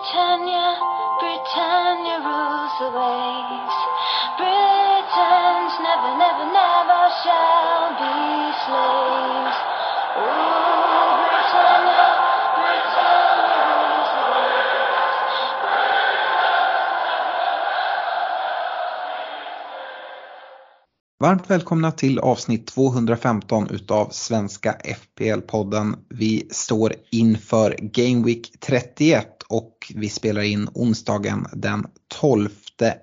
Britannia, Britannia rules the waves. Britons never, never, never shall be slaves. Oh, Britannia, Britannia rules the waves. Varmt välkomna till avsnitt 215 utav Svenska FPL-podden. Vi står inför Game Week 31 och vi spelar in onsdagen den 12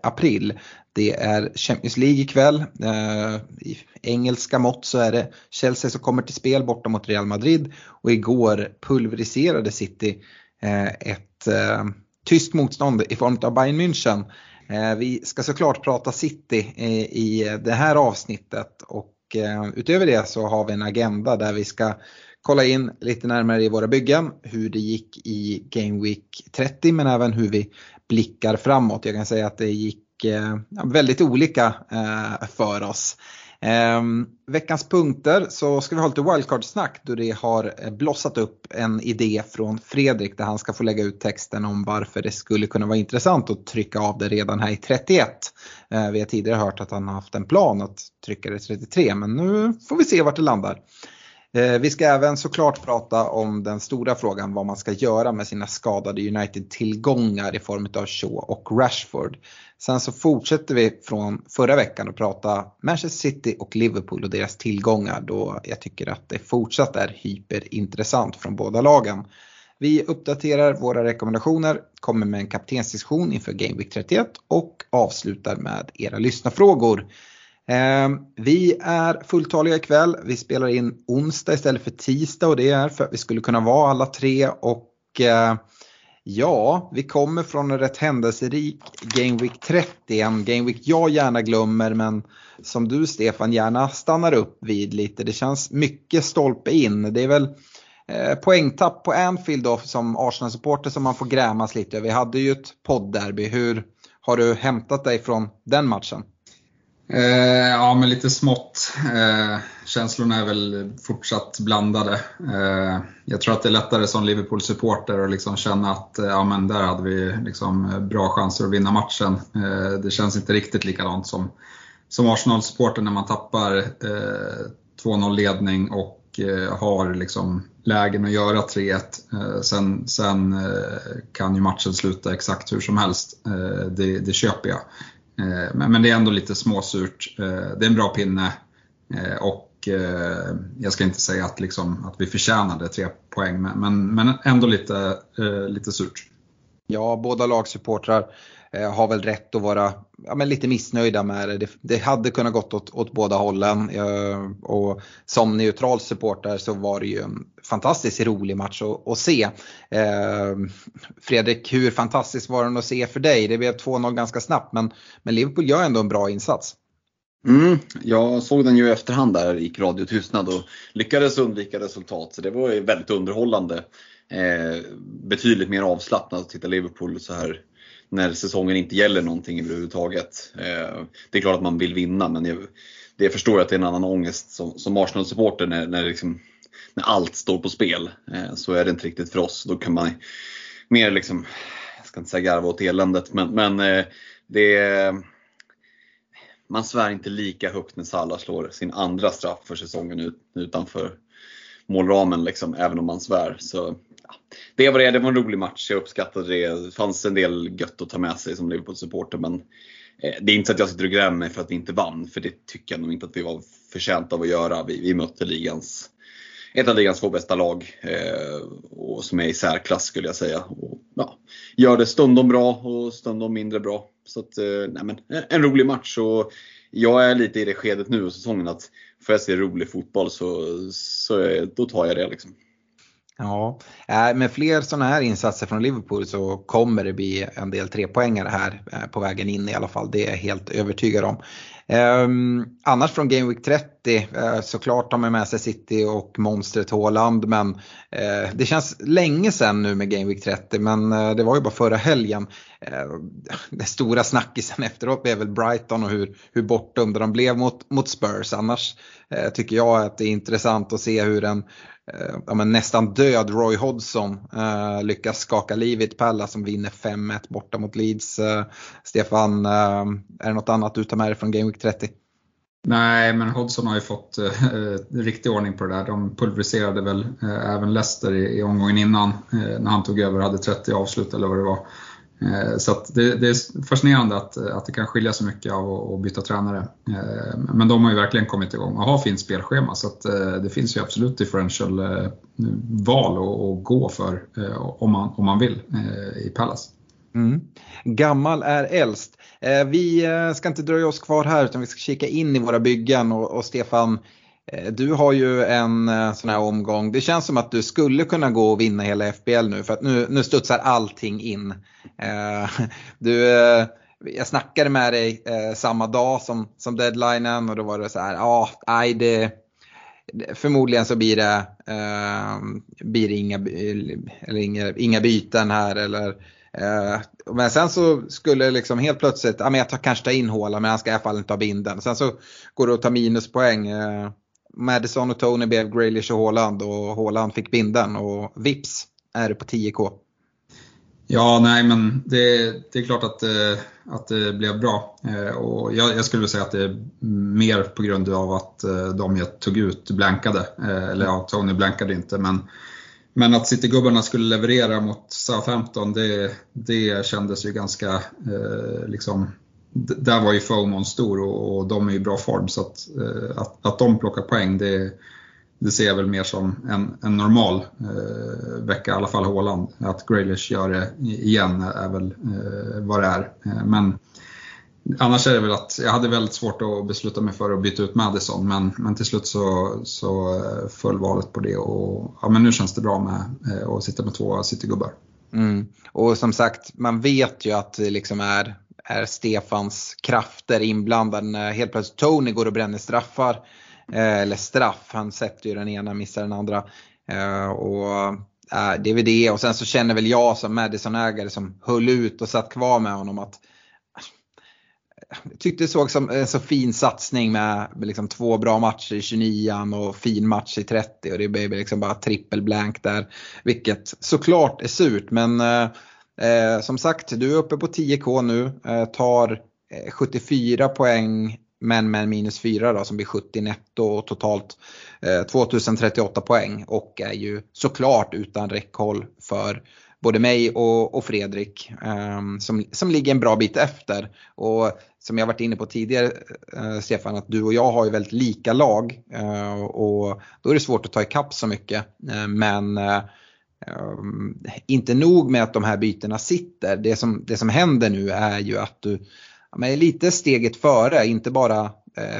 april. Det är Champions League ikväll. Eh, I engelska mått så är det Chelsea som kommer till spel borta mot Real Madrid och igår pulveriserade City eh, ett eh, tyst motstånd i form av Bayern München. Vi ska såklart prata City i det här avsnittet och utöver det så har vi en agenda där vi ska kolla in lite närmare i våra byggen hur det gick i Game Week 30 men även hur vi blickar framåt. Jag kan säga att det gick eh, väldigt olika eh, för oss. Eh, veckans punkter så ska vi ha lite wildcard-snack då det har eh, blossat upp en idé från Fredrik där han ska få lägga ut texten om varför det skulle kunna vara intressant att trycka av det redan här i 31. Eh, vi har tidigare hört att han har haft en plan att trycka det i 33 men nu får vi se vart det landar. Eh, vi ska även såklart prata om den stora frågan vad man ska göra med sina skadade United-tillgångar i form av Shaw och Rashford. Sen så fortsätter vi från förra veckan att prata Manchester City och Liverpool och deras tillgångar då jag tycker att det fortsatt är hyperintressant från båda lagen. Vi uppdaterar våra rekommendationer, kommer med en kaptensdiskussion inför Game Week 31 och avslutar med era lyssnarfrågor. Eh, Vi är fulltaliga ikväll. Vi spelar in onsdag istället för tisdag och det är för att vi skulle kunna vara alla tre och eh, ja, vi kommer från en rätt händelserik Game Week 30. En Game Week jag gärna glömmer men som du Stefan gärna stannar upp vid lite. Det känns mycket stolpe in. Det är väl eh, poängtapp på Anfield då som Arsenal-supporter som man får grämas lite Vi hade ju ett poddderby. Hur har du hämtat dig från den matchen? Eh, ja, men lite smått. Eh, känslorna är väl fortsatt blandade. Eh, jag tror att det är lättare som Liverpool-supporter att liksom känna att eh, ja, men där hade vi liksom eh, bra chanser att vinna matchen. Eh, det känns inte riktigt likadant som, som Arsenal-supporter när man tappar eh, 2-0 ledning och eh, har liksom lägen att göra 3-1. Eh, sen sen eh, kan ju matchen sluta exakt hur som helst. Eh, det, det köper jag. Eh, men, det är ändå lite småsurt. Eh, det är en bra pinne eh, och jag ska inte säga att, liksom, att vi förtjänade tre poäng, men, men, ändå lite, lite surt. Ja, båda lagsupportrar eh, Eh, har väl rätt att vara ja, men lite missnöjda med det. det. Det hade kunnat gått åt, åt båda hållen. Eh, och som neutral supporter så var det ju en fantastiskt rolig match att, att se. Eh, Fredrik, hur fantastiskt var den att se för dig? Det blev 2-0 ganska snabbt men, men Liverpool gör ändå en bra insats. Mm, jag såg den ju i efterhand där, gick radiotystnad och lyckades undvika resultat. Så det var ju väldigt underhållande. Eh, betydligt mer avslappnat att titta Liverpool så här när säsongen inte gäller någonting överhuvudtaget. Eh, det är klart att man vill vinna men jag, det jag förstår att det är en annan ångest som, som Arsenal-supporter när, när, liksom, när allt står på spel. Eh, så är det inte riktigt för oss. Då kan man mer liksom, jag ska inte säga garva åt eländet men, men eh, det är man svär inte lika högt när Salah slår sin andra straff för säsongen utanför målramen, liksom, även om man svär. Så. Det var det, det var en rolig match, jag uppskattade det. Det fanns en del gött att ta med sig som Liverpool-supporter men eh, det är inte så att jag sitter och grämer mig för att vi inte vann, för det tycker jag nog inte att vi var förtjänta av att göra. Vi, vi mötte ligans, ett av ligans två bästa lag eh, och som är i särklass skulle jag säga. Och, ja, gör det stundom bra och stundom mindre bra. Så att, eh, nej men, en rolig match och jag är lite i det skedet nu av säsongen att får jag se rolig fotboll så, så eh, då tar jag det. Liksom. Ja, eh, med fler sådana här insatser från Liverpool så kommer det bli en del trepoängare här eh, på vägen in i alla fall. Det är jag helt övertygad om. Ehm, annars från Game Week 30 eh, såklart har man med sig City och monstret Haaland men eh, det känns länge sedan nu med Game Week 30 men eh, det var ju bara förra helgen. Ehm, Den stora snackisen efteråt blev väl Brighton och hur, hur bortdömda de blev mot, mot Spurs. Annars tycker jag att det är intressant att se hur en ja, men nästan död Roy Hodgson lyckas skaka livet i Palla som vinner 5-1 borta mot Leeds. Stefan, är det något annat du tar med dig från Game Week 30? Nej, men Hodgson har ju fått eh, riktig ordning på det där. De pulveriserade väl eh, även Leicester i, i omgången innan eh, när han tog över hade 30 avslut eller vad det var. Eh, så det, det, är fascinerande att, att det kan skilja så mycket av att, att byta tränare. Eh, men de har ju verkligen kommit igång och har fint spelschema så att eh, det finns ju absolut differential val att gå för om man, om man vill i Palace. Mm. Gammal är äldst. Eh, vi eh, ska inte dröja oss kvar här utan vi ska kika in i våra byggen och, och Stefan, eh, du har ju en sån här omgång. Det känns som att du skulle kunna gå och vinna hela FBL nu för att nu, nu studsar allting in. Du, jag snackade med dig samma dag som, som deadlinen och då var det så här, ja, nej det Förmodligen så blir det, eh, blir det inga, eller inga, inga byten här eller Eh, men sen så skulle liksom helt plötsligt, ja men jag tar, kanske tar in Håla men han ska i alla fall inte ha binden. Sen så går det att ta minuspoäng. Eh, Madison och Tony blev Graylish och Håland och Håland fick binden och vips är det på 10k. Ja, nej men det, det är klart att, eh, att det blev bra. Eh, och jag, jag skulle vilja säga att det är mer på grund av att de jag tog ut blankade. Eller ja, Tony blankade inte men men att Citygubbarna skulle leverera mot Southampton, det, det kändes ju ganska, eh, liksom, där var ju FOMON stor och, och, de är i bra form så att, eh, att, att de plockar poäng det, det ser jag väl mer som en, en normal eh, vecka, i alla fall Håland. Att Graylish gör det igen är väl eh, vad det är. Eh, men Annars är det väl att jag hade väldigt svårt att besluta mig för att byta ut Madison men, men till slut så, så eh, föll valet på det och ja, men nu känns det bra med eh, att sitta med två Citygubbar. Mm. Och som sagt, man vet ju att det liksom är, är Stefans krafter inblandade när helt plötsligt Tony går och bränner straffar. Eh, eller straff, han sätter ju den ena, missar den andra. Eh, och det är väl det och sen så känner väl jag som Madison-ägare som höll ut och satt kvar med honom att tyckte det såg som en så fin satsning med, med liksom två bra matcher i 29an och fin match i 30 och det blev liksom bara trippel blank där. Vilket såklart är surt men eh, eh som sagt du är uppe på 10k nu, eh, tar eh, 74 poäng men med minus 4 då som blir 70 netto och totalt eh, 2038 poäng och är ju såklart utan räckhåll för både mig och, och Fredrik um, som, som ligger en bra bit efter. Och som jag varit inne på tidigare uh, Stefan, att du och jag har ju väldigt lika lag uh, och då är det svårt att ta ikapp så mycket. Uh, men um, inte nog med att de här bytena sitter, det som, det som händer nu är ju att du ja, är lite steget före, inte bara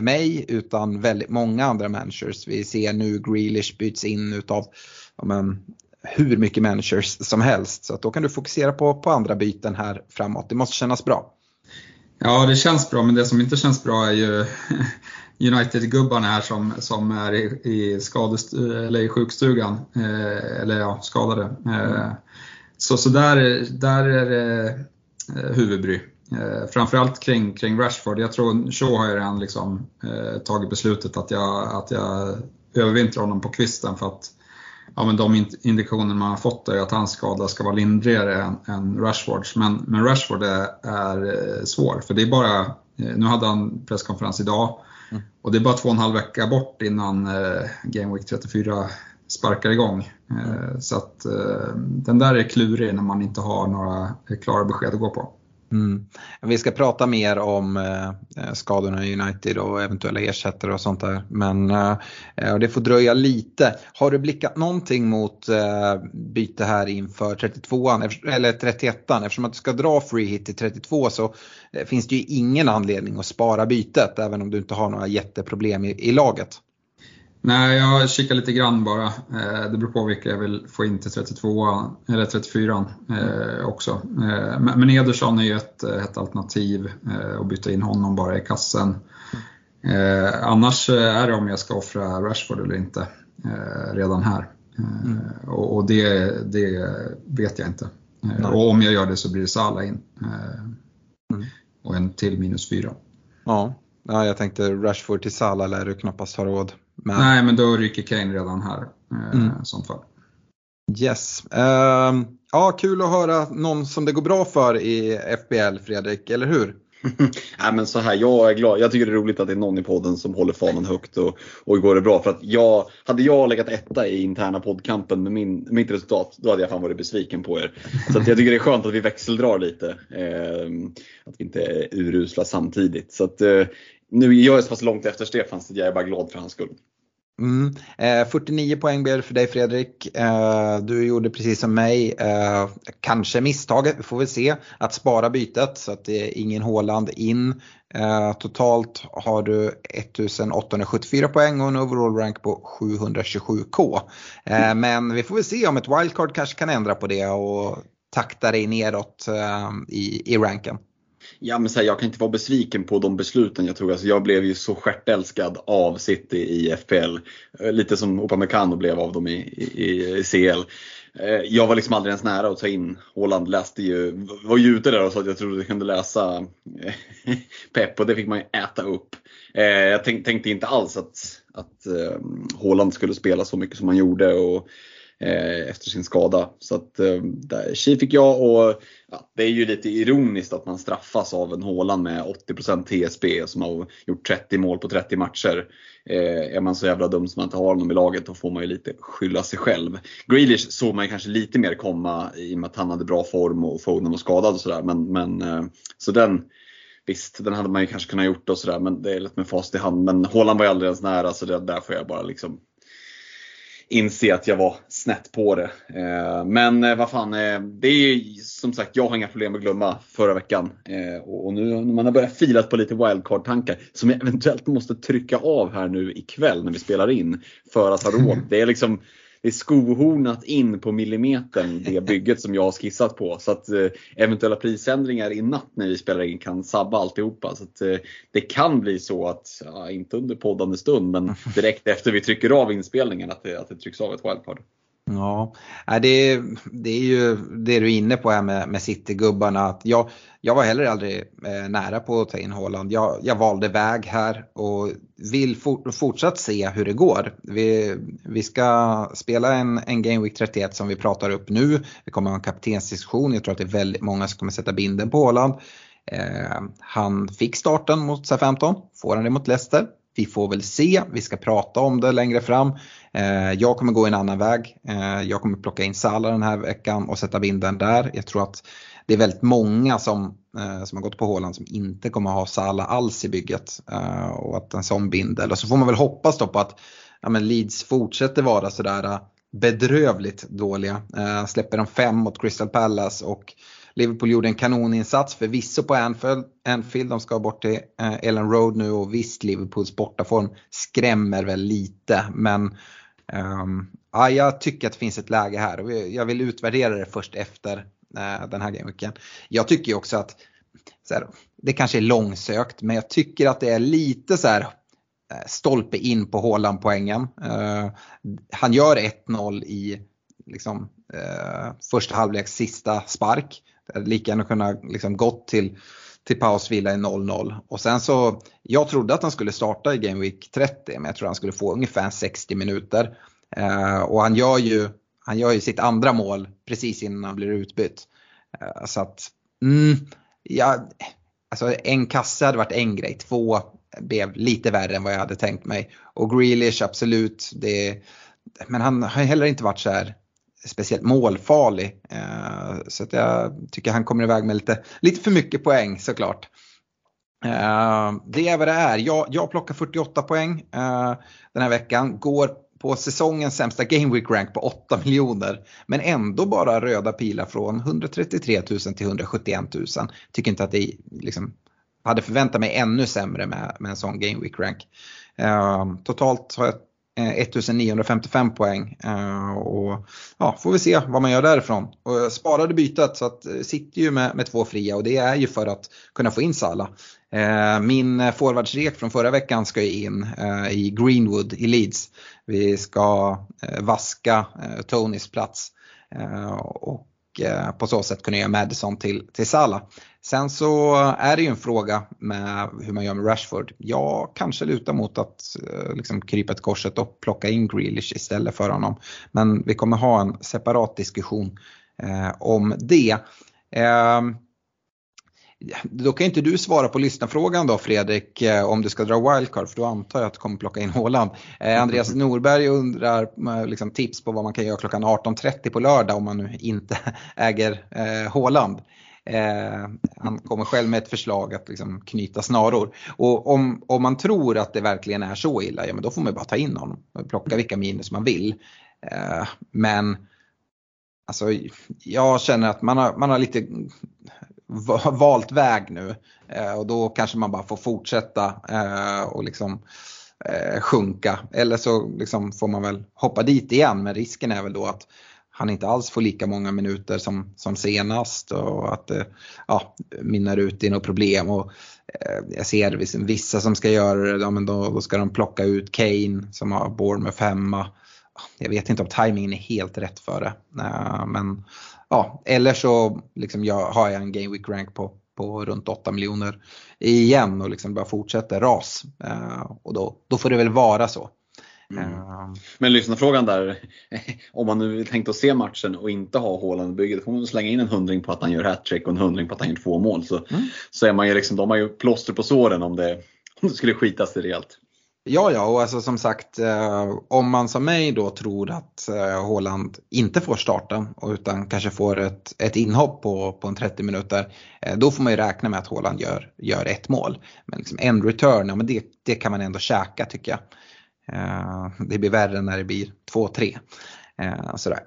mig utan väldigt många andra managers. Vi ser nu Grealish byts in utav ja, men, hur mycket managers som helst. Så att då kan du fokusera på, på andra byten här framåt. Det måste kännas bra. Ja, det känns bra, men det som inte känns bra är ju United-gubbarna här som, som är i, i, skadest, eller i sjukstugan, eh, eller ja, skadade. Eh, så så där, där är det eh, huvudbry. Eh, framförallt kring, kring Rashford. Jag tror Shaw har ju redan liksom, eh, tagit beslutet att jag, att jag övervintrar honom på kvisten för att ja, men de indikationer man har fått är att hans skada ska vara lindrigare än, än Rashfords. Men, men Rashford är, är eh, svår, för det är bara, eh, nu hade han presskonferens idag mm. och det är bara två och en halv vecka bort innan eh, Game Week 34 sparkar igång. Mm. Så att den där är klurig när man inte har några klara besked att gå på. Mm. Vi ska prata mer om eh, skadorna i United och eventuella ersättare och sånt där. Men eh, det får dröja lite. Har du blickat någonting mot eh, byte här inför 32 eller 31 Eftersom att du ska dra free hit till 32 så eh, finns det ju ingen anledning att spara bytet även om du inte har några jätteproblem i, i laget. Nej, jag kikar lite grann bara. Eh, det beror på vilka jag vill få in till 32 eller 34 eh, också. Men Ederson är ju ett, ett alternativ att byta in honom bara i kassen. Annars är det om jag ska offra Rashford eller inte redan här. Mm. Och det, det vet jag inte. Nej. Och om jag gör det så blir det Salah in. Mm. Och en till minus 4. Ja. ja, jag tänkte Rashford till Salah lär du knappast ha råd med. Nej, men då rycker Kane redan här eh, mm. som fall. Yes. Uh, ja, kul att höra någon som det går bra för i FBL, Fredrik, eller hur? Nej, men så här, jag är glad. Jag tycker det är roligt att det är någon i podden som håller fanan högt och, och går det bra. För att jag, hade jag legat etta i interna poddkampen med min, mitt resultat, då hade jag fan varit besviken på er. Så att jag tycker det är skönt att vi växeldrar lite. Eh, att vi inte är urusla samtidigt. Så att, eh, nu är jag så pass långt efter Stefan så jag är bara glad för hans skull. Mm. Eh, 49 poäng blev för dig Fredrik. Eh, du gjorde precis som mig, eh, kanske misstaget, vi får väl se, att spara bytet så att det är ingen Håland in. Eh, totalt har du 1874 poäng och en overall rank på 727k. Eh, men vi får väl se om ett wildcard kanske kan ändra på det och takta dig neråt eh, i, i ranken. Ja, men så här, jag kan inte vara besviken på de besluten jag tog. Alltså, jag blev ju så stjärtälskad av City i FPL. Eh, lite som Upamecano blev av dem i, i, i CL. Eh, jag var liksom aldrig ens nära att ta in Håland. Läste ju, var ju ute där och sa att jag trodde jag kunde läsa eh, Pep och det fick man ju äta upp. Jag tänkte inte alls att, att Håland skulle spela så mycket som han gjorde. Och, Eh, efter sin skada. Så att eh, där, Tji fick jag och ja, det är ju lite ironiskt att man straffas av en Håland med 80% TSB som har gjort 30 mål på 30 matcher. Eh, är man så jävla dum som man inte har honom i laget då får man ju lite skylla sig själv. Grealish såg man ju kanske lite mer komma i och med att han hade bra form och Foden var skadad och sådär. Men, men, eh, så den, Visst, den hade man ju kanske kunnat gjort och sådär men det är lätt med fast i hand. Men Håland var ju aldrig ens nära så det, där får jag bara liksom inse att jag var snett på det. Eh, men eh, vad fan, eh, det är som sagt, jag har inga problem att glömma förra veckan. Och nu när man har börjat fila på lite wildcard-tankar som jag eventuellt måste trycka av här nu ikväll när vi spelar in för att ha råd. Det är liksom det är skohornat in på millimetern det bygget som jag har skissat på. Så att eh, eventuella prisändringar i natt när vi spelar in kan sabba alltihopa. Så att, eh, det kan bli så att, ja, inte under poddande stund, men direkt efter vi trycker av inspelningen att det, att det trycks av ett wildcard. Ja, äh, det, det är ju det du är inne på här med, med City-gubbarna. Att jag, jag var heller aldrig eh, nära på att ta in Holland. Jag, jag valde väg här och vill for, fortsatt se hur det går. Vi, vi ska spela en, en Game Week 31 som vi pratar upp nu. Vi kommer ha en kaptensdiskussion. Jag tror att det är väldigt många som kommer sätta binden på Holland. Eh, han fick starten mot SA-15, får han det mot Leicester? Vi får väl se, vi ska prata om det längre fram. Eh, jag kommer gå en annan väg. Eh, jag kommer plocka in Sala den här veckan och sätta binden där. Jag tror att det är väldigt många som, eh, som har gått på Håland som inte kommer ha Sala alls i bygget. Och att en sån bindel. Och så får man väl hoppas då på att ja, men Leeds fortsätter vara sådär bedrövligt dåliga. Släpper de fem mot Crystal Palace och Liverpool gjorde en kanoninsats förvisso på Anfield. Anfield. De ska bort till eh, Ellen Road nu och visst Liverpools bortaform skrämmer väl lite men Um, ja, jag tycker att det finns ett läge här och jag vill utvärdera det först efter uh, den här gameweeken. Jag tycker också att här, det kanske är långsökt men jag tycker att det är lite så här eh, stolpe in på Håland poängen. Uh, han gör 1-0 i liksom, första halvleks sista spark. Lika gärna kunnat liksom, gått till till paus vila i 0-0. Och sen så, jag trodde att han skulle starta i Game Week 30 men jag tror han skulle få ungefär 60 minuter. Eh, och han gör, ju, han gör ju sitt andra mål precis innan han blir utbytt. Eh, så att, mm, ja, alltså en kasse hade varit en grej, två blev lite värre än vad jag hade tänkt mig. Och Grealish absolut, det, men han har heller inte varit så här speciellt målfarlig. Eh, så att jag tycker han kommer iväg med lite, lite för mycket poäng såklart. Eh, det är vad det är. Jag, jag plockar 48 poäng eh, den här veckan. Går på säsongens sämsta Game Week rank på 8 miljoner. Men ändå bara röda pilar från 133 000 till 171 000. Tycker inte att det liksom, hade förväntat mig ännu sämre med, med en sån Game Week rank. Eh, totalt har jag Eh, 1955 poäng. Eh, och ja, får vi se vad man gör därifrån. Och jag sparade bytet så att sitter ju med, med två fria och det är ju för att kunna få in Sala. Min forwardsrek från förra veckan ska ju in i Greenwood i Leeds. Vi ska vaska Tonys plats. Och Eh, på så sätt kunna göra Madison till, till Salah. Sen så är det ju en fråga med hur man gör med Rashford. Jag kanske lutar mot att eh, liksom krypa till korset och plocka in Grealish istället för honom. Men vi kommer ha en separat diskussion eh, om det. Eh, då kan inte du svara på lyssnarfrågan då Fredrik om du ska dra wildcard för då antar jag att du kommer plocka in Håland. Eh, Andreas Norberg undrar liksom, tips på vad man kan göra klockan 18.30 på lördag om man nu inte äger eh, Håland. Eh, han kommer själv med ett förslag att liksom knyta snaror. Och om, om man tror att det verkligen är så illa, ja men då får man bara ta in honom och plocka vilka minus man vill. Eh, men alltså, jag känner att man har, man har lite valt väg nu eh, och då kanske man bara får fortsätta eh, och liksom eh, sjunka. Eller så liksom får man väl hoppa dit igen men risken är väl då att han inte alls får lika många minuter som, som senast och att det ja, minnar ut i något problem. Och, eh, jag ser vissa som ska göra det, ja, men då, då, ska de plocka ut Kane som har Bournemouth hemma. Jag vet inte om tajmingen är helt rätt för det. Eh, men ja, eller så liksom jag, har jag en Game Week rank på, på runt 8 miljoner igen och liksom bara fortsätter ras. Eh, och då, då får det väl vara så. Mm. Uh, Men lyssnarfrågan där, om man nu tänkt att se matchen och inte ha Haaland-bygget, får man slänga in en hundring på att han gör hattrick och en hundring på att han gör två mål. Så, mm. så är man ju liksom, de har ju plåster på såren om det, om det skulle skitas sig rejält. Ja, ja, och alltså som sagt eh, om man som mig då tror att eh, Håland inte får starta utan kanske får ett, ett inhopp på, på en 30 minuter, eh, då får man ju räkna med att Håland gör, gör ett mål. Men liksom en return, ja, men det, det kan man ändå käka tycker jag. Eh, det blir värre när det blir 2-3. Eh, sådär.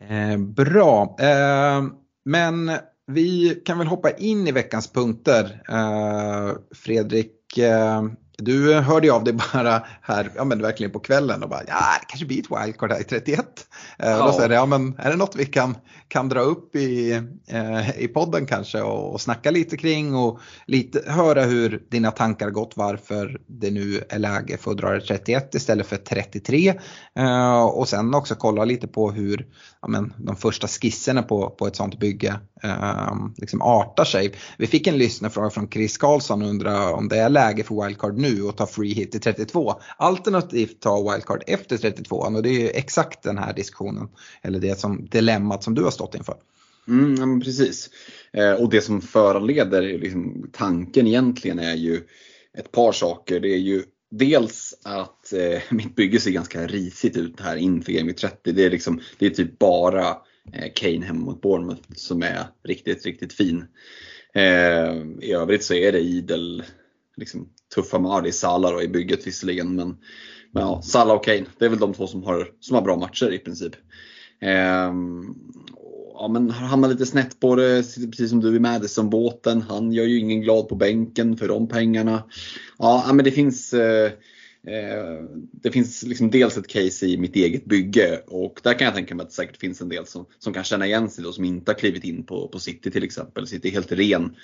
Eh, bra, eh, men vi kan väl hoppa in i veckans punkter. Eh, Fredrik, eh, du hörde ju av dig bara här, ja men verkligen på kvällen och bara ja det kanske blir ett wildcard här i 31. Ja. Och då säger jag, ja men är det något vi kan, kan dra upp i, eh, i podden kanske och, och snacka lite kring och lite, höra hur dina tankar gått varför det nu är läge för att dra det 31 istället för 33. Eh, och sen också kolla lite på hur ja, men, de första skisserna på, på ett sånt bygge eh, liksom artar sig. Vi fick en lyssnarfråga från Chris Karlsson och undrar om det är läge för wildcard nu och ta free hit till 32. Alternativt ta wildcard efter 32 och det är ju exakt den här diskussionen eller det som dilemmat som du har stått inför. Mm, precis. Eh, och det som föranleder liksom, tanken egentligen är ju ett par saker. Det är ju dels att eh, mitt bygge ser ganska risigt ut här inför Game 30. Det är, liksom, det är typ bara eh, Kane hemma mot Bournemouth som är riktigt, riktigt fin. Eh, I övrigt så är det idel liksom, tuffa matcher. Salah då i bygget visserligen men, men ja, Salah och Kane, det är väl de två som har, som har bra matcher i princip. Eh, ja, men har lite snett på det, precis som du i Madison-båten. Han gör ju ingen glad på bänken för de pengarna. Ja, men det finns eh, det finns liksom dels ett case i mitt eget bygge och där kan jag tänka mig att det säkert finns en del som, som kan känna igen sig då, som inte har klivit in på, på City till exempel. City är helt ren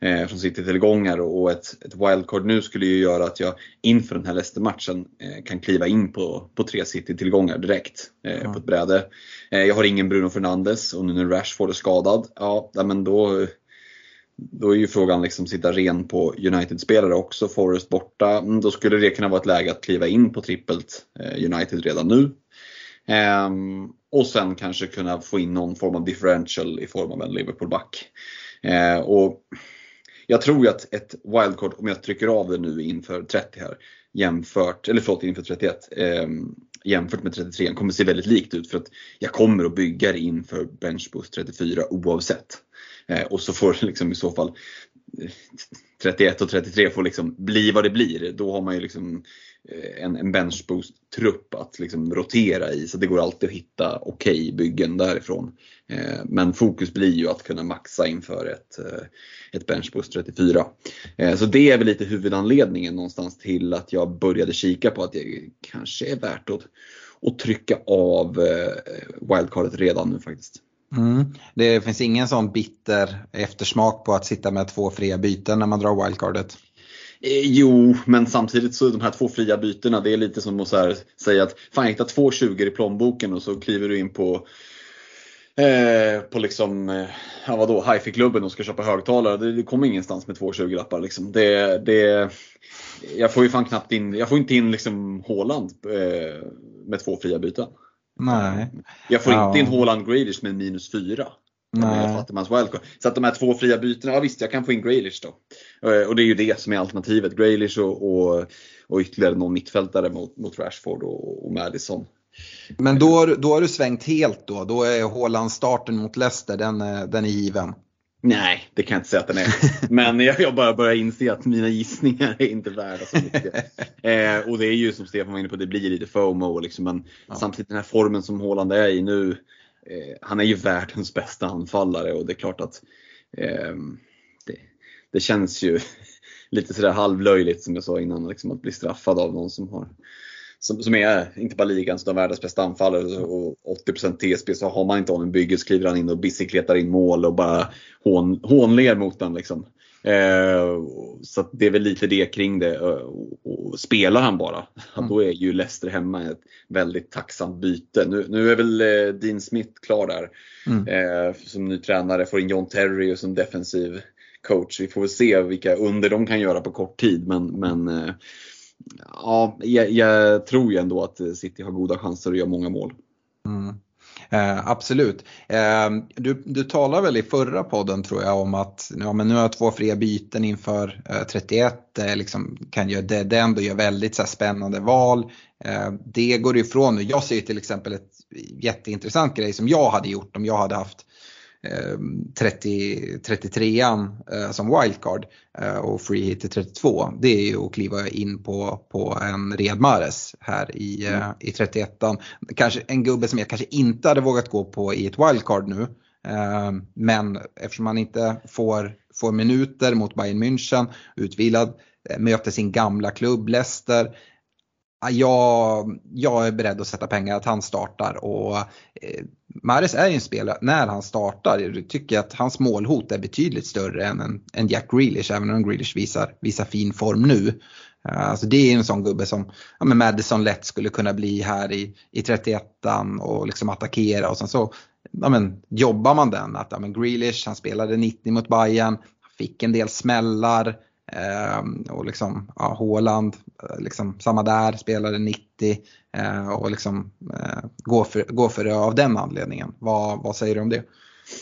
eh, från City-tillgångar och ett, ett wildcard nu skulle ju göra att jag inför den här Leicester-matchen eh, kan kliva in på, på tre City-tillgångar direkt eh, mm. på ett bräde. Eh, jag har ingen Bruno Fernandes och nu när Rashford är skadad, ja men då då är ju frågan liksom sitta ren på United-spelare också, Forrest borta. Mm, då skulle det kunna vara ett läge att kliva in på trippelt eh, United redan nu. Um, och sen kanske kunna få in någon form av differential i form av en Liverpool-back. Uh, och jag tror ju att ett wildcard, om jag trycker av det nu inför 30 här, jämfört, eller förlåt inför 31, eh, jämfört med 33 kommer se väldigt likt ut för att jag kommer att bygga det inför benchboost 34 oavsett. Eh, och så får liksom i så fall eh, 31 och 33 får liksom bli vad det blir. Då har man ju liksom eh, en, en benchboost-trupp att liksom rotera i så det går alltid att hitta okej okay byggen därifrån. Eh, men fokus blir ju att kunna maxa inför ett, eh, ett benchboost 34. Eh, så det är väl lite huvudanledningen någonstans till att jag började kika på att det kanske är värt att, att trycka av wildcardet redan nu faktiskt. Mm. Det finns ingen sån bitter eftersmak på att sitta med två fria byten när man drar wildcardet? Eh, jo, men samtidigt så de här två fria bytena, det är lite som att här, säga att fan jag hittar två 20 i plånboken och så kliver du in på eh, på liksom, eh, ja vadå, hifi-klubben och ska köpa högtalare. Det, det kommer ingenstans med två 20-lappar liksom. Det, det, jag får ju fan knappt in, jag får inte in liksom Håland eh, med två fria byten. Nej. Jag får ja. inte in Haaland Grealish med minus 4. Så att de här två fria bytena, ja visst jag kan få in Grealish då. Eh, och det är ju det som är alternativet. Grealish och, och, och ytterligare någon mittfältare mot, mot Rashford och, och Madison. Men då, då har du svängt helt då? Då är Haaland starten mot Leicester, den, den är given? Nej, det kan jag inte säga att den är. Men jag, jag bara börjar inse att mina gissningar är inte värda så mycket. eh, och det är ju som Stefan var inne på, det blir lite FOMO. Liksom, men ja. samtidigt den här formen som Haaland är i nu. Eh, han är ju världens bästa anfallare och det är klart att eh, det, det, känns ju lite sådär halvlöjligt som jag sa innan, liksom, att bli straffad av någon som har som, som är, inte bara ligans, utan världens bästa anfallare och 80% TSB så har man inte honom bygget så kliver han in och bicykletar in mål och bara hån, hånler mot den. Liksom. Eh, så det är väl lite det kring det. Och, och spelar han bara, mm. då är ju Leicester hemma ett väldigt tacksamt byte. Nu, nu är väl eh, Dean Smith klar där mm. eh, som ny tränare, får in John Terry som defensiv coach. Vi får väl se vilka under de kan göra på kort tid. Men, men eh, ja, jag, jag, tror ju ändå att City har goda chanser att göra många mål. Mm. Eh, absolut. Eh, du, du talade väl i förra podden tror jag om att ja, men nu har jag två fria byten inför eh, 31. Eh, liksom, kan göra det, det ändå gör väldigt så här, spännande val. Eh, det går ifrån nu. Jag ser ju till exempel ett jätteintressant grej som jag hade gjort om jag hade haft 30, 33an eh, som wildcard eh, och free hit till 32. Det är ju att kliva in på, på en Red Mares här i, eh, mm. i 31an. Kanske en gubbe som jag kanske inte hade vågat gå på i ett wildcard nu. Men eftersom man inte får, får minuter mot Bayern München, utvilad, möter sin gamla klubb Leicester jag, jag är beredd att sätta pengar att han startar och Mares är ju en spelare, när han startar, tycker jag att hans målhot är betydligt större än, en, än Jack Grealish, även om Grealish visar, visar fin form nu. Eh, alltså det är en sån gubbe som ja, men Madison lätt skulle kunna bli här i, i 31an och liksom attackera och sen så ja, men, jobbar man den. Att ja, men Grealish, han spelade 90 mot Bayern, fick en del smällar, och liksom, ja, Håland, eh, liksom, samma där, spelade 90 eh, och liksom eh, gå för, gå för det av den anledningen. Vad, vad säger du om det?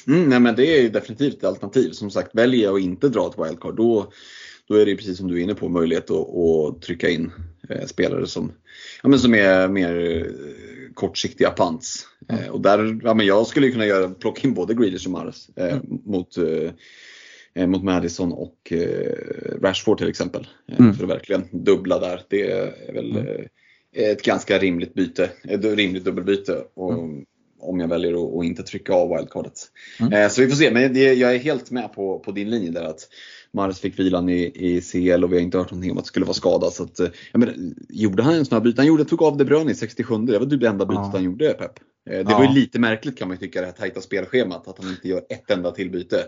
Mm, nej men det är definitivt ett alternativ. Som sagt, väljer jag att inte dra ett wildcard då, då är det precis som du är inne på möjlighet att, att trycka in eh, spelare som, ja, men som är mer kortsiktiga pants. Mm. Eh, och där, ja, men jag skulle kunna göra, plocka in både Grealish och Mares eh, mm. mot mot Madison och eh, Rashford till exempel. Eh, mm. För att verkligen dubbla där. Det är väl mm. ett ganska rimligt byte, ett rimligt dubbelbyte. Och, mm. Om jag väljer att inte trycka av wildcardet. Mm. Så vi får se, men jag är helt med på, på din linje där att Mares fick vilan i, i CL och vi har inte hört någonting om att det skulle vara skadad. Så att, jag menar, gjorde han en sån här byte? Han gjorde, tog av De Bruyne i 67, det var typ det enda bytet ja. han gjorde Pep. Det ja. var ju lite märkligt kan man tycka det här tajta spelschemat, att han inte gör ett enda till byte.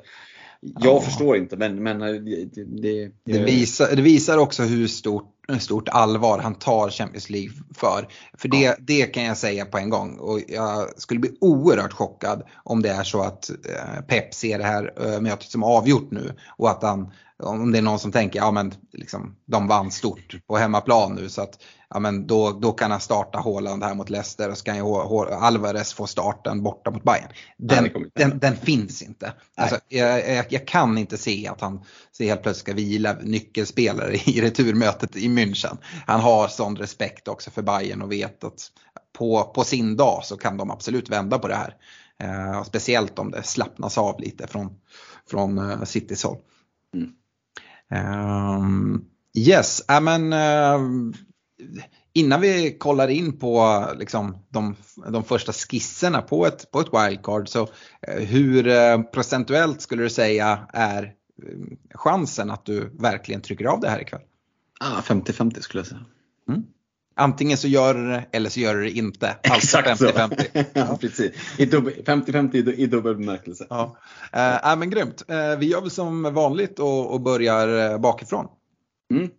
Jag ja. förstår inte men, men eh, det, det, det, visar, det visar också hur stort, stort allvar han tar Champions League för. För det, ja. det kan jag säga på en gång och jag skulle bli oerhört chockad om det är så att eh, Pep ser det här eh, mötet som avgjort nu och att han om det är någon som tänker ja men liksom, de vann stort på hemmaplan nu så att ja, men då, då kan han starta Håland här mot Leicester och så kan ju Alvarez få starten borta mot Bayern. Den, den, den, finns inte. Alltså, jag, jag, jag, kan inte se att han så helt plötsligt ska vila nyckelspelare i returmötet i München. Han har sån respekt också för Bayern och vet att på, på sin dag så kan de absolut vända på det här. Eh, speciellt om det slappnas av lite från, från uh, Citys håll. Mm. Um, yes, äh, men uh, innan vi kollar in på liksom, de, de första skisserna på ett, på ett wildcard så uh, hur uh, procentuellt skulle du säga är chansen att du verkligen trycker av det här ikväll? Ah, 50-50 skulle jag säga. Mm. Antingen så gör du det eller så gör du det inte. Alltså 50-50. ja, precis. 50-50 i dubbel bemärkelse. Ja. Äh, men grymt. Äh, vi gör väl som vanligt och, och börjar bakifrån. Mm.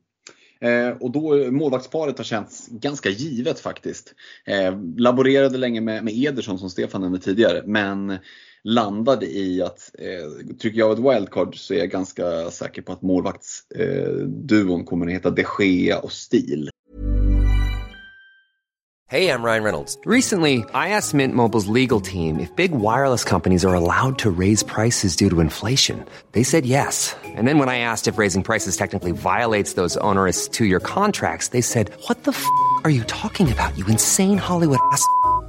Eh, och då målvaktsparet har känts ganska givet faktiskt. Eh, laborerade länge med, med Ederson som Stefan nämnde tidigare men landade i att eh, trycker jag ett wildcard så är jag ganska säker på att målvaktsduon eh, kommer att heta De Gea och Stil. Hej, jag Ryan Reynolds. Recently, I asked Mint Mobiles legal team if big wireless companies are allowed to raise prices due to inflation. They said yes. And then when I asked if raising prices technically violates those onerous two-year contracts, they said, what the f*** are you talking about, you insane Hollywood ass?"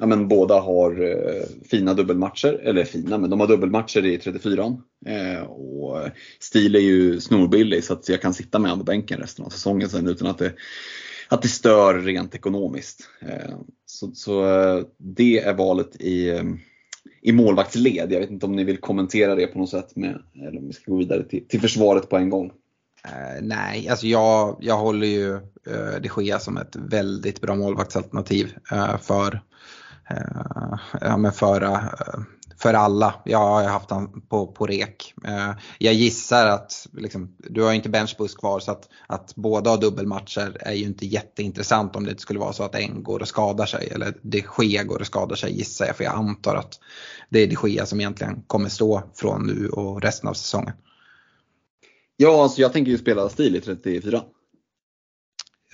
ja, men båda har eh, fina dubbelmatcher, eller fina, men de har dubbelmatcher i 34 eh, och Stil är ju snorbillig så att jag kan sitta med honom på bänken resten av säsongen sen utan att det, att det stör rent ekonomiskt. Eh, så, så eh, det är valet i, eh, i målvaktsled. Jag vet inte om ni vill kommentera det på något sätt med, eller om vi ska gå vidare till, till försvaret på en gång. Uh, nej, alltså jag, jag håller ju uh, de Gea som ett väldigt bra målvaktsalternativ uh, för ja, men för, eh, för alla. Jag har haft han på, på rek. Eh, jag gissar att liksom, du har inte benchboost kvar så att, att båda har dubbelmatcher är ju inte jätteintressant om det inte skulle vara så att en går och skadar sig eller de Gea går och skadar sig gissar jag för jag antar att det är de Gea som egentligen kommer stå från nu och resten av säsongen. Ja, alltså jag tänker ju spela stil i 34.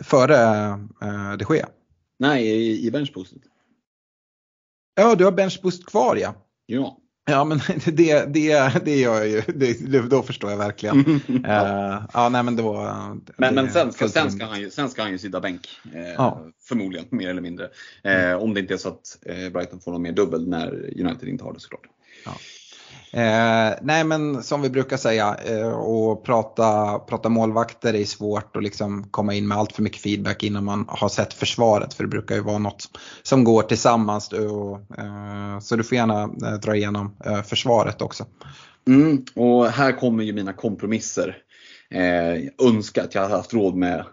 Före äh, de Gea? Nej, i, i benchboostet. Ja, du har benchboost kvar ja. Ja. Ja men det, det, det gör jag ju, det, då förstår jag verkligen. uh, ja nej men då. Men, men sen, ska, sen, ska han ju, sen ska han ju sitta bänk. Eh, ja. Förmodligen, mer eller mindre. Eh, om det inte är så att eh, Brighton får någon mer dubbel när United inte har det såklart. Ja. Eh, nej men som vi brukar säga, eh, och prata, prata målvakter är svårt att liksom komma in med allt för mycket feedback innan man har sett försvaret. För det brukar ju vara något som går tillsammans. Och, eh, så du får gärna eh, dra igenom eh, försvaret också. Mm, och här kommer ju mina kompromisser. Eh, jag önskar att jag hade haft råd med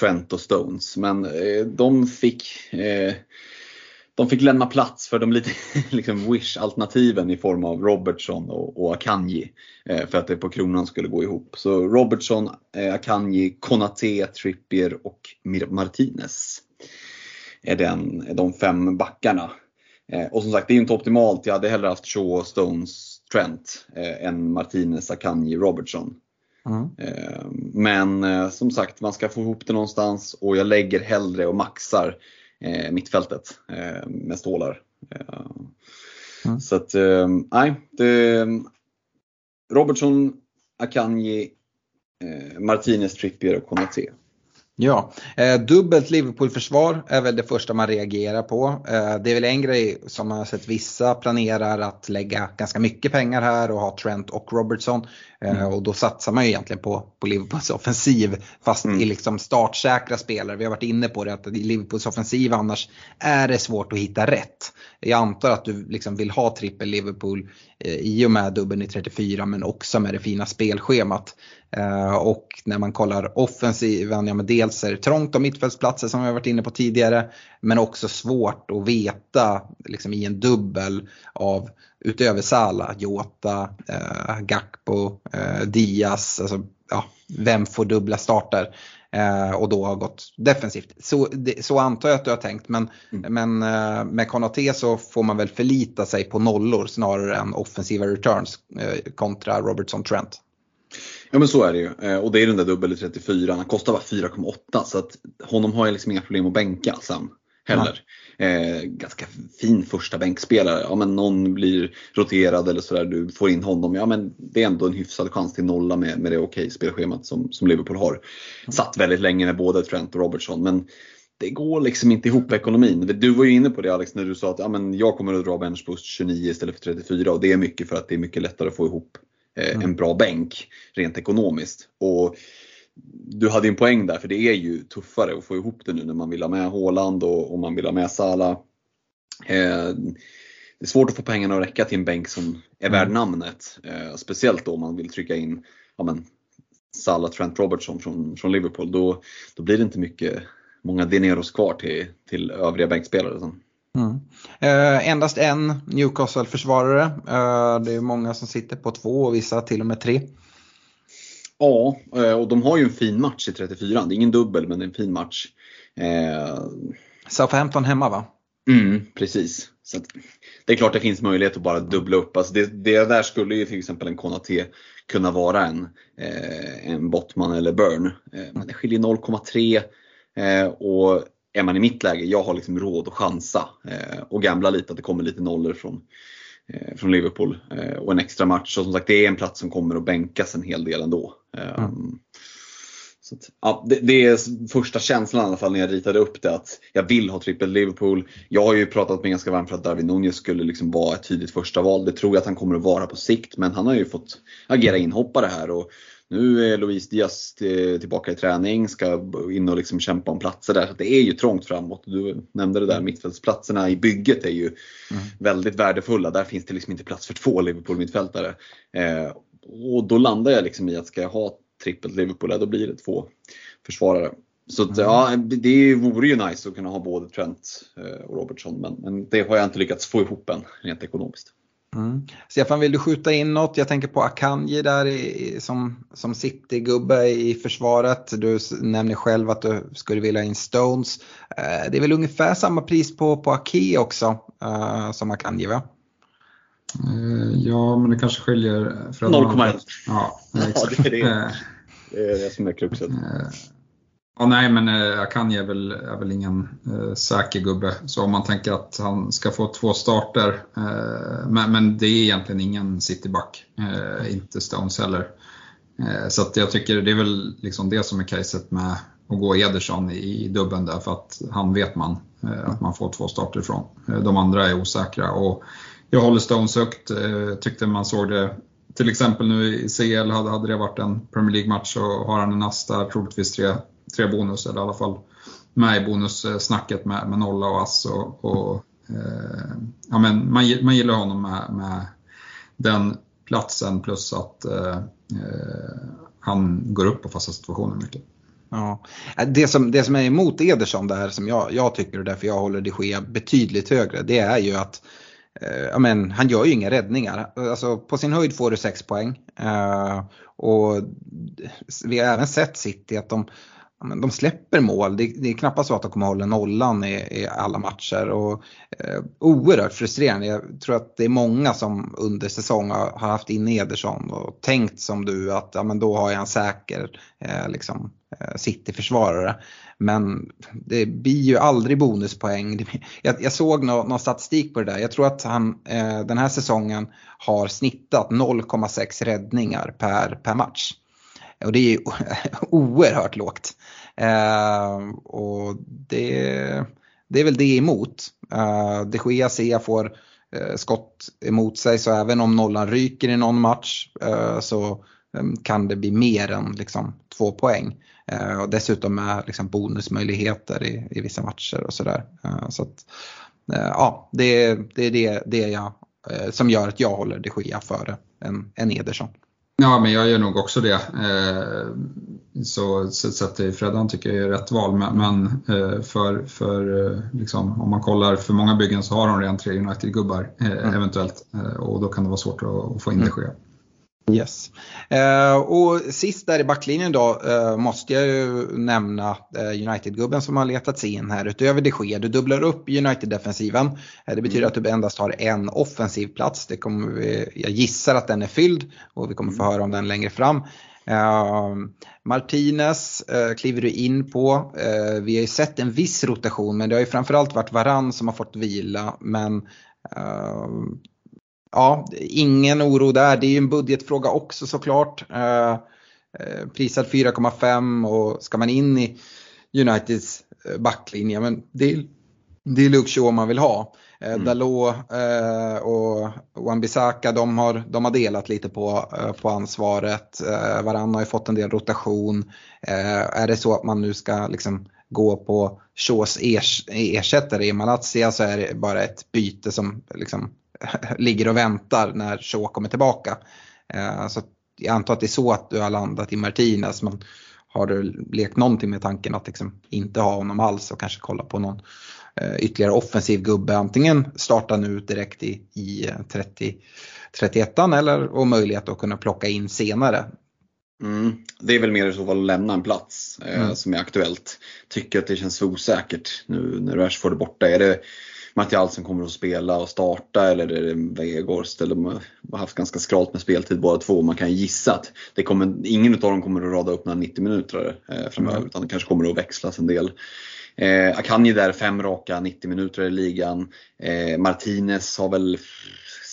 Trent och Stones. Men eh, de fick eh, de fick lämna plats för de lite liksom wish-alternativen i form av Robertson och, och Akanji. Eh, för att det på kronan skulle gå ihop. Så Robertson, eh, Akanji, Konate, Trippier och Martinez är, den, är de fem backarna. Eh, och som sagt, det är inte optimalt. Jag hade hellre haft Shaw, Stones, Trent än Martinez, Akanji, Robertson. Mm. Men som sagt, man ska få ihop det någonstans och jag lägger hellre och maxar eh, mittfältet eh, med stålar. Eh, mm. Så att, eh, nej. Det, Robertson, Akanji, eh, Martinez, Trippier och Konate. Ja, eh, dubbelt Liverpool-försvar är väl det första man reagerar på. Eh, det är väl en grej som man har sett vissa planerar att lägga ganska mycket pengar här och ha Trent och Robertson. Eh, mm. Och då satsar man ju egentligen på, på Liverpools offensiv fast mm. i liksom startsäkra spelare. Vi har varit inne på det att i Liverpools offensiv annars är det svårt att hitta rätt. Jag antar att du liksom vill ha trippel Liverpool eh, i och med dubbeln i 34 men också med det fina spelschemat. Eh, och när man kollar offensiven, ja men dels är det trångt om mittfältsplatser som vi har varit inne på tidigare. Men också svårt att veta liksom, i en dubbel av utöver Sala, Jota, eh, Gakpo, eh, Diaz. Alltså, ja, vem får dubbla starter? Eh, och då har gått defensivt. Så, det, så antar jag att du har tänkt. Men, mm. men eh, med Konate så får man väl förlita sig på nollor snarare än offensiva returns eh, kontra Robertson Trent. Ja men så är det ju. Eh, och det är den där dubbel i 34. Han kostar bara 4,8 så att honom har jag liksom inga problem att bänka sen heller. Eh, ganska fin första bänkspelare. Ja, men någon blir roterad eller sådär, du får in honom. Ja, men det är ändå en hyfsad chans till nolla med, med det okej spelschemat som, som Liverpool har. Satt väldigt länge med både Trent och Robertson. Men det går liksom inte ihop ekonomin. Du var ju inne på det Alex när du sa att ja, men jag kommer att dra benchboost 29 istället för 34 och det är mycket för att det är mycket lättare att få ihop eh, en bra bänk rent ekonomiskt. Och du hade en poäng där för det är ju tuffare att få ihop det nu när man vill ha med Haaland och, och man vill ha med Salah. Eh, det är svårt att få pengarna att räcka till en bänk som är värd namnet. Eh, speciellt då om man vill trycka in ja, men, Salah Trent Robertson från, från Liverpool. Då, då blir det inte mycket, många dineros kvar till, till övriga bänkspelare. Sen. Mm. Eh, endast en Newcastle-försvarare. Eh, det är många som sitter på två och vissa till och med tre. Ja, eh, och de har ju en fin match i 34. Det är ingen dubbel, men det är en fin match. Eh, Southampton hemma va? Mm, precis. Så det är klart det finns möjlighet att bara dubbla upp. Alltså det, det där skulle ju till exempel en Konaté kunna vara en, eh, en Bottman eller Burn. Eh, men det skiljer 0,3 eh, och är man i mitt läge, jag har liksom råd att chansa eh, och gambla lite att det kommer lite nollor från, eh, från Liverpool eh, och en extra match. Och som sagt, det är en plats som kommer att bänkas en hel del ändå. Mm. Så att, ja, det, det, är första känslan i alla fall när jag ritade upp det att jag vill ha trippel Liverpool. Jag har ju pratat med ganska varmt för att Darwin Nunez skulle liksom vara ett tydligt första val. Det tror jag att han kommer att vara på sikt men han har ju fått agera inhoppare här. Och nu är Luis Diaz tillbaka i träning, ska in och liksom kämpa om platser där. Så det är ju trångt framåt. Du nämnde det där, mittfältsplatserna i bygget är ju mm. väldigt värdefulla. Där finns det liksom inte plats för två Liverpool-mittfältare. Eh, och då landar jag liksom i att ska jag ha trippelt Liverpool, då blir det två försvarare. Så att, mm. ja, det vore ju nice att kunna ha både Trent eh, och Robertson men, men det har jag inte lyckats få ihop än rent ekonomiskt. Mm. Stefan, vill du skjuta in något? Jag tänker på Akanji där i, som, som City-gubbe i försvaret. Du nämner själv att du skulle vilja in Stones. Eh, det är väl ungefär samma pris på, på Ake också uh, som Akanji va? Uh, ja, men det kanske skiljer. 0,1. Ja, exakt. Ja, det, är det. det är det som är kruxet. Ja, nej, men eh, Akanji är väl, är väl ingen eh, säker gubbe. Så om man tänker att han ska få två starter, eh, men, men, det är egentligen ingen cityback, eh, inte Stones heller. Eh, så att jag tycker det är väl liksom det som är caset med att gå Ederson i, i dubben där, för att han vet man eh, att man får två starter ifrån. Eh, de andra är osäkra. Och jag håller Stones högt, eh, tyckte man såg det till exempel nu i CL, hade, hade det varit en Premier League-match så har han en ass där, troligtvis tre tre bonus, eller i alla fall med i bonussnacket med, med nolla och ass. Och, och eh, ja, men man, man gillar honom med, med den platsen plus att eh, eh, han går upp på fasta situationer mycket. Ja. Det, som, det som är emot Ederson där som jag, jag tycker och därför jag håller de Gea betydligt högre det är ju att eh, men, han gör ju inga räddningar. Alltså, på sin höjd får du 6 poäng. Eh, och vi har även sett City att de, de släpper mål. Det, det, är knappast så att de kommer hålla nollan i, i alla matcher. Och, eh, oerhört frustrerande. Jag tror att det är många som under säsong har, har haft in Ederson och tänkt som du att ja, men då har jag en säker eh, liksom, eh, City-försvarare. Men det blir ju aldrig bonuspoäng. Jag, jag såg någon, någon statistik på det där. Jag tror att han eh, den här säsongen har snittat 0,6 räddningar per, per match. Och det är ju oerhört lågt. Eh, och det, det är väl det emot. Eh, de Gea ser jag får eh, skott emot sig så även om nollan ryker i någon match eh, så eh, kan det bli mer än liksom, två poäng. Eh, och dessutom med liksom, bonusmöjligheter i, i vissa matcher och sådär. Ehm, så att, eh, ja, det, det är det, det jag, eh, som gör att jag håller de Gea före en, en Ederson. Ja, men jag gör nog också det. Eh, så sätter jag Freddan tycker jag är rätt val. Men eh, för, för eh, liksom, om man kollar för många byggen så har de redan tre United-gubbar mm. eventuellt. Och då kan det vara svårt att få in det ske. Yes. Eh, och sist där i backlinjen då eh, måste jag ju nämna eh, United-gubben som har letat sig in här utöver de Gea. Du dubblar upp United-defensiven. Eh, det betyder mm. att du endast har en offensiv plats. Det kommer vi, jag gissar att den är fylld och vi kommer få höra om den längre fram. Uh, Martinez uh, kliver du in på. Uh, vi har ju sett en viss rotation men det har ju framförallt varit Varann som har fått vila. Men ja, ingen oro där. Det är ju en budgetfråga också såklart. prisad 4,5 och ska man in i Uniteds backlinje, men det, det är Luke Shaw man vill ha. Eh, mm. Dalot eh, och Wan-Bissaka de har, de har delat lite på, eh, på ansvaret. Eh, Varann har ju fått en del rotation. Eh, är det så att man nu ska liksom gå på Shaws ers ersättare i Malatsia så är det bara ett byte som liksom ligger och väntar när Shaw kommer tillbaka. Eh, så jag antar att det är så att du har landat i Martinez. Men har du lekt någonting med tanken att liksom inte ha honom alls och kanske kolla på någon Eh, ytterligare offensiv gubbe. Antingen starta nu direkt i, i 30, 31 eller och möjlighet att kunna plocka in senare. Mm. Det är väl mer i så fall att lämna en plats eh, mm. som är aktuellt. Tycker att det känns osäkert nu när Rashford är borta. Är det Mattias som kommer att spela och starta eller är det Weghorst? De har haft ganska skralt med speltid båda två. Man kan gissa att det kommer, ingen av dem kommer att rada upp några 90 minuter eh, framöver mm. utan det kanske kommer att växlas en del. Eh, Akanji där fem raka 90 minuter i ligan. Eh, Martinez har väl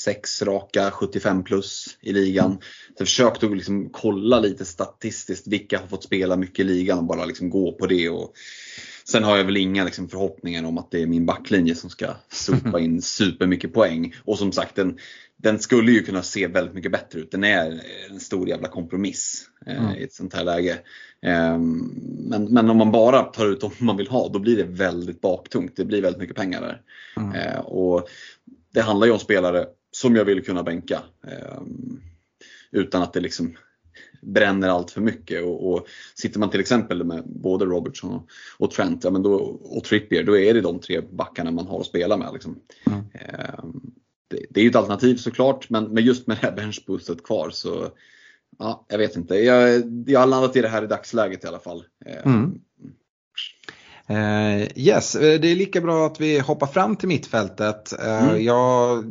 sex raka 75 plus i ligan. Så jag försökte liksom kolla lite statistiskt vilka har fått spela mycket i ligan och bara liksom gå på det. Och sen har jag väl inga liksom förhoppningar om att det är min backlinje som ska sopa in supermycket poäng. Och som sagt, den, den skulle ju kunna se väldigt mycket bättre ut. Den är en stor jävla kompromiss eh, mm. i ett sånt här läge. Eh, men, men om man bara tar ut dem man vill ha, då blir det väldigt baktungt. Det blir väldigt mycket pengar där. Mm. Eh, och det handlar ju om spelare som jag vill kunna bänka. Ehm, utan att det liksom bränner allt för mycket. Och, och, sitter man till exempel med både Robertson och, och Trent ja, men då, och Trippier, då är det de tre backarna man har att spela med. Liksom. Mm. Ehm, det, det, är ju ett alternativ såklart, men, men just med det här benchboostet kvar så ja, jag vet inte. Jag, jag har landat i det här i dagsläget i alla fall. Ehm, mm. Uh, yes, det är lika bra att vi hoppar fram till mittfältet. Uh, mm. Jag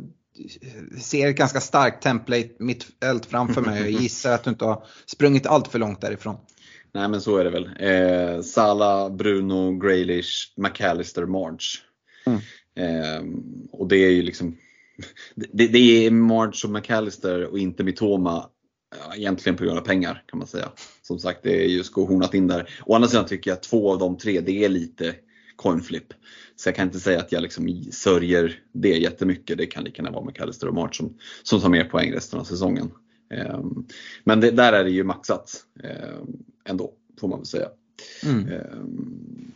ser ett ganska starkt template mittfält framför mig. Jag gissar att du inte har sprungit allt för långt därifrån. Nej men så är det väl. Eh, Sala, Bruno, Graylish, McAllister, Marge. Mm. Eh, och det är ju liksom det, det är Marge och McAllister och inte Mitoma egentligen på grund av pengar kan man säga. Som sagt, det är ju skohornat in där. Å andra sidan tycker jag att två av de tre, det är lite coin flip. Så jag kan inte säga att jag liksom sörjer det jättemycket. Det kan lika gärna vara McAllister och March som, som tar mer poäng resten av säsongen. Um, men det, där är det ju maxat um, ändå, får man väl säga. Mm. Um,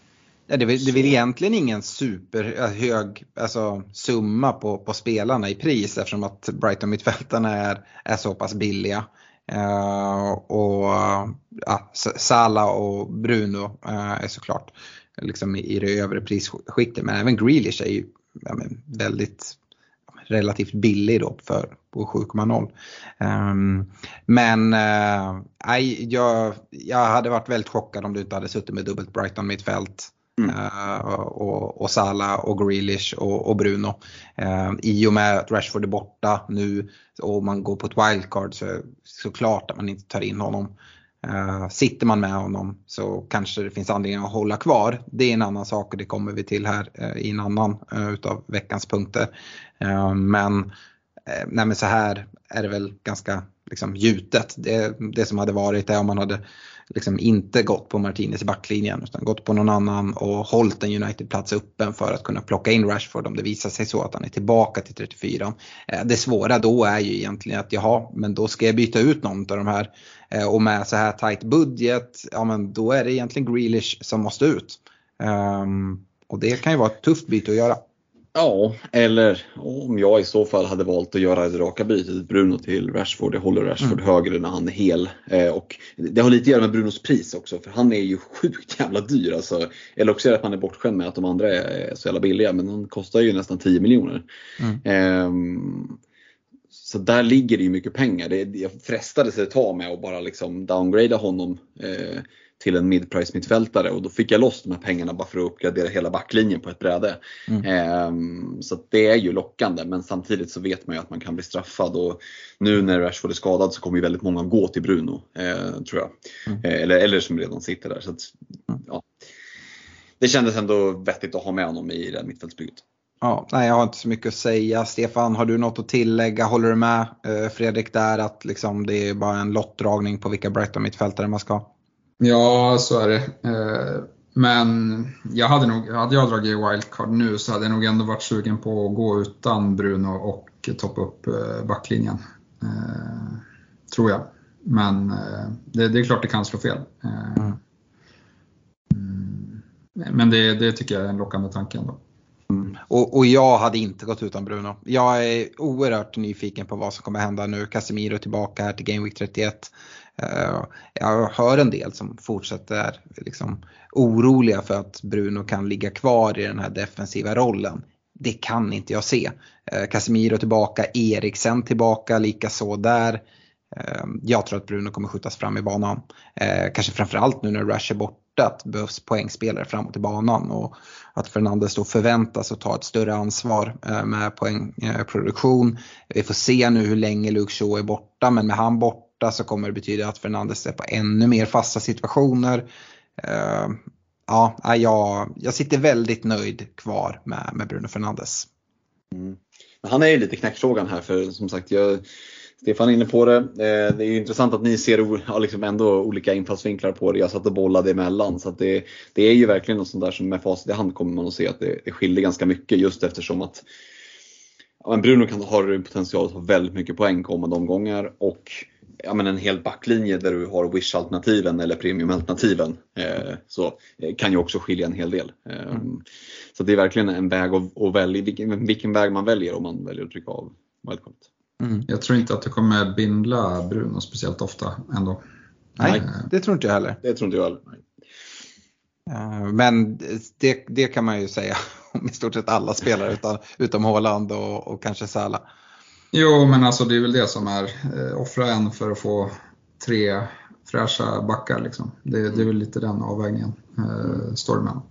ja, det, är, det är väl egentligen ingen superhög alltså, summa på, på spelarna i pris eftersom att Brighton-mittfältarna är, är så pass billiga. Uh, och ja, Sala och Bruno uh, är såklart liksom i det övre prisskiktet. Men även Grealish är ju ja, väldigt relativt billig då för, på 7,0. Um, men uh, jag, jag hade varit väldigt chockad om du inte hade suttit med dubbelt Brighton mittfält. Mm. Uh, och, och Salah och Grealish och, och Bruno. Uh, I och med att Rashford är borta nu och man går på ett wildcard så såklart att man inte tar in honom. Eh, sitter man med honom så kanske det finns anledning att hålla kvar. Det är en annan sak och det kommer vi till här eh, i en annan eh, utav veckans punkter. men, nej, men så här är det väl ganska liksom, gjutet. Det, det som hade varit är om man hade liksom inte gått på Martinez i backlinjen utan gått på någon annan och hållit en United-plats öppen för att kunna plocka in Rashford om det visar sig så att han är tillbaka till 34. Eh, det svåra då är ju egentligen att jaha, men då ska jag byta ut någon av de här eh, och med så här tight budget, ja men då är det egentligen Grealish som måste ut. Ehm, och det kan ju vara ett tufft byte att göra. Ja, eller om jag i så fall hade valt att göra det raka bytet, Bruno till Rashford. Jag håller Rashford mm. högre när han är hel. Eh, och det har lite att göra med Brunos pris också, för han är ju sjukt jävla dyr. Alltså. Eller också är det att man är bortskämd med att de andra är så jävla billiga, men han kostar ju nästan 10 miljoner. Mm. Eh, så där ligger det ju mycket pengar. Det, jag frestades ett tag med att bara liksom downgrada honom eh, till en midprice mittfältare och då fick jag loss de här pengarna bara för att uppgradera hela backlinjen på ett bräde. Mm. Ehm, så det är ju lockande men samtidigt så vet man ju att man kan bli straffad och nu när Rashford är skadad så kommer ju väldigt många gå till Bruno, eh, tror jag. Mm. Eh, eller, eller som redan sitter där. Så att, ja. Det kändes ändå vettigt att ha med honom i det här mittfältsbygget. Ja, nej, jag har inte så mycket att säga. Stefan, har du något att tillägga? Håller du med eh, Fredrik där att liksom, det är bara en lottdragning på vilka Brighton-mittfältare man ska ha? Ja, så är det. Eh, Men jag hade nog, hade jag dragit wildcard nu så hade jag nog ändå varit sugen på att gå utan Bruno och toppa upp eh, backlinjen. Eh, Tror jag. Men det, det är klart det kan slå fel. Mm. mm, Men det, det tycker jag är en lockande tanke ändå. Och, och jag hade inte gått utan Bruno. Jag är oerhört nyfiken på vad som kommer hända nu. Casemiro tillbaka här till Game Week 31. Eh, jag hör en del som fortsätter liksom oroliga för att Bruno kan ligga kvar i den här defensiva rollen. Det kan inte jag se. Eh, Casemiro tillbaka, Eriksen tillbaka, lika så där. Eh, jag tror att Bruno kommer skjutas fram i banan. Kanske framförallt nu när Rush är borta, att det behövs poängspelare framåt i banan. Och att Fernandes då förväntas att ta ett större ansvar med poängproduktion. Vi får se nu hur länge Luke Shaw är borta men med han borta så kommer det betyda att Fernandes är på ännu mer fasta situationer. Eh, ja, jag, jag sitter väldigt nöjd kvar med, med Bruno Fernandes. Mm. Men han är ju lite knäckfrågan här för som sagt, jag, Stefan är inne på det. Eh, Det är ju intressant att ni ser ja, liksom ändå olika infallsvinklar på det. Jag satt och bollade emellan. Så att det, det är ju verkligen något sånt där som med facit i hand kommer man att se att det, det skiljer ganska mycket just eftersom att ja, men Bruno kan har potential att ha väldigt mycket poäng kommande omgångar och ja, men en hel backlinje där du har wish-alternativen eller premium-alternativen eh, så eh, kan ju också skilja en hel del. Eh, Så det är verkligen en väg att, att välja, vilken, vilken väg man väljer om man väljer att trycka av wildcardet. Jag tror inte att det kommer bindla Bruno speciellt ofta ändå. Nej, det tror inte jag heller. Det tror inte jag heller. Nej. Eh, Men det, det kan man ju säga om i stort sett alla spelare utom, utom Haaland och, och kanske Salah. Jo, men alltså det är väl det som är, eh, offra en för att få tre fräscha backar. Liksom. Det, det är väl lite den avvägningen eh, står det mellan.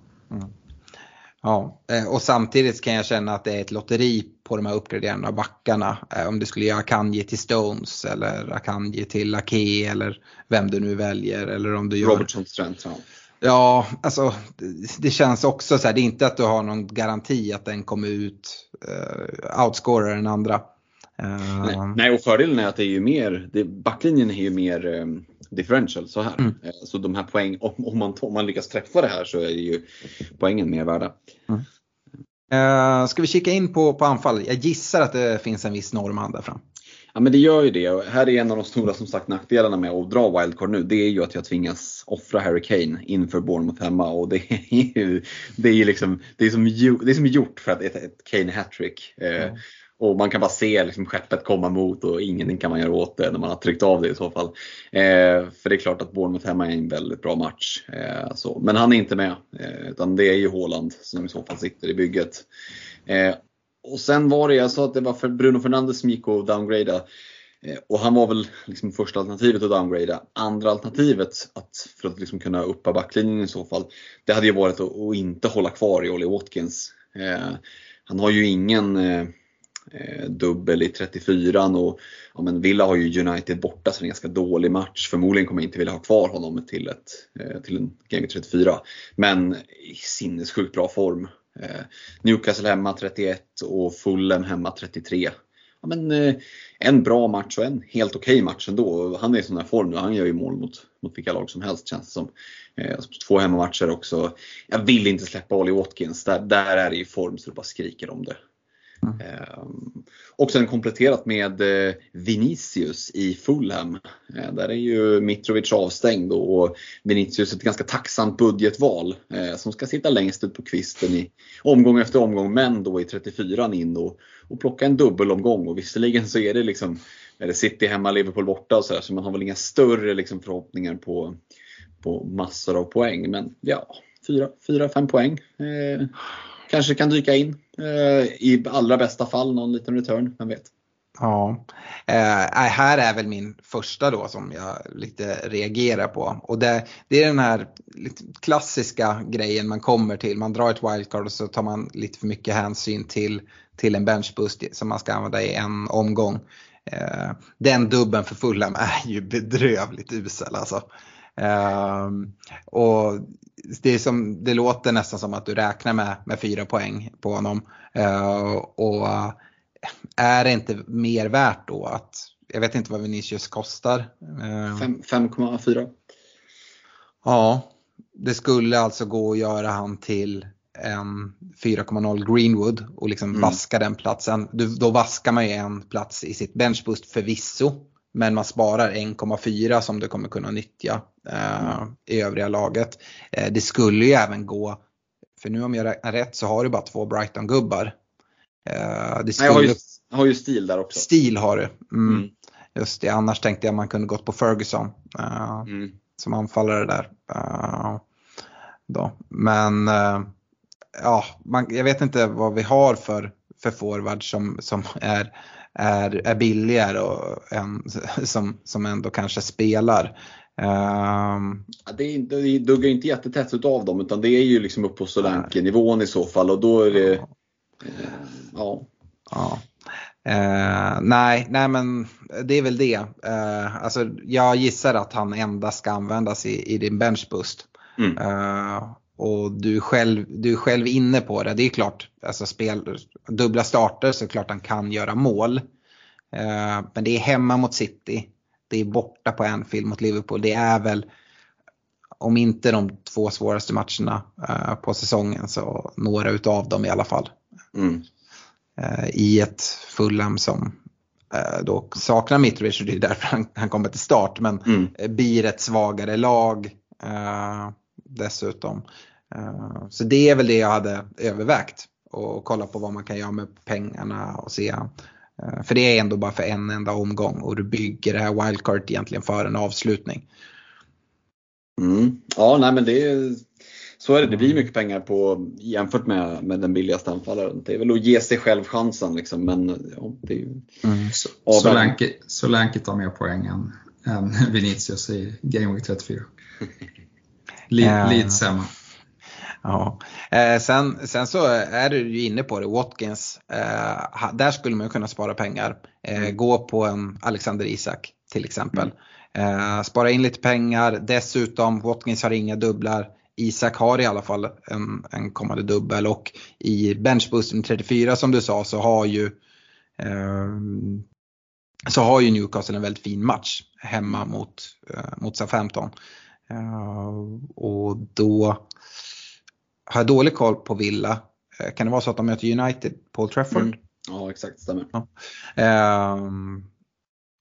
Ja, eh, och samtidigt kan jag känna att det är ett lotteri på de här uppgraderande backarna. Eh, Om du skulle göra Akanji till Stones eller Akanji till Ake eller vem du nu väljer. Eller om du gör... Robertson Trent. Ja. Ja, alltså det- det känns också så här, det är inte att du har någon garanti att den kommer ut uh, outscorar den andra. Eh, Nej, och fördelen är att det är ju mer, det, backlinjen är ju mer um, differential så här. Mm. Eh, Så de här poäng, om, om, man, om man lyckas träffa det här så är ju poängen mer värda. Eh, ska vi kika in på, på anfall? Jag gissar att det finns en viss Norrman där fram. Ja men det gör ju det och här är en av de stora som sagt nackdelarna med att dra wildcard nu. Det är ju att jag tvingas offra Harry Kane inför Bournemouth hemma och det är ju det är liksom, det är som, det är som gjort för att ett, ett Kane hattrick. Eh, och man kan bara se liksom skeppet komma mot och ingenting kan man göra åt det när man har tryckt av det i så fall. Eh, för det är klart att Bournemouth hemma är en väldigt bra match. Eh, så. Men han är inte med, eh, utan det är ju Haaland som i så fall sitter i bygget. Eh, och sen var det, jag sa att det var för Bruno Fernandes som gick och downgrada. Eh, Och han var väl liksom första alternativet att downgrada. Andra alternativet att, för att liksom kunna uppa backlinjen i så fall, det hade ju varit att, att inte hålla kvar i Ollie Watkins. Eh, han har ju ingen eh, Eh, dubbel i 34 och ja, men Villa har ju United borta så det är en ganska dålig match. Förmodligen kommer jag inte vilja ha kvar honom till, ett, eh, till en Game 34. Men i sinnessjukt bra form. Eh, Newcastle hemma 31 och Fulham hemma 33. Ja, men, eh, en bra match och en helt okej match ändå. Han är i sån här form nu. Han gör ju mål mot, mot vilka lag som helst känns det som. Eh, alltså, två hemmamatcher också. Jag vill inte släppa Ollie Watkins. Där, där är det i form så det bara skriker om det. Mm. Ehm, och sen kompletterat med eh, Vinicius i Fulham. Eh, där är ju Mitrovic avstängd och Vinicius ett ganska tacksamt budgetval eh, som ska sitta längst ut på kvisten i omgång efter omgång men då i 34an in och, och plocka en dubbelomgång. Och visserligen så är det liksom är det City hemma, Liverpool borta och sådär så man har väl inga större liksom, förhoppningar på, på massor av poäng. Men ja, 4-5 poäng. Eh, kanske kan dyka in. Eh, I allra bästa fall någon liten return, vem vet. Ja, eh, eh, här är väl min första då som jag lite reagerar på. Och det, det är den här klassiska grejen man kommer till. Man drar ett wildcard och så tar man lite för mycket hänsyn till, till en benchboost som man ska använda i en omgång. Eh, den dubben för Fulham är ju bedrövligt usel alltså. Eh, och det, är som, det låter nästan som att du räknar med, med fyra poäng på honom. Eh, och är det inte mer värt då att, jag vet inte vad Vinicius kostar. 5,4. Eh, ja, det skulle alltså gå att göra han till en 4,0 Greenwood och liksom mm. vaska den platsen. Då vaskar man ju en plats i sitt benchboost förvisso. Men man sparar 1,4 som du kommer kunna nyttja eh, mm. i övriga laget. Eh, det skulle ju även gå, för nu om jag räknar rätt så har du bara två Brighton-gubbar. Eh, det skulle... Nej, jag, har ju, jag har ju stil där också. Stil har du. Mm. Mm. Just det, annars tänkte jag man kunde gått på Ferguson uh, mm. som anfallare där. Uh, då. Men uh, ja, man, jag vet inte vad vi har för, för forward som, som är, är, är billigare och en, som, som ändå kanske spelar. Um, ja, det, är, det duggar inte jättetätt utav dem utan det är ju liksom upp på Solanke-nivån i så fall och då är det ja. ja. ja. Uh, nej, nej men det är väl det. Uh, alltså, jag gissar att han endast ska användas i, i din benchboost. Mm. Uh, och du är, själv, du är själv inne på det. Det är klart, alltså spel, dubbla starter så klart han kan göra mål. men det är hemma mot City. Det är borta på Anfield mot Liverpool. Det är väl, om inte de två svåraste matcherna på säsongen så några utav dem i alla fall. Mm. Eh, I ett Fulham som eh, då saknar Mitrovic och det är därför han, han kommer till start. Men mm. blir ett svagare lag eh, dessutom. Eh, så det är väl det jag hade övervägt. Och kolla på vad man kan göra med pengarna och se. Eh, för det är ändå bara för en enda omgång och du bygger det här wildcard egentligen för en avslutning. Mm. Ja, nej men det är så är det, det blir mycket pengar på jämfört med, med den billigaste anfallaren. Det är väl att ge sig själv chansen liksom, men ja, det är ju... Mm. Så, Lanke tar mer poäng än, än Vinicius i Game Week 34. Lite sämre. Ja. Eh, sen, sen så är du ju inne på det, Watkins. Eh, där skulle man kunna spara pengar. Eh, mm. gå på en Alexander Isak till exempel. Mm. spara in lite pengar. Dessutom, Watkins har inga dubblar. Isak har i alla fall en, en kommande dubbel och i benchboosten 34 som du sa så har ju eh, så har ju Newcastle en väldigt fin match hemma mot, eh, mot Southampton. Eh, och då har jag dålig koll på Villa. Eh, kan det vara så att de möter United på Trafford? Mm. Ja exakt, stämmer. Ja. Ehm,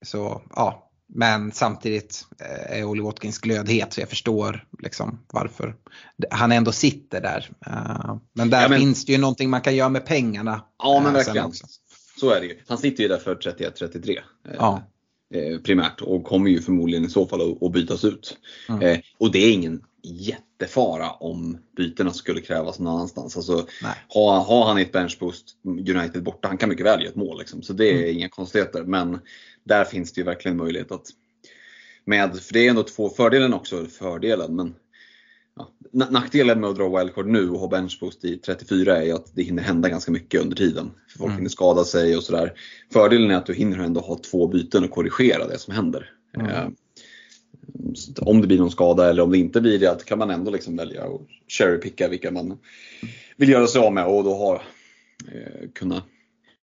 så ja, men samtidigt eh, är Olly Watkins glödhet så jag förstår liksom varför han ändå sitter där. Eh, men där ja, men, finns det ju någonting man kan göra med pengarna. Ja men eh, verkligen. Så är det ju. Han sitter ju där för 31-33. Ja. Primärt och kommer ju förmodligen i så fall att bytas ut. Mm. Och det är ingen jättefara om bytena skulle krävas någon annanstans. Alltså, har, har han ett benchboost United borta, han kan mycket väl göra ett mål. Liksom. Så det är mm. inga konstigheter. Men där finns det ju verkligen möjlighet att med, för det är ändå två fördelen också, fördelen men ja, nackdelen med att dra wildcard nu och ha benchboost i 34 är ju att det hinner hända ganska mycket under tiden. För folk mm. hinner skada sig och sådär. Fördelen är att du hinner ändå ha två byten och korrigera det som händer. Mm. Om det blir någon skada eller om det inte blir det, kan man ändå liksom välja att cherrypicka vilka man vill göra sig av med och då ha, eh, kunna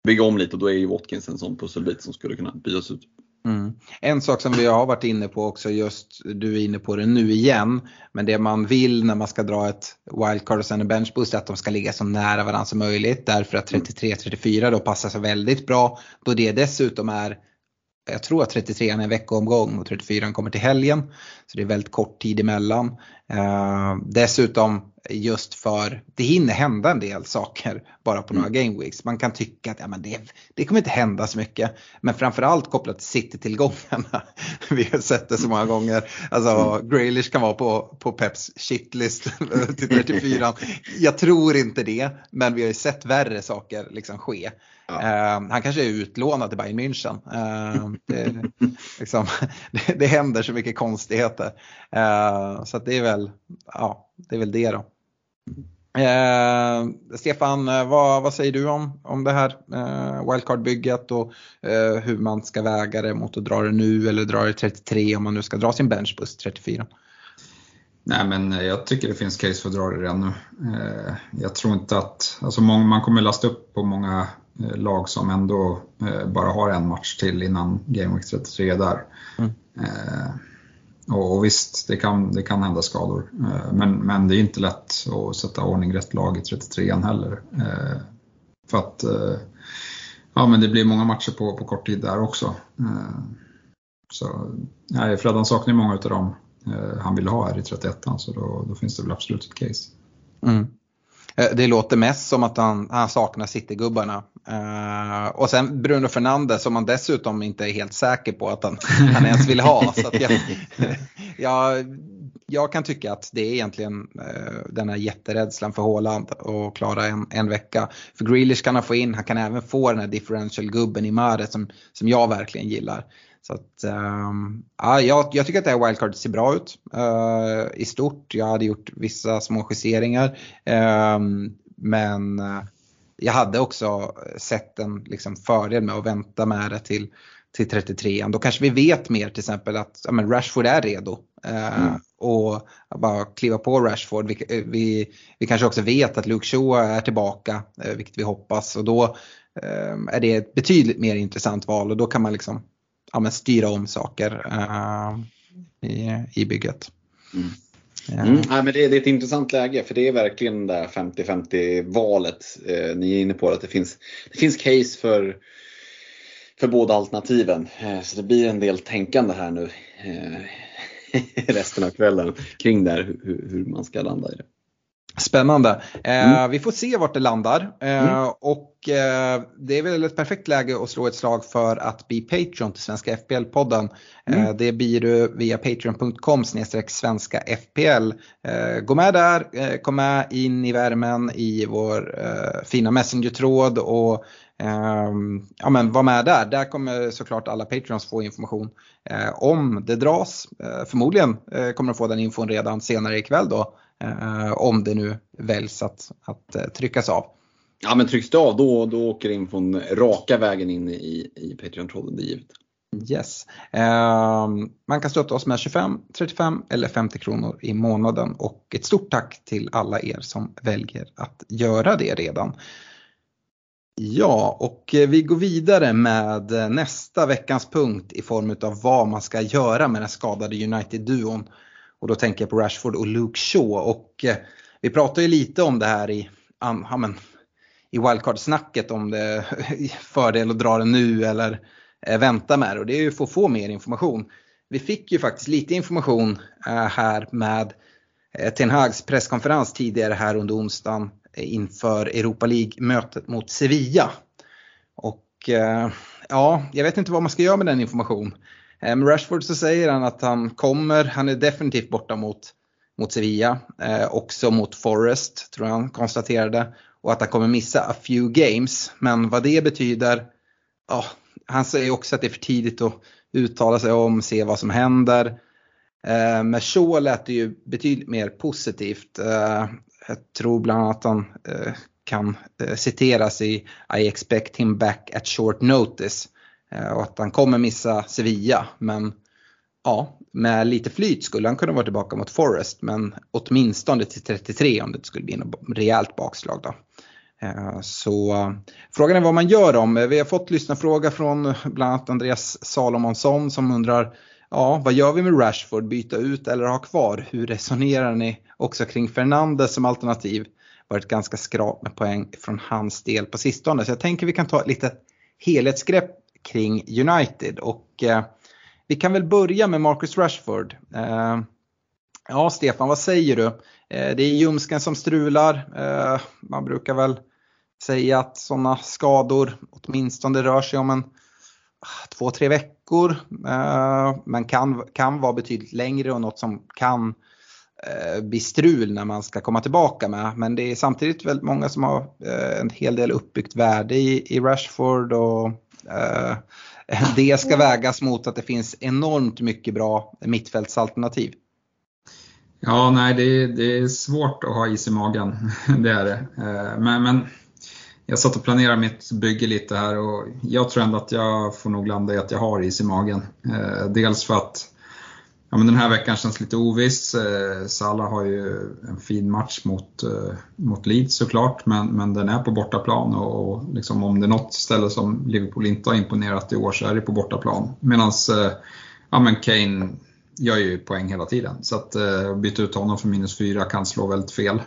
bygga om lite och då är ju Watkins en sån pusselbit som skulle kunna bytas ut. Mm. En sak som vi har varit inne på också, just du är inne på det nu igen, men det man vill när man ska dra ett wildcard och sen en benchboost är att de ska ligga så nära varandra som möjligt därför att 33-34 då passar sig väldigt bra då det dessutom är jag tror att 33 är en veckoomgång och 34 kommer till helgen. Så det är väldigt kort tid emellan. Eh, dessutom just för det hinner hända en del saker bara på några mm. game weeks. Man kan tycka att ja, men det, det kommer inte hända så mycket. Men framförallt kopplat till City-tillgångarna. Vi har sett det så många gånger. Alltså mm. Graylish kan vara på, på Peps shitlist till 34. Jag tror inte det, men vi har ju sett värre saker liksom ske. Ja. Uh, han kanske är utlånad till Bayern München. Uh, det, liksom, det, det händer så mycket konstigheter. Uh, så det är väl, ja, det är väl det då. Eh, Stefan, eh, vad, vad, säger du om, om det här eh, wildcard-bygget och eh, hur man ska väga det mot att dra det nu eller dra det 33 om man nu ska dra sin benchbus 34? Nej men eh, jag tycker det finns case för att dra det redan nu. Eh, jag tror inte att, alltså man kommer lasta upp på många lag som ändå bara har en match till innan Game Week 33 är där. Mm. Och, visst, det kan, det kan hända skador. Eh, men, men det är inte lätt att sätta ordning rätt lag i 33an heller. Eh, för att eh, ja, men det blir många matcher på, på kort tid där också. Eh, så nej, Freddan saknar många av dem eh, han vill ha här i 31an så då, då finns det väl absolut ett case. Mm. Eh, det låter mest som att han, han saknar Citygubbarna. Uh, och sen Bruno Fernandes som man dessutom inte är helt säker på att han, han ens vill ha. så jag, jag, jag, kan tycka att det är egentligen uh, den här jätterädslan för Håland att klara en, en vecka. För Grealish kan han få in, han kan även få den här differential-gubben i Mare som, som jag verkligen gillar. Så att, um, ja, jag, jag, tycker att det här wildcardet ser bra ut uh, i stort. Jag hade gjort vissa små justeringar. Um, men jag hade också sett en liksom, fördel med att vänta med det till, till 33 Då kanske vi vet mer till exempel att ja, Rashford är redo. Eh, mm. och bara kliva på Rashford. Vi, eh, vi, vi, kanske också vet att Luke Shaw är tillbaka, eh, vilket vi hoppas. Och då eh, är det ett betydligt mer intressant val och då kan man liksom ja, men styra om saker eh, i, i bygget. Mm. Mm. Ja, men det, det, är ett intressant läge för det är verkligen det där 50-50 valet. Eh, ni är inne på att det finns, det finns case för, för båda alternativen. Eh, så det blir en del tänkande här nu eh, resten av kvällen kring det här, hur, hur man ska landa i det. Spännande. Eh, mm. Vi får se vart det landar. Eh, mm. Och eh, det är väl ett perfekt läge att slå ett slag för att bli Patreon till Svenska FPL-podden. Eh, mm. det blir du via patreon.com svenska FPL. Eh, gå med där, eh, kom med in i värmen i vår fina Messenger-tråd och ja, men var med där. Där kommer såklart alla Patreons få information om det dras. förmodligen kommer de få den infon redan senare ikväll då. Eh, om det nu väljs att, att eh, tryckas av. Ja men trycks det av då, då åker det in från raka vägen in i, i Patreon-tråden, det är givet. Yes. Eh, man kan stötta oss med 25, 35 eller 50 kronor i månaden och ett stort tack till alla er som väljer att göra det redan. Ja, och vi går vidare med nästa veckans punkt i form av vad man ska göra med den skadade United-duon. Och då tänker jag på Rashford och Luke Shaw. Och eh, vi pratade ju lite om det här i, ja, men, i wildcard-snacket om det är fördel att dra det nu eller eh, vänta med det. Och det är ju för att få mer information. Vi fick ju faktiskt lite information eh, här med eh, Ten Hags presskonferens tidigare här under onsdagen eh, inför Europa League-mötet mot Sevilla. Och eh, ja, jag vet inte vad man ska göra med den informationen. Eh, med Rashford så säger han att han kommer, han är definitivt borta mot, mot Sevilla, eh, också mot Forest tror jag han konstaterade. Och att han kommer missa a few games. Men vad det betyder, oh, han säger också att det är för tidigt att uttala sig om, se vad som händer. Eh, med Shaw lät det ju betydligt mer positivt. Eh, jag tror bland annat att han eh, kan eh, citeras i I expect him back at short notice. Eh, och att han kommer missa Sevilla. Men ja, med lite flyt skulle han kunna vara tillbaka mot Forest. Men åtminstone till 33 om det skulle bli något rejält bakslag. Då. Eh, så eh, frågan är vad man gör om. Vi har fått lyssna fråga från bland annat Andreas Salomonsson som undrar Ja, vad gör vi med Rashford? Byta ut eller ha kvar? Hur resonerar ni också kring Fernandes som alternativ? Varit ganska skrap med poäng från hans del på sistone. Så jag tänker vi kan ta ett litet helhetsgrepp kring United. Och eh, vi kan väl börja med Marcus Rashford. Eh, Ja, Stefan, vad säger du? Eh, det är ljumsken som strular. Eh, man brukar väl säga att sådana skador åtminstone rör sig om en ah, två, tre veckor. Eh, men kan, kan vara betydligt längre och något som kan eh, bli strul när man ska komma tillbaka med. Men det är samtidigt väldigt många som har eh, en hel del uppbyggt värde i, i Rashford och Eh, det ska vägas mot att det finns enormt mycket bra mittfältsalternativ. Ja, nej det, det är svårt att ha is i magen. Det är det. Eh, men, men jag satt och planerade mitt bygge lite här och jag tror ändå att jag får nog landa i att jag har is i magen. Eh, dels för att ja, men den här veckan känns lite oviss. Eh, Salah har ju en fin match mot, eh, mot Leeds såklart, men, men den är på bortaplan och, och liksom om det är något ställe som Liverpool inte har imponerat i år så är det på bortaplan. Medan eh, ja, Kane gör ju poäng hela tiden. Så att byta ut honom för minus 4 kan slå väldigt fel.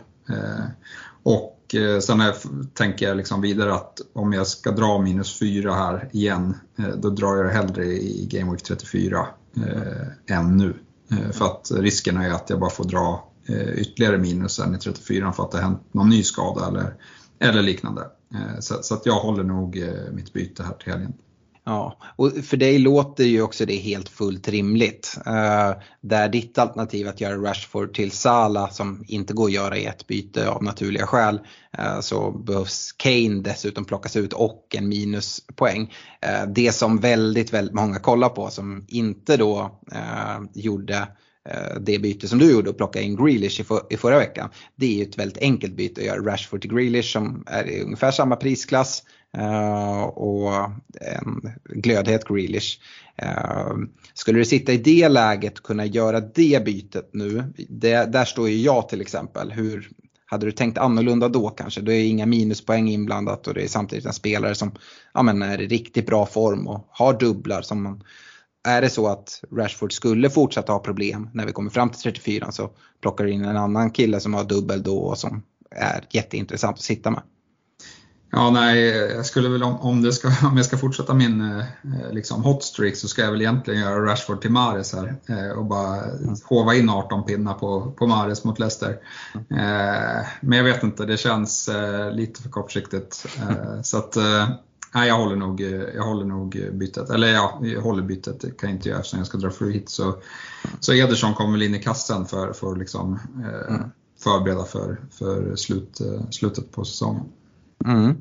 Och sen är, tänker jag liksom vidare att om jag ska dra minus 4 här igen, då drar jag det hellre i Game Week 34 eh, än nu. Eh, för att risken är att jag bara får dra eh, ytterligare minus i 34 för att det har hänt någon ny skada eller, eller liknande. så, så att jag håller nog mitt byte här till helgen. Ja, och för dig låter ju också det helt fullt rimligt. Eh, uh, där ditt alternativ att göra Rashford till Sala som inte går att göra i ett byte av naturliga skäl. Uh, så behövs Kane dessutom plockas ut och en minuspoäng. Uh, det som väldigt, väldigt många kollar på som inte då gjorde det byte som du gjorde och plocka in Grealish i, för, i förra veckan. Det är ju ett väldigt enkelt byte att göra Rashford till Grealish som är i ungefär samma prisklass. Uh, och en glödhet Grealish. Uh, skulle du sitta i det läget kunna göra det bytet nu, det, där står ju jag till exempel. Hur, hade du tänkt annorlunda då kanske? Då är inga minuspoäng inblandat och det är samtidigt en spelare som ja, men är i riktigt bra form och har dubblar. Som man, är det så att Rashford skulle fortsätta ha problem när vi kommer fram till 34 så plockar du in en annan kille som har dubbel då och som är jätteintressant att sitta med. Ja, nej, jag skulle väl om, om, det ska, om jag ska fortsätta min eh, liksom hot streak så ska jag väl egentligen göra Rashford till Mares här eh, och bara hova in 18 pinnar på, på Mares mot Leicester. Eh, men jag vet inte, det känns lite för kortsiktigt. Så att, nej, jag håller nog, jag håller nog bytet. Eller ja, jag håller bytet, det kan jag inte göra eftersom jag ska dra free hit. Så, så Ederson kommer väl in i kassen för, för liksom, mm. förbereda för, för slut, slutet på säsongen. Mm.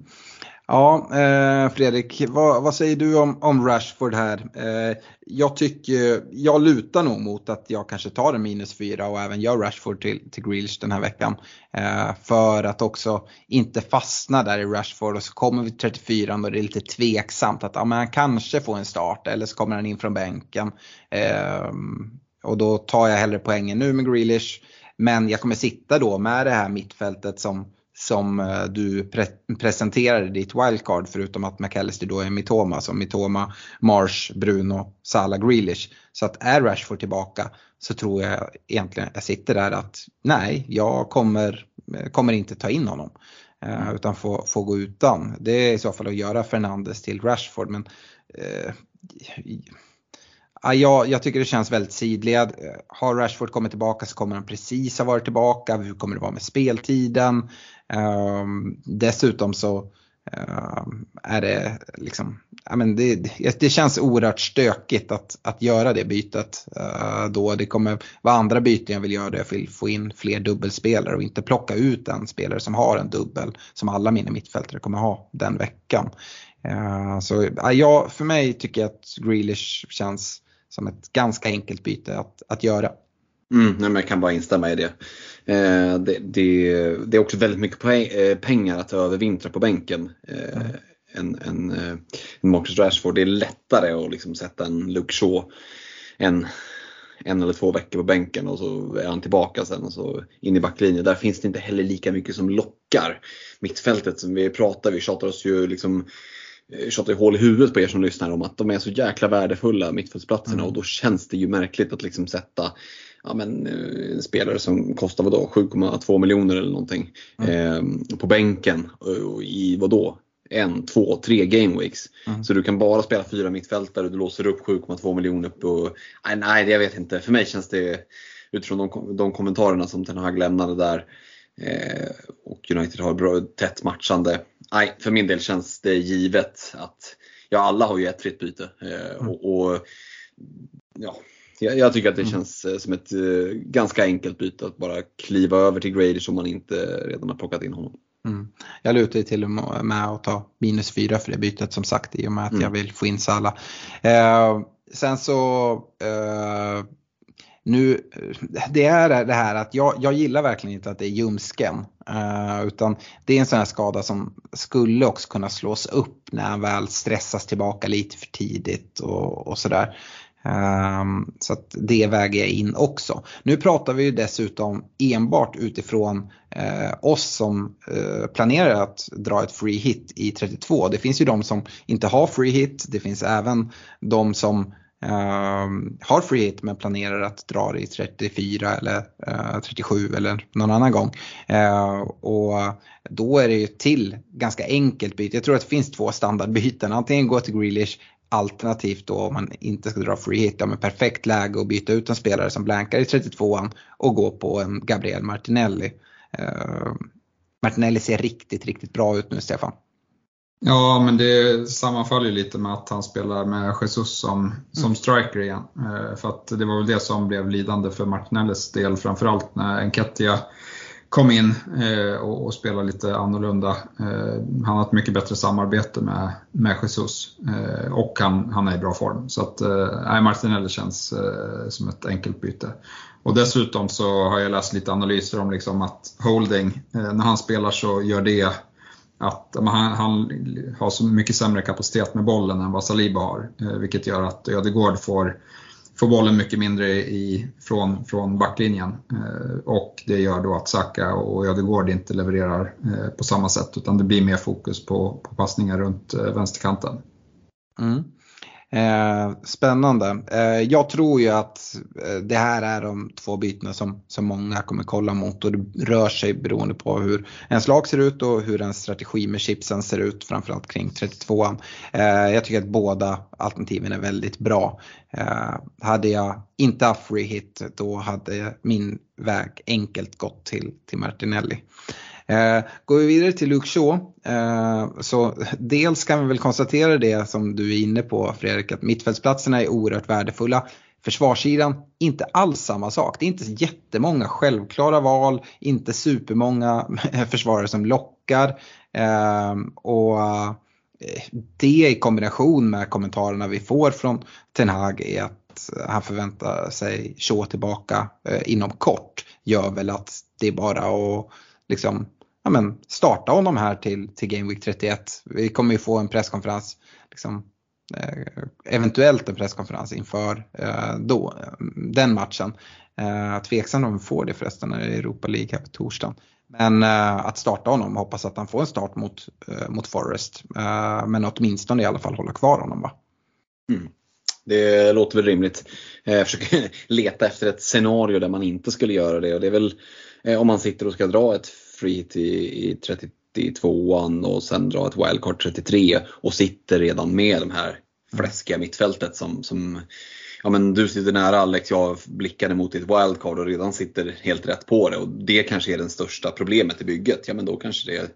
Ja, eh, Fredrik, vad, vad, säger du om, om Rashford här? Eh, jag tycker, jag lutar nog mot att jag kanske tar en minus 4 och även gör Rashford till, till Grealish den här veckan. Eh, för att också inte fastna där i Rashford och så kommer vi till 34 och det är lite tveksamt att ja, men han kanske får en start eller så kommer han in från bänken. Eh, och då tar jag hellre poängen nu med Grealish. Men jag kommer sitta då med det här mittfältet som som eh, du pre presenterade ditt wildcard förutom att McAllister då är Mitoma. Så Mitoma, Marsh, Bruno, Salah, Grealish. Så att är Rashford tillbaka så tror jag egentligen jag sitter där att nej, jag kommer, kommer inte ta in honom. Uh, utan få, få gå utan. Det är i så fall att göra Fernandes till Rashford. Men uh, Ja, jag tycker det känns väldigt sidled. Eh, har Rashford kommit tillbaka så kommer han precis ha varit tillbaka. Hur kommer det vara med speltiden? Ehm, dessutom så ehm, är det liksom, ja men det, det känns oerhört stökigt att, att göra det bytet uh, då. Det kommer vara andra byten jag vill göra där jag vill få in fler dubbelspelare och inte plocka ut en spelare som har en dubbel som alla mina mittfältare kommer ha den veckan. Uh, så uh, ja, för mig tycker jag att Grealish känns som ett ganska enkelt byte att, att göra. Mm, nej, men jag kan bara instämma i det. Eh, det, det, det, är också väldigt mycket poäng, eh, pengar att övervintra på bänken. Eh, mm. En, en, en Marcus Rashford. Det är lättare att liksom sätta en Luke Shaw en, en eller två veckor på bänken och så är han tillbaka sen och så in i backlinjen. Där finns det inte heller lika mycket som lockar. Mittfältet som vi pratar, vi tjatar oss ju liksom Eh, tjatar hål i huvudet på er som lyssnar om att de är så jäkla värdefulla mittfältsplatserna mm. och då känns det ju märkligt att liksom sätta ja, men, eh, en spelare som kostar vadå 7,2 miljoner eller någonting mm. eh, på bänken och, i vadå? en, två, tre gameweeks. Mm. Så du kan bara spela fyra mittfältare, du låser upp 7,2 miljoner på... Nej, nej, jag vet inte. För mig känns det utifrån de, de kommentarerna som Ten Hag lämnade där. Eh, och United har bra, tätt matchande. Nej, för min del känns det givet att, ja alla har ju ett fritt byte. Eh, mm. och, och, ja, jag, jag, tycker att det mm. känns eh, som ett eh, ganska enkelt byte att bara kliva över till Graders om man inte redan har plockat in honom. Mm. Jag lutar till och med att ta minus fyra för det bytet som sagt i och med att mm. jag vill få in Sala. Eh, sen så eh, nu, det är det här att jag, jag gillar verkligen inte att det är ljumsken. Uh, utan det är en sån här skada som skulle också kunna slås upp när han väl stressas tillbaka lite för tidigt och, och sådär. Um, så att det väger jag in också. Nu pratar vi ju dessutom enbart utifrån uh, oss som uh, planerar att dra ett free hit i 32. Det finns ju de som inte har free hit, det finns även de som Ehm, har free hit men planerar att dra det i 34 eller eh, uh, 37 eller någon annan gång. Uh, och då är det ju till ganska enkelt byte. Jag tror att det finns två standardbyten. Antingen gå till Grealish alternativt då om man inte ska dra free hit, ja, men perfekt läge att byta ut en spelare som blankar i 32an och gå på en Gabriel Martinelli. Ehm, Martinelli ser riktigt, riktigt bra ut nu Stefan. Ja, men det sammanfaller lite med att han spelar med Jesus som, som mm. striker igen. Eh, för att det var väl det som blev lidande för Martinellis del, framförallt när Enketia kom in eh, och, och spelade lite annorlunda. Eh, han har ett mycket bättre samarbete med, med Jesus och han, han är i bra form. Så att eh, Martinelli känns som ett enkelt byte. Och dessutom så har jag läst lite analyser om liksom att Holding, när han spelar så gör det att han, han, har så mycket sämre kapacitet med bollen än vad Saliba har. Eh, vilket gör att Ödegård får, får bollen mycket mindre i, från, från backlinjen. Eh, och det gör då att Saka och Ödegård inte levererar eh, på samma sätt utan det blir mer fokus på, på passningar runt vänsterkanten. Mm. Eh, spännande. Eh, jag tror ju att eh, det här är de två bytena som, som många kommer kolla mot och det rör sig beroende på hur ens lag ser ut och hur ens strategi med chipsen ser ut framförallt kring 32an. Eh, jag tycker att båda alternativen är väldigt bra. Eh, hade jag inte haft free hit då hade min väg enkelt gått till, till Martinelli. Eh, går vi vidare till Luke Shaw eh, så dels kan vi väl konstatera det som du är inne på Fredrik att mittfältsplatserna är oerhört värdefulla. Försvarssidan, inte alls samma sak. Det är inte jättemånga självklara val, inte supermånga försvarare som lockar. Ehm, eh, och det i kombination med kommentarerna vi får från Ten Hag är att han förväntar sig Shaw tillbaka eh, inom kort gör väl att det är bara att liksom ja, men, starta honom här till, till Game Week 31. Vi kommer ju få en presskonferens, liksom, eh, eventuellt en presskonferens inför eh, då, den matchen. Eh, tveksam om vi får det förresten när det är Europa League här på torsdagen. Men eh, att starta honom, hoppas att han får en start mot, eh, mot Forest. Eh, men åtminstone i alla fall hålla kvar honom va? Mm. Det låter väl rimligt. Eh, jag försöker leta efter ett scenario där man inte skulle göra det och det är väl eh, om man sitter och ska dra ett free i, i 32an och sen dra ett wildcard 33 och sitter redan med de här fläskiga mittfältet som, som ja men du sitter nära Alex, jag blickade mot ditt wildcard och redan sitter helt rätt på det och det kanske är det största problemet i bygget. Ja men då kanske det är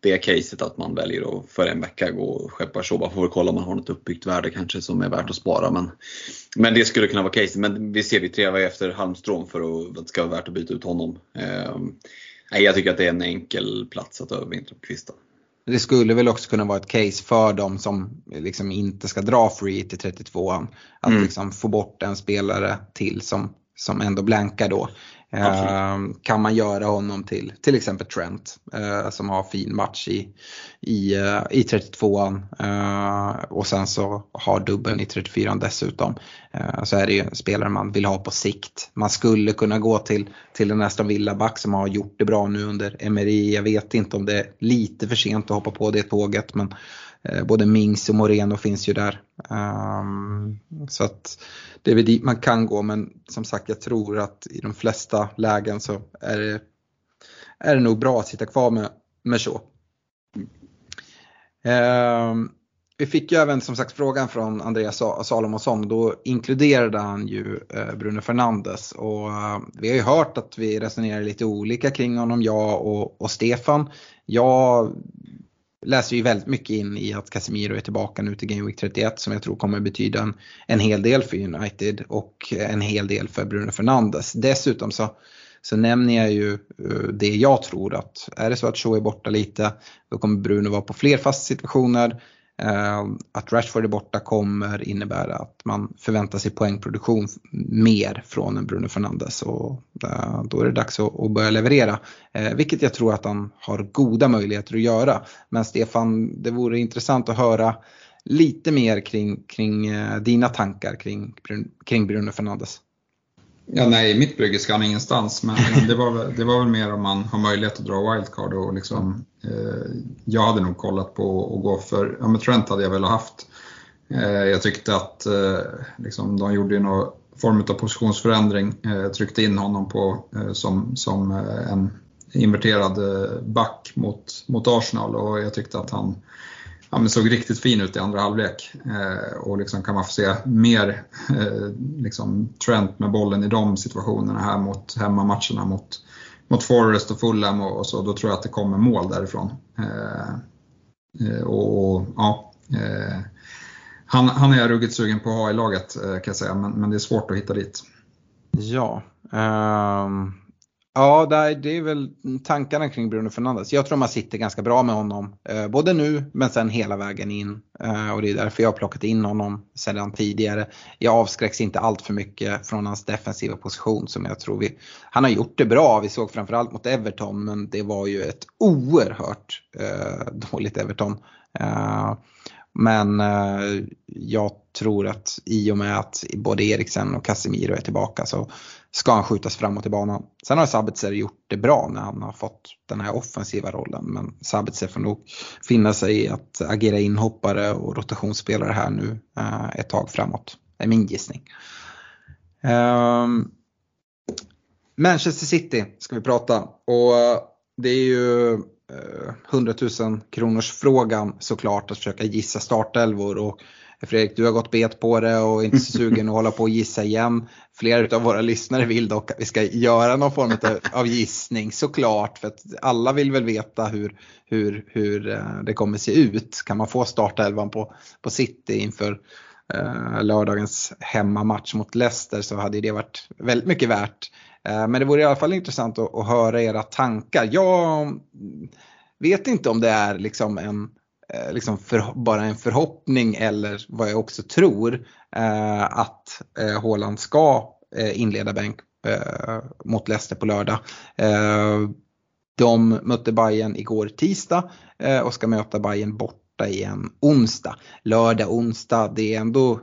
det caset att man väljer att för en vecka gå och skeppa så. Får väl kolla om man har något uppbyggt värde kanske som är värt att spara. Men, men det skulle kunna vara caset. Men vi ser vi trevar efter Halmström för att, att det ska vara värt att byta ut honom. Ehm, Nej, jag tycker att det är en enkel plats att övervintra på kvisten. Det skulle väl också kunna vara ett case för dem som liksom inte ska dra free till 32an. Att mm. liksom få bort en spelare till som, som ändå blankar då. Ehm, kan man göra honom till till exempel Trent eh, som har fin match i, i, eh, i 32an eh, och sen så har dubbeln i 34an dessutom. Eh, så är det ju en spelare man vill ha på sikt. Man skulle kunna gå till, till en Aston Villa-back som har gjort det bra nu under Emery. Jag vet inte om det är lite för sent att hoppa på det tåget men Eh, Eh, både Mings och Moreno finns ju där. Um, så att det är väl dit man kan gå men som sagt jag tror att i de flesta lägen så är det, är det nog bra att sitta kvar med, med så. Um, vi fick ju även som sagt frågan från Andreas Salomonsson. Då inkluderade han ju eh, Bruno Fernandes. Och eh, vi har ju hört att vi resonerar lite olika kring honom, jag och, och Stefan. Jag läser ju väldigt mycket in i att Casemiro är tillbaka nu till Game Week 31 som jag tror kommer betyda en, en hel del för United och en hel del för Bruno Fernandes. Dessutom så så nämner jag ju eh, det jag tror att är det så att Shaw är borta lite då kommer Bruno vara på fler fasta situationer. Eh, att Rashford är borta kommer innebära att man förväntar sig poängproduktion mer från en Bruno Fernandes och eh, då är det dags att börja leverera. Ehm, vilket jag tror att han har goda möjligheter att göra. Men Stefan, det vore intressant att höra lite mer kring, kring eh, dina tankar kring, kring Bruno Fernandes. Ja, nej, mitt brygge ska han ingenstans, men det var, det var väl mer om man har möjlighet att dra wildcard. Och liksom, eh, jag hade nog kollat på att gå för, ja men Trent hade jag väl haft. Eh, jag tyckte att eh, liksom, de gjorde någon form av positionsförändring, eh, tryckte in honom på, eh, som, som eh, en inverterad back mot, mot Arsenal och jag tyckte att han ja, men såg riktigt fin ut i andra halvlek. Eh, och liksom kan man få se mer eh, liksom Trent med bollen i de situationerna här mot hemmamatcherna mot, mot Forest och Fulham och, och så, då tror jag att det kommer mål därifrån. Eh, eh och, och, ja, eh, han, han är jag ruggigt sugen på att ha i laget eh, kan jag säga, men, men det är svårt att hitta dit. Ja. Um... Ja, det är väl tankarna kring Bruno Fernandes. Jag tror man sitter ganska bra med honom. Eh, både nu men sen hela vägen in. Eh, och det är därför jag har plockat in honom sedan tidigare. Jag avskräcks inte allt för mycket från hans defensiva position som jag tror vi... Han har gjort det bra. Vi såg framförallt mot Everton men det var ju ett oerhört eh, dåligt Everton. Men jag tror att i och med att både Eriksen och Casemiro är tillbaka så ska han skjutas framåt i banan. Sen har Sabitzer gjort det bra när han har fått den här offensiva rollen. Men Sabitzer får nog finna sig i att agera inhoppare och rotationsspelare här nu eh, ett tag framåt. Det är min gissning. Um, Manchester City ska vi prata. Och det är ju eh, 100 000 kronors frågan såklart att försöka gissa startelvor. Och Fredrik, du har gått bet på det och är inte så sugen att hålla på och gissa igen. Flera av våra lyssnare vill dock att vi ska göra någon form av gissning såklart. För att alla vill väl veta hur, hur, hur eh, det kommer se ut. Kan man få startelvan på, på City inför eh, lördagens hemmamatch mot Leicester så hade det varit väldigt mycket värt. Eh, men det vore i alla fall intressant att, att höra era tankar. Jag vet inte om det är liksom en Eh, liksom för, bara en förhoppning eller vad jag också tror eh, att eh, Haaland ska eh, inleda bänk eh, mot Leicester på lördag. Eh, de mötte Bayern igår tisdag eh, och ska möta Bayern borta igen onsdag. Lördag, onsdag, det är ändå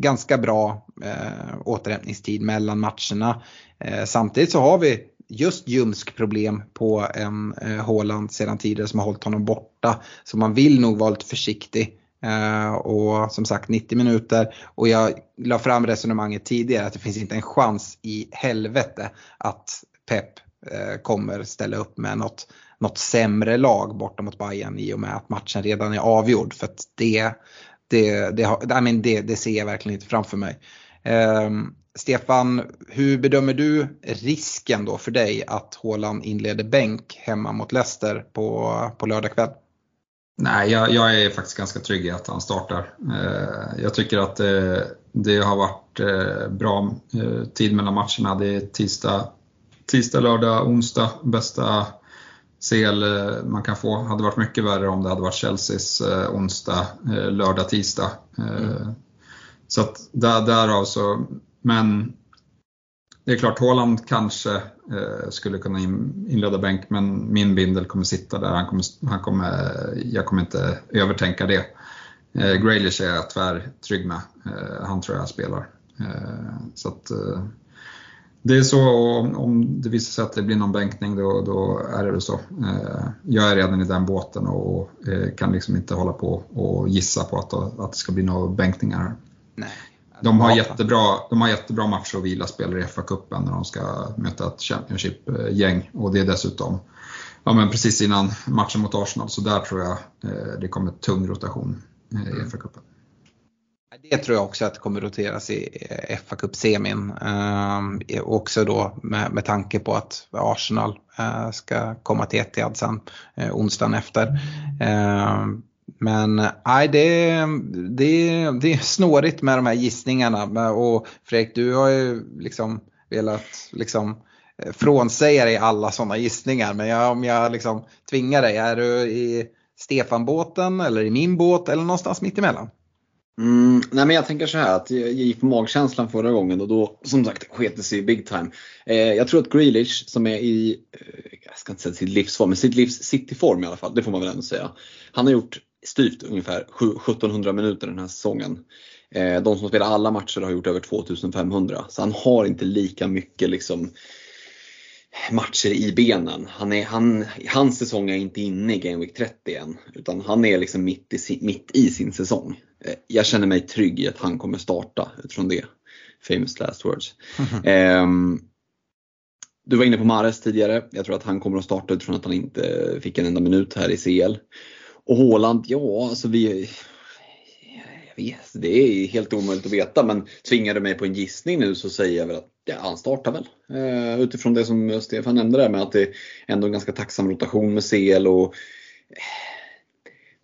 ganska bra eh, återhämtningstid mellan matcherna. Eh, samtidigt så har vi just ljumsk problem på en eh, sedan tidigare som har hållit honom borta. Så man vill nog vara lite försiktig. Uh, och som sagt 90 minuter och jag la fram resonemanget tidigare att det finns inte en chans i helvete att Pep uh, kommer ställa upp med något, något sämre lag borta mot Bayern i och med att matchen redan är avgjord. För att det, det, det, det, I mean, det, det ser jag verkligen inte framför mig. Um, Stefan, hur bedömer du risken då för dig att Haaland inleder bänk hemma mot Leicester på, på lördag kväll? Nej, jag, jag, är faktiskt ganska trygg i att han startar. Eh, jag tycker att det, det har varit eh, bra eh, tid mellan matcherna. Det är tisdag, tisdag, lördag, onsdag. Bästa CL man kan få. Hade varit mycket värre om det hade varit Chelseas onsdag, lördag, tisdag. Mm. Så att där, därav så men det är klart, Håland kanske eh, skulle kunna in, inleda bänk, men min bindel kommer sitta där. Han kommer, han kommer, jag kommer inte övertänka det. Eh, Graylish är jag tvärtrygg med. Eh, han tror jag spelar. Eh, så att, eh, det är så, om, om det visar sig att det blir någon bänkning då, då är det så. Eh, jag är redan i den båten och eh, kan liksom inte hålla på och gissa på att, att det ska bli några bänkningar. Nej. De har, jättebra, de har jättebra matcher att vila spelare i FA-cupen när de ska möta ett Championship-gäng. Och det är dessutom ja, men precis innan matchen mot Arsenal, så där tror jag eh, det kommer tung rotation. i FA-cupen. Det tror jag också att kommer roteras i fa Cup-semin. Eh, också då med, med tanke på att Arsenal eh, ska komma till Etihad sen eh, onsdagen efter. Eh, men nej, det, det, det är snårigt med de här gissningarna. Och Fredrik, du har ju liksom velat liksom eh, frånsäga dig alla sådana gissningar. Men jag, om jag liksom tvingar dig, är du i Stefan-båten eller i min båt eller någonstans mittemellan? Mm, nej men jag tänker så här att jag gick på magkänslan förra gången och då som sagt sket det sig big time. Eh, jag tror att Grealish som är i, eh, jag ska inte säga sitt livsform, men sitt livs cityform i alla fall, det får man väl ändå säga. Han har gjort styvt ungefär 1700 minuter den här säsongen. Eh, de som spelar alla matcher har gjort över 2500 så han har inte lika mycket liksom matcher i benen. Han är, han, hans säsong är inte inne i Game Week 30 än utan han är liksom mitt i, mitt i sin säsong. Eh, jag känner mig trygg i att han kommer starta utifrån det. Famous last words. Mm -hmm. um, du var inne på Mares tidigare. Jag tror att han kommer att starta utifrån att han inte fick en enda minut här i CL. Och Håland, ja alltså vi jag vet, det är helt omöjligt att veta men tvingar du mig på en gissning nu så säger jag väl att ja, han startar väl. Eh, utifrån det som Stefan nämnde där med att det är ändå en ganska tacksam rotation med CL och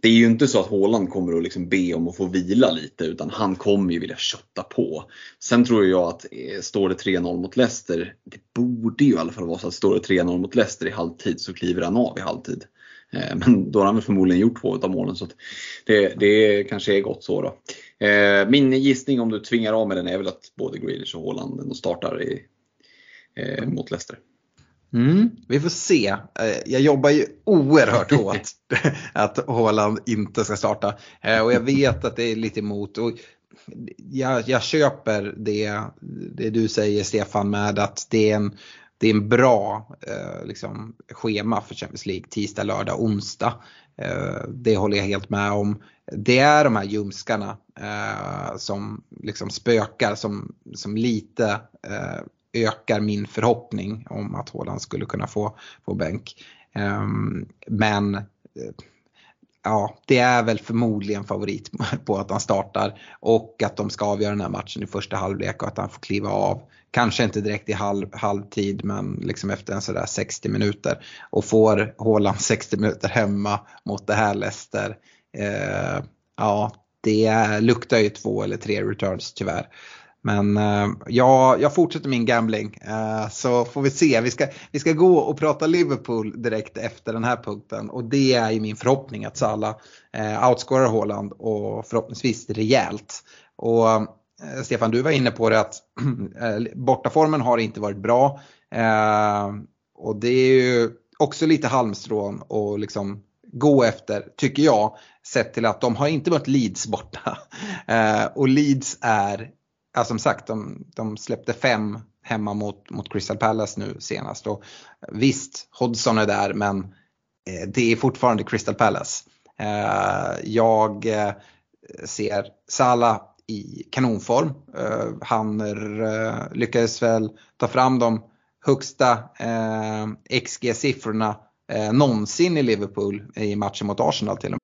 det är ju inte så att Håland kommer att liksom be om att få vila lite utan han kommer ju vilja kötta på. Sen tror jag att eh, står det 3-0 mot Leicester, det borde ju i alla fall vara så att står det 3-0 mot Leicester i halvtid så kliver han av i halvtid. Eh, men då har han väl förmodligen gjort två av målen så det, det kanske är gott så då. Eh, min gissning om du tvingar av med den är väl att både Grealish och Håland startar i, mot Leicester. Mm, vi får se. Eh, jag jobbar ju oerhört hårt att Håland inte ska starta. Eh, och jag vet att det är lite emot. Och jag, jag köper det, det du säger Stefan med att det är en, det är en bra eh, liksom, schema för Champions League tisdag, lördag, onsdag. Eh, det håller jag helt med om. Det är de här ljumskarna eh, som liksom spökar som, som lite eh, ökar min förhoppning om att Håland skulle kunna få, få bänk. Ehm, men eh, ja, det är väl förmodligen favorit på att han startar och att de ska avgöra den här matchen i första halvlek och att han får kliva av. Kanske inte direkt i halv, halvtid men liksom efter en sådär 60 minuter. Och får Håland 60 minuter hemma mot det här Leicester. Eh, ja, det luktar ju två eller tre returns tyvärr. Men uh, ja, jag fortsätter min gambling uh, så får vi se. Vi ska, vi ska gå och prata Liverpool direkt efter den här punkten och det är ju min förhoppning att Salah uh, outscorar Haaland och förhoppningsvis rejält. Och Stefan, du var inne på det att bortaformen har inte varit bra och det är ju också lite halmstrån och liksom gå efter, tycker jag, sett till att de har inte varit Leeds borta. och Leeds är ja, som sagt, de, de släppte fem hemma mot, mot Crystal Palace nu senast. Och visst, Hodgson är där men eh, det är fortfarande Crystal Palace. Eh, jag eh, ser Salah i kanonform. Han lyckades väl ta fram de högsta XG-siffrorna någonsin i Liverpool i matchen mot Arsenal till och med.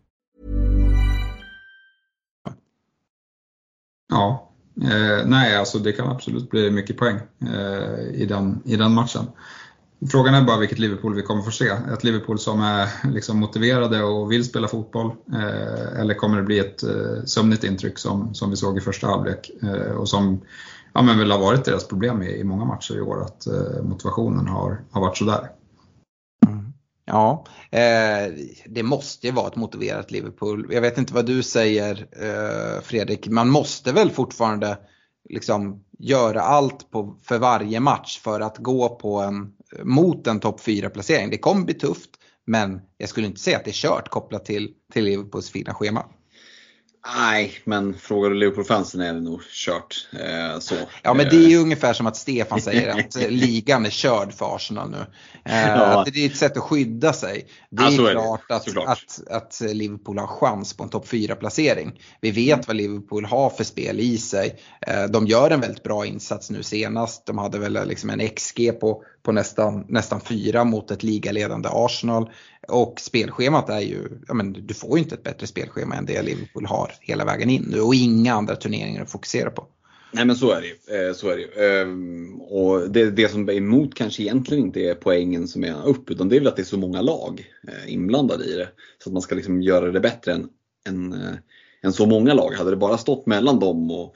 Ja, eh, nej alltså det kan absolut bli mycket poäng eh, i, den, i den matchen. Frågan är bara vilket Liverpool vi kommer få se. Ett Liverpool som är liksom motiverade och vill spela fotboll. Eh, eller kommer det bli ett eh, sömnigt intryck som, som vi såg i första halvlek eh, och som ja, men väl har varit deras problem i, i många matcher i år, att eh, motivationen har, har varit sådär. Ja, eh, det måste ju vara ett motiverat Liverpool. Jag vet inte vad du säger eh, Fredrik, man måste väl fortfarande liksom göra allt på, för varje match för att gå på en, mot en topp 4 placering. Det kommer bli tufft men jag skulle inte säga att det är kört kopplat till, till Liverpools fina schema. Nej, men frågar du Liverpool-fansen är det nog kört. Eh, så. Ja, men det är ju eh. ungefär som att Stefan säger att ligan är körd för Arsenal nu. Eh, ja. Det är ett sätt att skydda sig. Det är, ja, är klart, det. Att, att, att, Liverpool har chans på en topp 4-placering. Vi vet mm. vad Liverpool har för spel i sig. Eh, de gör en väldigt bra insats nu senast. De hade väl liksom en XG på, på nästan, nästan 4 mot ett ligaledande Arsenal. Och spelschemat är ju, ja men du får ju inte ett bättre spelschema än det Liverpool har hela vägen in nu och inga andra turneringar att fokusera på. Nej men så är det ju. Eh, så är det ju. Ehm, och det, det som är emot kanske egentligen inte är poängen som är upp utan det är väl att det är så många lag eh, inblandade i det. Så att man ska liksom göra det bättre än, än, eh, än så många lag. Hade det bara stått mellan dem och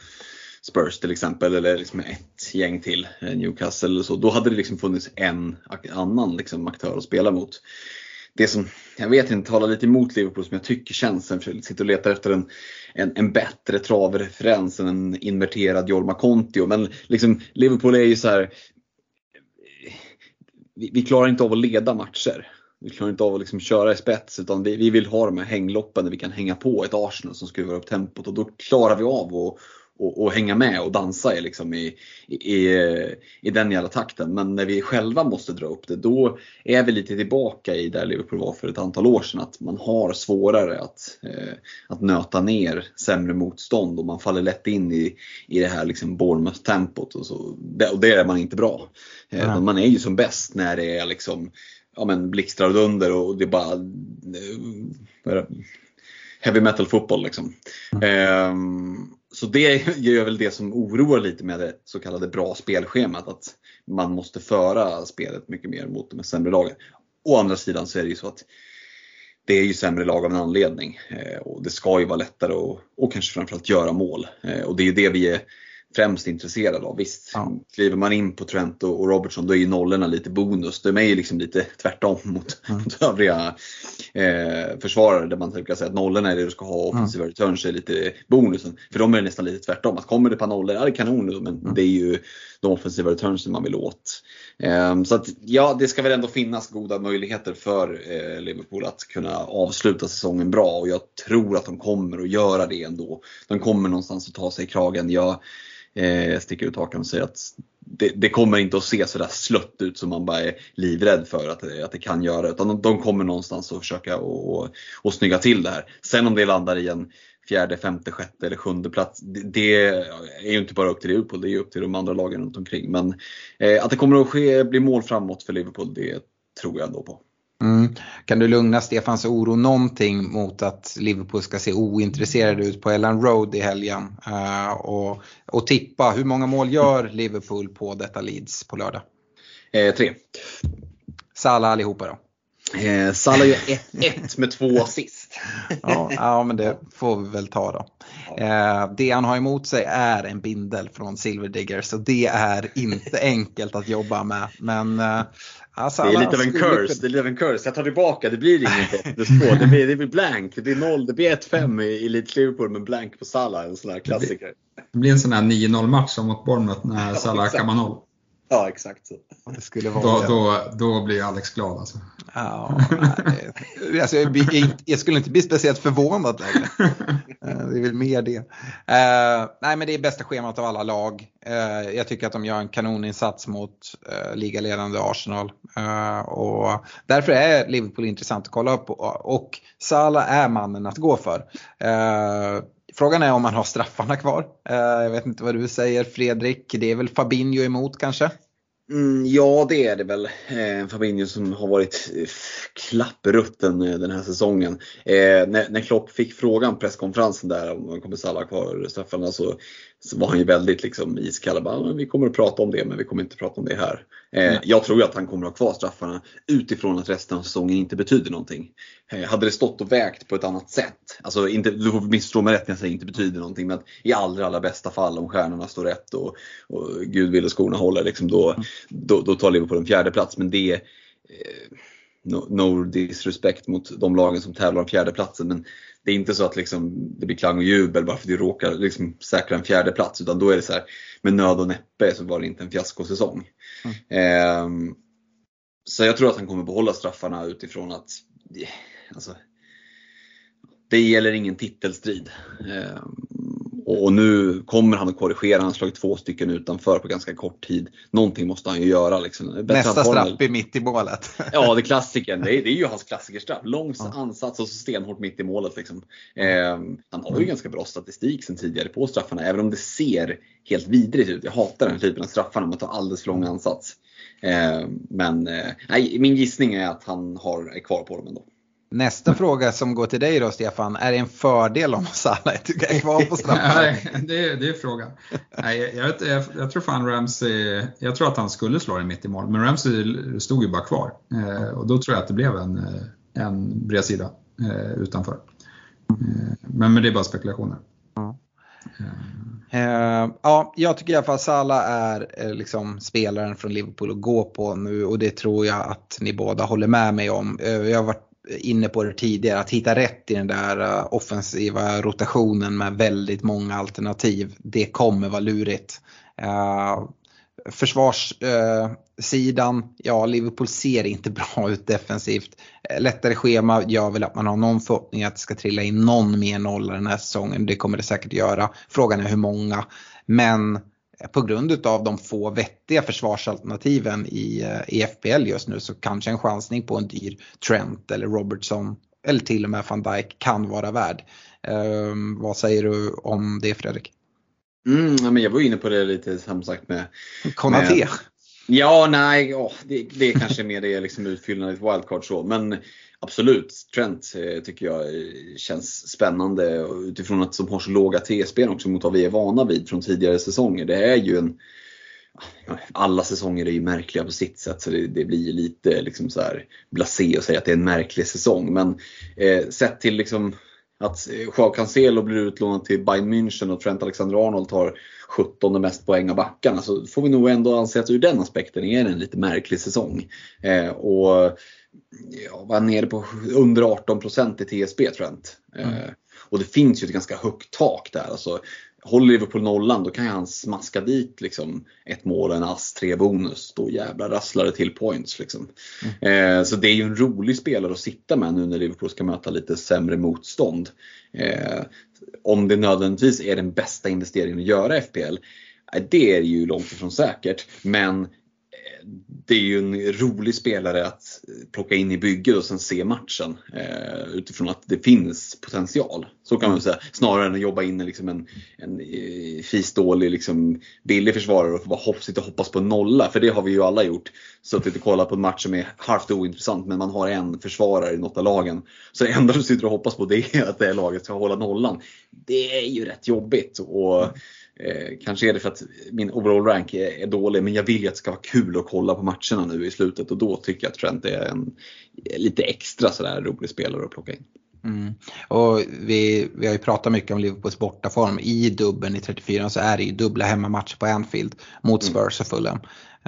Spurs till exempel eller liksom ett gäng till, Newcastle eller så, då hade det liksom funnits en annan liksom aktör att spela mot det som, jag vet inte, talar lite emot Liverpool som jag tycker känns, jag sitter och letar efter en, en, en bättre travreferens än en inverterad Jorma Kontio. Men liksom, Liverpool är ju så här, vi, vi, klarar inte av att leda matcher. Vi klarar inte av att liksom köra i spets utan vi, vi vill ha de här hängloppen där vi kan hänga på ett Arsenal som skruvar upp tempot och då klarar vi av att och, och, hänga med och dansa i, liksom i, i, i den jävla takten. Men när vi själva måste dra upp det, då är vi lite tillbaka i där Liverpool var för ett antal år sedan. Att man har svårare att, eh, att nöta ner sämre motstånd och man faller lätt in i, i det här liksom Bournemouth-tempot. Och, så. och det är man inte bra. Eh, Man är ju som bäst när det är liksom ja, men blixtrar och dunder och det är bara eh, heavy metal fotboll. Liksom. Mm. Um, så det gör väl det som oroar lite med det så kallade bra spelschemat. Att man måste föra spelet mycket mer mot de sämre lagen. Å andra sidan så är det ju så att det är ju sämre lag av en anledning. Eh, och det ska ju vara lättare att, och kanske framförallt göra mål. Eh, och det är ju det vi är främst intresserad av. Visst, ja. kliver man in på Trent och Robertson då är ju nollorna lite bonus. De är ju liksom lite tvärtom mot, mm. mot övriga eh, försvarare där man brukar säga att nollorna är det du ska ha offensiva mm. returns är lite bonusen. För dem är det nästan lite tvärtom. Att kommer det på nollor, ja det är kanon men mm. det är ju de offensiva returnsen man vill åt. Eh, så att ja, det ska väl ändå finnas goda möjligheter för eh, Liverpool att kunna avsluta säsongen bra och jag tror att de kommer att göra det ändå. De kommer någonstans att ta sig i kragen. Jag, eh, sticker ut hakan och säger att det, det, kommer inte att se sådär slött ut som man bara är livrädd för att, att det kan göra. Utan de, kommer någonstans att försöka och, och snygga till det här. Sen om det landar i en fjärde, femte, sjätte eller sjunde plats. Det, det är ju inte bara upp till Liverpool, det är ju upp till de andra lagen runt omkring. Men eh, att det kommer att ske, bli mål framåt för Liverpool, det tror jag ändå på. Mm. Kan du lugna Stefans oro någonting mot att Liverpool ska se ointresserade ut på Ellen Road i helgen? Uh, och, och tippa, hur många mål gör Liverpool på detta Leeds på lördag? Eh, tre. Salah allihopa då? Eh, Salah gör 1-1 med två assist. ja, ja, men det får vi väl ta då. Eh, det han har emot sig är en bindel från Silverdigger så det är inte enkelt att jobba med. Men eh, Alltså, det är lite av en curse. Det är lite av en curse. Jag tar tillbaka. Det blir inget 1 Det blir, det blir blank. Det blir 0. Det blir 1-5 i Elite Liverpool med blank på Salah. En sån här klassiker. Det blir en sån här 9-0 match som mot Bournemouth när ja, Salah kammar 0. Ja, exakt så. Det skulle vara då, då, då blir Alex glad alltså. Ja, alltså jag, jag, skulle inte bli speciellt förvånad längre. Eh, det är väl mer det. Uh, nej, men det är bästa schemat av alla lag. Uh, jag tycker att de gör en kanoninsats mot uh, ligaledande Arsenal. Uh, och därför är Liverpool intressant att kolla upp. Och, och Salah är mannen att gå för. Frågan är om man har straffarna kvar. Eh, jag vet inte vad du säger Fredrik. Det är väl Fabinho emot kanske? Mm, ja, det är det väl. Eh, Fabinho som har varit eh, klapprutten eh, den här säsongen. Eh, när, när Klopp fick frågan på presskonferensen där om kommer Salah kvar straffarna så, så var han ju väldigt liksom iskall. Bara, vi kommer att prata om det men vi kommer inte att prata om det här. Eh, jag tror ju att han kommer att ha kvar straffarna utifrån att resten av säsongen inte betyder någonting. Eh, hade det stått och vägt på ett annat sätt, alltså inte, du får missförstå mig rätt när jag säger inte betyder någonting, men i allra, allra bästa fall om stjärnorna står rätt och, och Gud vill och skorna håller, liksom, då, mm. då, då tar Liverpool en fjärde plats. Men det eh, no, no, disrespect mot de lagen som tävlar om fjärdeplatsen. Men det är inte så att liksom, det blir klang och jubel bara för att vi råkar liksom, säkra en fjärde plats utan då är det så här, med nöd och näppe så var det inte en fiaskosäsong. Mm. Eh, så jag tror att han kommer behålla straffarna utifrån att alltså, det gäller ingen titelstrid. Eh, och nu kommer han att korrigera, han har slagit två stycken utanför på ganska kort tid. Någonting måste han ju göra. Liksom. Nästa straff är mitt i målet. ja, det är klassikern. Det är, det är ju hans klassikerstraff. Lång ja. ansats och så stenhårt mitt i målet. Liksom. Eh, han har ju mm. ganska bra statistik sen tidigare på straffarna, även om det ser helt vidrigt ut. Jag hatar den typen av straffar när man tar alldeles för lång ansats. Eh, men eh, nej, min gissning är att han har, är kvar på dem ändå. Nästa fråga som går till dig då Stefan, är det en fördel om Salah är kvar på straffen? Nej, det, det är frågan. Nej, jag, jag, jag, tror fan Ramsey, jag tror att han skulle slå den mitt i mål, men Ramsey stod ju bara kvar. Eh, och då tror jag att det blev en, eh, en bredsida eh, utanför. Eh, men, men det är bara spekulationer. Ja. Uh, ja, jag tycker i alla fall Salah är liksom spelaren från Liverpool att gå på nu och det tror jag att ni båda håller med mig om. Uh, jag har varit inne på det tidigare, att hitta rätt i den där eh, offensiva rotationen med väldigt många alternativ. Det kommer vara lurigt. Eh, försvarssidan, ja Liverpool ser inte bra ut defensivt. Eh, lättare schema gör väl att man har någon förhoppning att det ska trilla in någon mer nolla den här säsongen. Det kommer det säkert göra. Frågan är hur många. Men på grund av de få vettiga försvarsalternativen i, eh, i FPL just nu så kanske en chansning på en dyr Trent eller Robertson eller till och med van Dijk kan vara värd. Um, vad säger du om det Fredrik? Mm, men jag var inne på det lite som sagt med Konaté. Med, ja, nej, oh, det, det är kanske mer det liksom utfyllnad i ett wildcard så. Men Absolut, Trent eh, tycker jag eh, känns spännande utifrån att de har så låga TSB också mot vad vi är vana vid från tidigare säsonger. Det är ju en alla säsonger är ju märkliga på sitt sätt så det, det blir lite liksom så här blasé att säga att det är en märklig säsong. Men eh, sett till liksom att Joao Cancelo blir utlånad till Bayern München och Trent Alexander-Arnold tar 17 mest poäng av backarna så får vi nog ändå anse att ur den aspekten är det en lite märklig säsong. Eh, och ja, var nere på under 18% i TSB Trent. Mm. Eh, och det finns ju ett ganska högt tak där. Alltså, håller Liverpool nollan då kan han smaska dit liksom, ett mål, en ass, tre bonus. Då jävlar rasslar det till points. Liksom. Mm. Eh, så det är ju en rolig spelare att sitta med nu när Liverpool ska möta lite sämre motstånd. Eh, om det nödvändigtvis är den bästa investeringen att göra FPL, eh, det är ju långt ifrån säkert. Men det är ju en rolig spelare att plocka in i bygget och sen se matchen eh, utifrån att det finns potential. Så kan man säga. Snarare än att jobba in liksom en, en eh, fisdålig, liksom, billig försvarare och bara hopp, sitta och hoppas på en nolla. För det har vi ju alla gjort. Suttit och kollat på en match som är halvt ointressant men man har en försvarare i något av lagen. Så det enda du sitter och hoppas på det är att det laget ska hålla nollan. Det är ju rätt jobbigt. Och, Eh, kanske är det för att min overall rank är, är, dålig men jag vill ju att det ska vara kul att kolla på matcherna nu i slutet och då tycker jag att Trent är en lite extra sådär rolig spelare att plocka in. Mm. Och vi, vi har ju pratat mycket om Liverpools bortaform. I dubben i 34 så är det ju dubbla hemmamatcher på Anfield mot mm. Spurs och Fulham.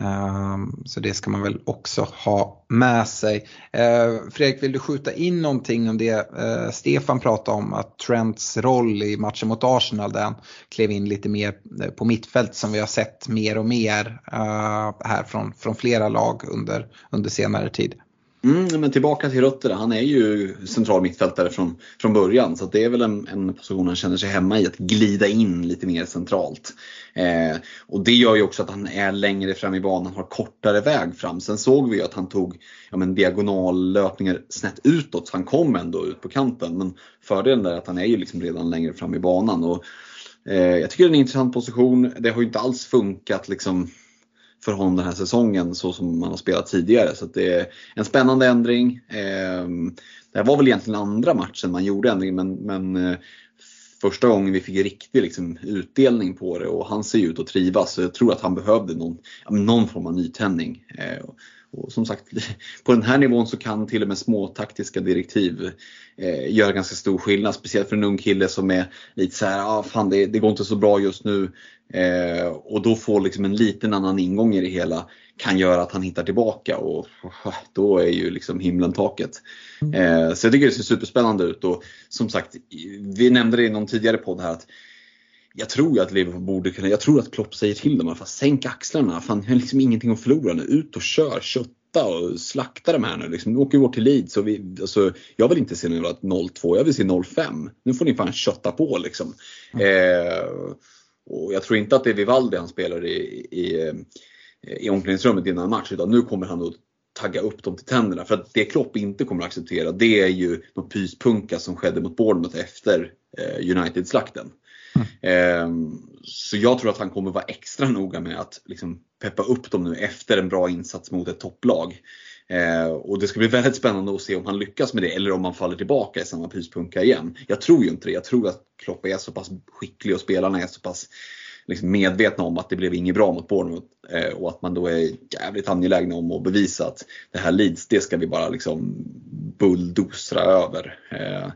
Ehm, så det ska man väl också ha med sig. Ehm, Fredrik, vill du skjuta in någonting om det eh, Stefan pratade om att Trents roll i matchen mot Arsenal där han klev in lite mer eh, på mittfält som vi har sett mer och mer eh, här från, från flera lag under, under senare tid. Mm, men tillbaka till rötterna. Han är ju central mittfältare från, från början så det är väl en, en position han känner sig hemma i, att glida in lite mer centralt. Eh, och det gör ju också att han är längre fram i banan, har kortare väg fram. Sen såg vi ju att han tog ja, men diagonallöpningar snett utåt, så han kom ändå ut på kanten. Men fördelen är att han är ju liksom redan längre fram i banan. Och, eh, jag tycker det är en intressant position. Det har ju inte alls funkat liksom för honom den här säsongen så som man har spelat tidigare. Så det är en spännande ändring. Ehm, det här var väl egentligen andra matchen man gjorde ändringen men, men eh, första gången vi fick riktig liksom, utdelning på det och han ser ju ut att trivas. Så jag tror att han behövde någon, någon form av nytändning. Ehm, och som sagt, på den här nivån så kan till och med små taktiska direktiv eh, göra ganska stor skillnad. Speciellt för en ung kille som är lite så här, ah, fan det, det går inte så bra just nu. Eh, och då får liksom en liten annan ingång i det hela kan göra att han hittar tillbaka och, då är ju liksom himlen taket. Mm. Eh, så jag tycker det ser superspännande ut och som sagt, vi nämnde det i någon tidigare podd här att jag tror att Liverpool borde kunna, jag tror att Klopp säger till dem att sänk axlarna, fan jag har liksom ingenting att förlora nu, ut och kör, kötta och slakta de här nu. Liksom, nu åker vi bort till Leeds och vi, alltså, jag vill inte se nu 0-2, jag vill se 0-5. Nu får ni fan kötta på liksom. Mm. Eh, och jag tror inte att det är Vivaldi han spelar i, i, i omklädningsrummet innan match utan nu kommer han att tagga upp dem till tänderna. För att det Klopp inte kommer att acceptera det är ju någon pyspunka som skedde mot Bournemouth efter eh, United-slakten. Mm. Så jag tror att han kommer vara extra noga med att liksom peppa upp dem nu efter en bra insats mot ett topplag. Eh, och det ska bli väldigt spännande att se om han lyckas med det eller om han faller tillbaka i samma pyspunka igen. Jag tror ju inte det. Jag tror att Klopp är så pass skicklig och spelarna är så pass liksom medvetna om att det blev inget bra mot Bournemouth eh, och att man då är jävligt angelägna om att bevisa att det här Leeds, det ska vi bara liksom bulldosra över. Eh,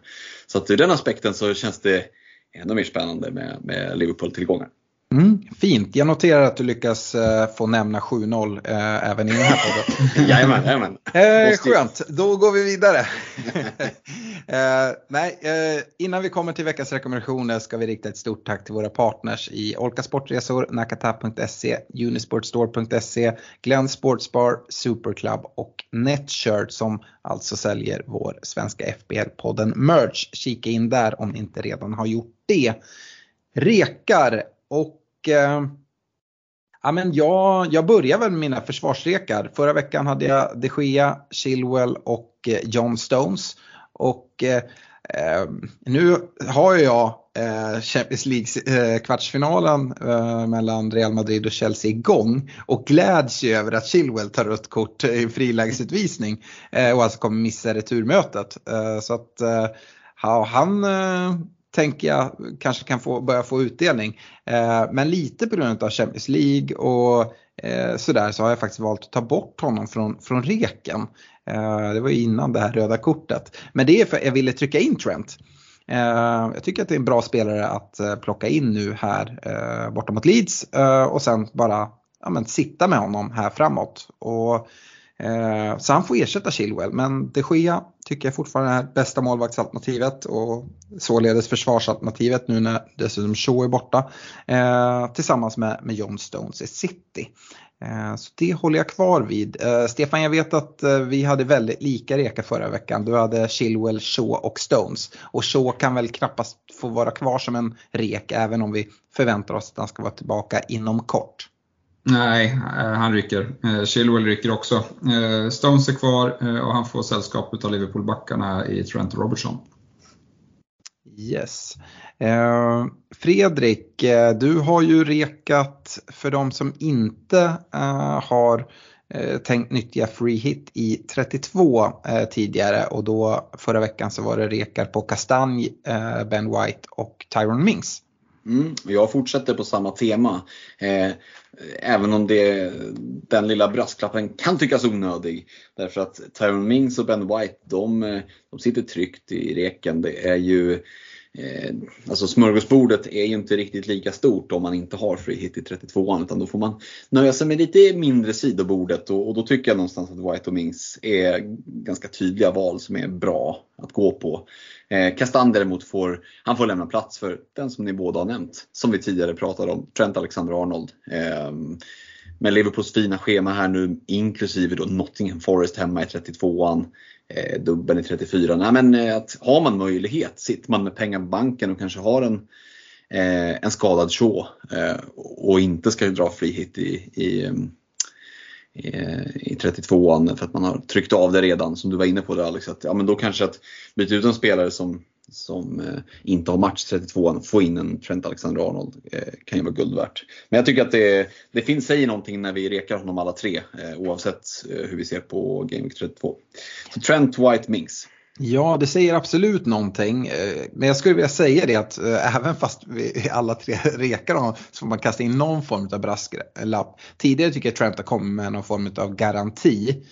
så att ur den aspekten så känns det ännu mer spännande med, med Liverpool-tillgångar. Mm, fint, jag noterar att du lyckas uh, få nämna 7-0 uh, eh, även i den här podden. jajamän, jajamän. Uh, skönt, då går vi vidare. uh, nej, innan vi kommer till veckans rekommendationer ska vi rikta ett stort tack till våra partners i Olka Sportresor, Nakata.se, Unisportstore.se, Glenn Sportsbar, Superclub och Netshirt som alltså säljer vår svenska FBL-podden Merch. Kika in där om ni inte redan har gjort det. Rekar och eh, Eh, ja, men jag, jag börjar väl med mina försvarsrekar. Förra veckan hade jag de Gea, Chilwell och eh, John Stones. Och eh, eh nu har jag eh, Champions League eh, kvartsfinalen mellan Real Madrid och Chelsea igång och gläds ju över att Chilwell tar rött kort i frilägesutvisning och alltså kommer missa returmötet. så att ja, han tänker jag kanske kan få, börja få utdelning. Eh, men lite på grund av Champions League och eh, sådär så har jag faktiskt valt att ta bort honom från, från reken. Eh, det var ju innan det här röda kortet. Men det är för att jag ville trycka in Trent. Eh, jag tycker att det är en bra spelare att eh, plocka in nu här eh, borta mot Leeds eh, och sen bara ja, men, sitta med honom här framåt. Och Eh, så han får ersätta Chilwell men de Gea tycker jag fortfarande är bästa målvaktsalternativet och således försvarsalternativet nu när dessutom Shaw är borta. Eh, tillsammans med, med John Stones i City. Eh, så det håller jag kvar vid. Eh, Stefan, jag vet att eh, vi hade väldigt lika reka förra veckan. Du hade Chilwell, Shaw och Stones. Och Shaw kan väl knappast få vara kvar som en rek även om vi förväntar oss att han ska vara tillbaka inom kort. Nej, eh, han rycker. Eh, Chilwell rycker också. Eh, Stones är kvar och han får sällskap av Liverpool-backarna i Trent Robertson. Yes. Fredrik, du har ju rekat för de som inte har tänkt nyttja free hit i 32 tidigare och då förra veckan så var det rekar på Kastanj, Ben White och Tyron Mings. Mm, jag fortsätter på samma tema. Eh, även om det, den lilla brasklappen kan tyckas onödig. Därför att Tyron Mings och Ben White, de, eh, de sitter tryggt i reken. Det är ju Eh, alltså smörgåsbordet är ju inte riktigt lika stort om man inte har free hit i 32an utan då får man nöja sig med lite mindre sidobordet och, och då tycker jag någonstans att White och Mings är ganska tydliga val som är bra att gå på. Eh, Kastan däremot får, han får lämna plats för den som ni båda har nämnt, som vi tidigare pratade om, Trent Alexander-Arnold. Eh, men Liverpools fina schema här nu inklusive då Nottingham Forest hemma i 32an eh, dubbeln i 34. Nej, men eh, att har man möjlighet, sitter man med pengar på banken och kanske har en, eh, en skadad Shaw eh, och inte ska dra free hit i, i, eh, i, i 32an för att man har tryckt av det redan som du var inne på där Alex. Att, ja, men då kanske att byta ut en spelare som som eh, inte har match 32an, få in en Trent Alexander-Arnold eh, kan ju vara guld värt. Men jag tycker att det, det finns, säger någonting när vi rekar honom alla tre eh, oavsett eh, hur vi ser på Game Week 32. Så Trent, White, Mings. Ja, det säger absolut någonting. Eh, men jag skulle vilja säga det att eh, även fast vi alla tre rekar honom så får man kasta in någon form av brasklapp. Eh, Tidigare tycker jag Trent har kommit med någon form av garanti.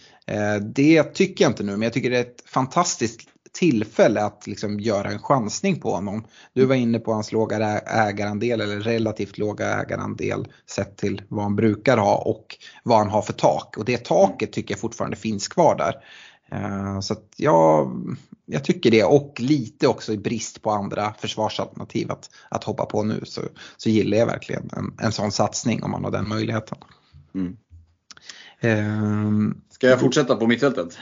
Det tycker jag inte nu, men jag tycker det är ett fantastiskt tillfälle att liksom göra en chansning på honom. Du var inne på hans låga ägarandel eller relativt låga ägarandel sett till vad han brukar ha och vad han har för tak. Och det taket tycker jag fortfarande finns kvar där. Eh, så att jag, jag tycker det och lite också i brist på andra försvarsalternativ att, att hoppa på nu så, så gillar jag verkligen en, en sån satsning om man har den möjligheten. Mm. Um, Ska jag fortsätta på mittfältet?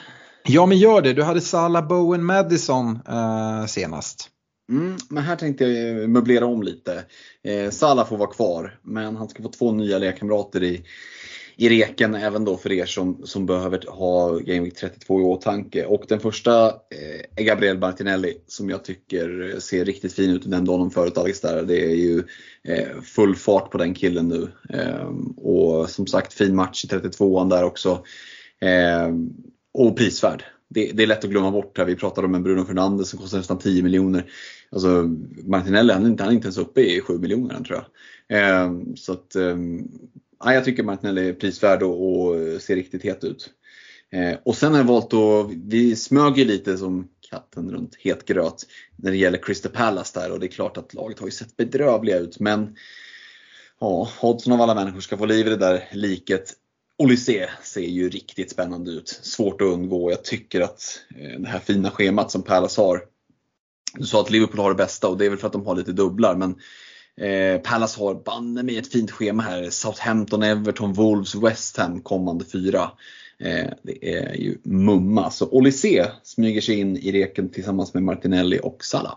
Ja men gör det, du hade Salah Bowen Madison eh, senast. Mm, men här tänkte jag eh, möblera om lite. Eh, Salah får vara kvar men han ska få två nya lekkamrater i i reken även då för er som, som behöver ha Gameweek 32 i åtanke. Och den första eh, är Gabriel Martinelli som jag tycker ser riktigt fin ut. Du nämnde honom förut Alex där. Det är ju eh, full fart på den killen nu. Eh, och som sagt fin match i 32an där också. Ehm, och prisvärd. Det, det, är lätt att glömma bort här. Vi pratade om en Bruno Fernandes som kostar nästan 10 miljoner. Alltså Martinelli han är, inte, han är inte ens uppe i 7 miljoner tror jag. Ehm, så att eh, jag tycker Martinelli är prisvärd och, och ser riktigt het ut. Eh, och sen har jag valt att, vi smög ju lite som katten runt het gröt när det gäller Crystal Palace där och det är klart att laget har ju sett bedrövliga ut men ja, Hodgson av alla människor ska få liv i det där liket. Olysée ser ju riktigt spännande ut. Svårt att undgå. Jag tycker att eh, det här fina schemat som Palace har. Du sa att Liverpool har det bästa och det är väl för att de har lite dubblar men Eh, Palace har banne med ett fint schema här. Southampton, Everton, Wolves, West Ham kommande fyra. Eh, det är ju mumma. Så Olysée smyger sig in i reken tillsammans med Martinelli och Salah.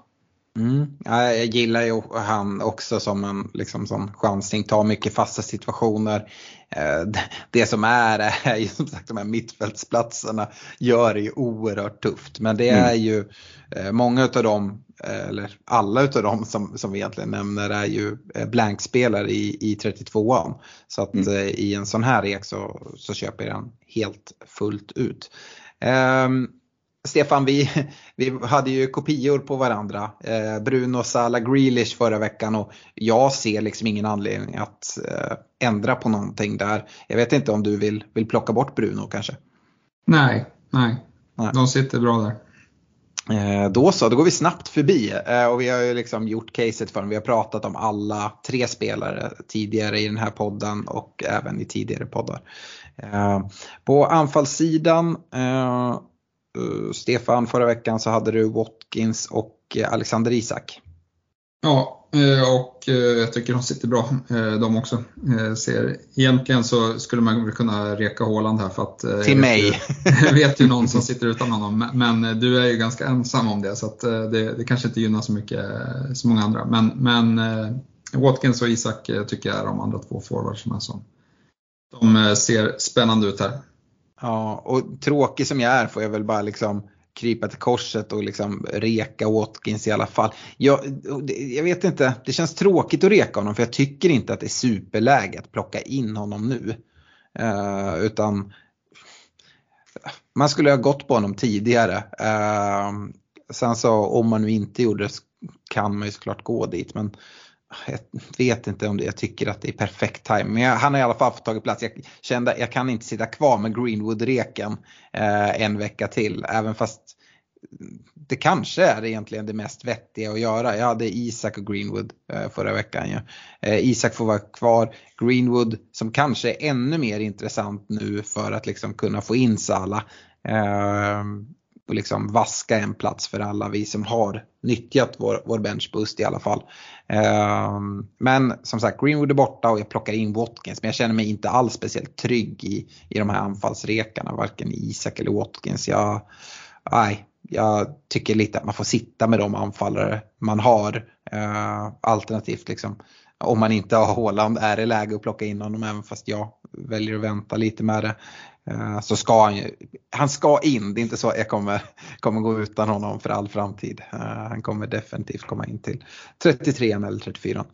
Mm. jag gillar ju han också som en liksom, sån chansning, tar mycket fasta situationer. Eh, det som är, är ju som sagt de här mittfältsplatserna gör det ju oerhört tufft. Men det är mm. ju eh, många utav dem, eh, eller alla utav dem som, som vi egentligen nämner är ju blankspelare i, i 32an. Så att mm. i en sån här rek så, så köper jag den helt fullt ut. Um, Stefan, vi, vi hade ju kopior på varandra. Eh, Bruno Sala Grealish förra veckan och jag ser liksom ingen anledning att eh, ändra på någonting där. Jag vet inte om du vill, vill plocka bort Bruno kanske? Nej, nej. nej. De sitter bra där. Eh, då så, då går vi snabbt förbi eh, och vi har ju liksom gjort caset för dem. Vi har pratat om alla tre spelare tidigare i den här podden och även i tidigare poddar. Eh, på anfallssidan uh, Stefan, förra veckan så hade du Watkins och eh, Alexander Isak. Ja, eh, och jag tycker de sitter bra de också. Ser, egentligen så skulle man väl kunna reka Håland här för att Till mig! jag vet ju någon som sitter utan honom men du är ju ganska ensam om det så att det, det kanske inte gynnar så mycket så många andra. Men, men Watkins och Isak tycker jag är de andra två forwards som är som. De ser spännande ut här. Ja, och tråkig som jag är får jag väl bara liksom krypa till korset och liksom reka Watkins i alla fall. Jag, jag vet inte, det känns tråkigt att reka honom för jag tycker inte att det är superläge att plocka in honom nu. Uh, utan man skulle ha gått på honom tidigare. Uh, sen så om man nu inte gjorde det kan man ju såklart gå dit. Men jag vet inte om det, jag tycker att det är perfekt time. Men jag, han har i alla fall fått tagit plats. Jag kände jag kan inte sitta kvar med Greenwood-reken eh, en vecka till. Även fast det kanske är egentligen det mest vettiga att göra. Jag hade Isak och Greenwood eh, förra veckan. Ja. Eh, Isak får vara kvar. Greenwood som kanske är ännu mer intressant nu för att liksom kunna få in Sala. Ehm, och liksom vaska en plats för alla vi som har nyttjat vår, vår benchboost i alla fall. Um, men som sagt, Greenwood är borta och jag plockar in Watkins men jag känner mig inte alls speciellt trygg i, i de här anfallsrekarna, varken Isak eller Watkins. Jag, nej, jag tycker lite att man får sitta med de anfallare man har. Uh, alternativt liksom, om man inte har Håland är det läge att plocka in honom även fast jag väljer att vänta lite med det. Eh, så ska han ju, han ska in. Det är inte så att jag kommer, kommer gå utan honom för all framtid. Eh, han kommer definitivt komma in till 33 eller 34.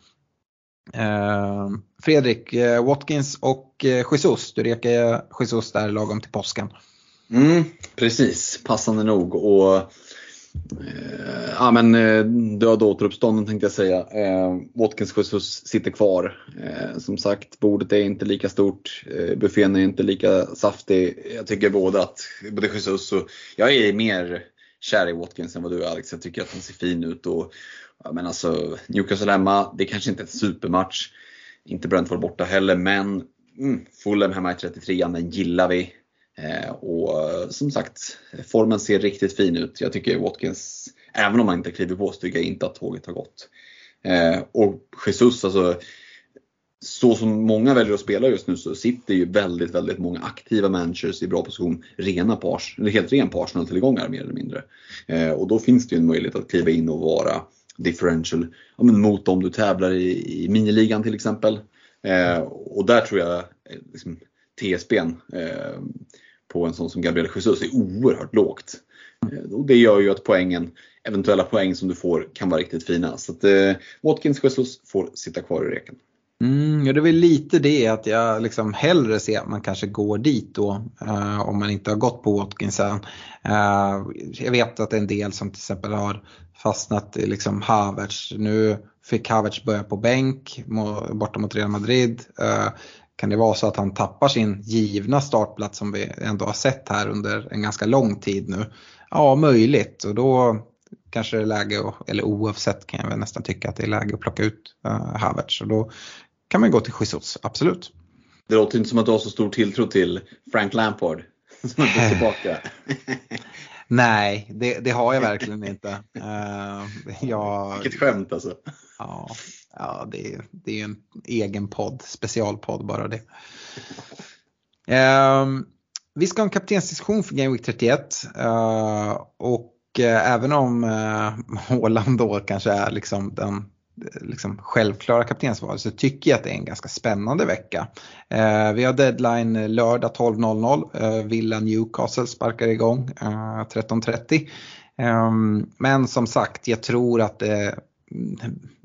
Eh, Fredrik, eh, Watkins och Jesus, du rekar Jesus där lagom till påsken. Mm, precis, passande nog. Och, Eh, ja, men, eh, död död återuppstånden tänkte jag säga. Eh, Watkins Jesus sitter kvar. Eh, som sagt, bordet är inte lika stort. Eh, buffén är inte lika saftig. Jag tycker både att både Jesus och jag är mer kär i Watkins än vad du är Alex. Jag tycker att han ser fin ut. Och, ja, men alltså, Newcastle hemma, det är kanske inte är en supermatch. Inte Brentford borta heller, men mm, Fulham hemma i 33an, den gillar vi. Eh, och eh, som sagt, formen ser riktigt fin ut. Jag tycker Watkins, även om han inte kliver på, så tycker jag inte att tåget har gått. Eh, och Jesus, alltså så som många väljer att spela just nu så sitter ju väldigt, väldigt många aktiva managers i bra position, rena pars, eller helt ren Arsenal-tillgångar mer eller mindre. Eh, och då finns det ju en möjlighet att kliva in och vara differential ja, men mot dem du tävlar i, i miniligan till exempel. Eh, och där tror jag eh, liksom, TSBn eh, på en sån som Gabriel Jesus är oerhört lågt. Eh, och det gör ju att poängen, eventuella poäng som du får kan vara riktigt fina. Så att eh, Watkins Jesus får sitta kvar i reken. Mm, ja, det är väl lite det att jag liksom hellre ser att man kanske går dit då eh, om man inte har gått på Watkinsen. Eh, jag vet att det är en del som till exempel har fastnat i liksom Havertz. Nu fick Havertz börja på bänk borta mot Real Madrid. Eh, kan det vara så att han tappar sin givna startplats som vi ändå har sett här under en ganska lång tid nu? Ja, möjligt och då kanske det är läge, eller oavsett kan jag väl nästan tycka att det är läge att plocka ut uh, Havertz. Och då kan man gå till Jesus, absolut. Det låter inte som att du har så stor tilltro till Frank Lampard som är tillbaka. Nej, det, det, har jag verkligen inte. Uh, jag, Vilket skämt alltså. Ja, ja det, det är en egen podd, specialpodd bara det. Um, vi ska ha en kaptensdiskussion för Game Week 31 uh, eh, och uh, även om eh, uh, Håland då kanske är liksom den liksom självklara kaptensvalet så tycker jag att det är en ganska spännande vecka. Eh, vi har deadline lördag 12.00. Eh, Villa Newcastle sparkar igång eh, 13.30. Ehm, men som sagt, jag tror att det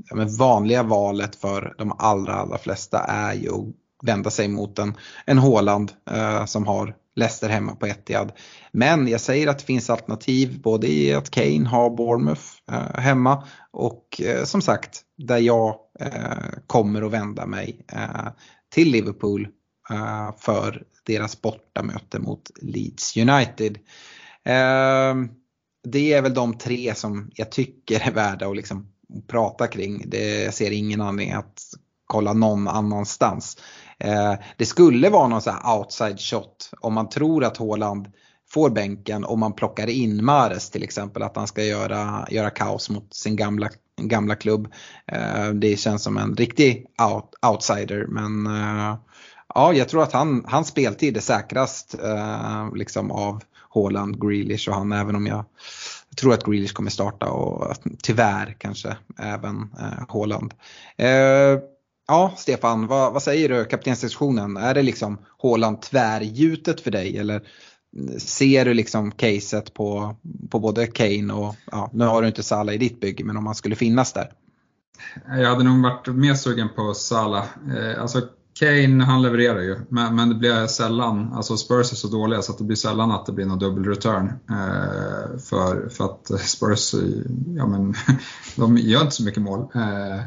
ja, vanliga valet för de allra, allra flesta är ju att vända sig mot en, en Håland eh, som har Leicester hemma på Etihad. Men jag säger att det finns alternativ både i att Kane har Bournemouth eh, hemma och eh, som sagt där jag eh, kommer att vända mig eh, till Liverpool eh, för deras bortamöte mot Leeds United. Eh, det är väl de tre som jag tycker är värda att liksom prata kring. Det, jag ser ingen anledning att kolla någon annanstans. Eh, det skulle vara någon sån här outside shot om man tror att Håland får bänken och man plockar in Mares till exempel att han ska göra, göra kaos mot sin gamla, gamla klubb. Eh, det känns som en riktig out, outsider men eh, ja, jag tror att han, hans speltid är säkrast eh, liksom av Håland, Grealish och han även om jag jag tror att Grealish kommer starta och tyvärr kanske även eh, Håland. Eh, ja, Stefan, vad, vad säger du Kaptenssektionen, Är det liksom Haaland tvärgjutet för dig eller mm, ser du liksom caset på, på både Kane och, ja, nu har du inte Salah i ditt bygge, men om han skulle finnas där? Jag hade nog varit mer sugen på Salah. Eh, alltså Kane, han levererar ju, men, men det blir sällan, alltså Spurs är så dåliga så att det blir sällan att det blir någon dubbel return. Eh, för, för att Spurs, ja men, de gör inte så mycket mål. Eh,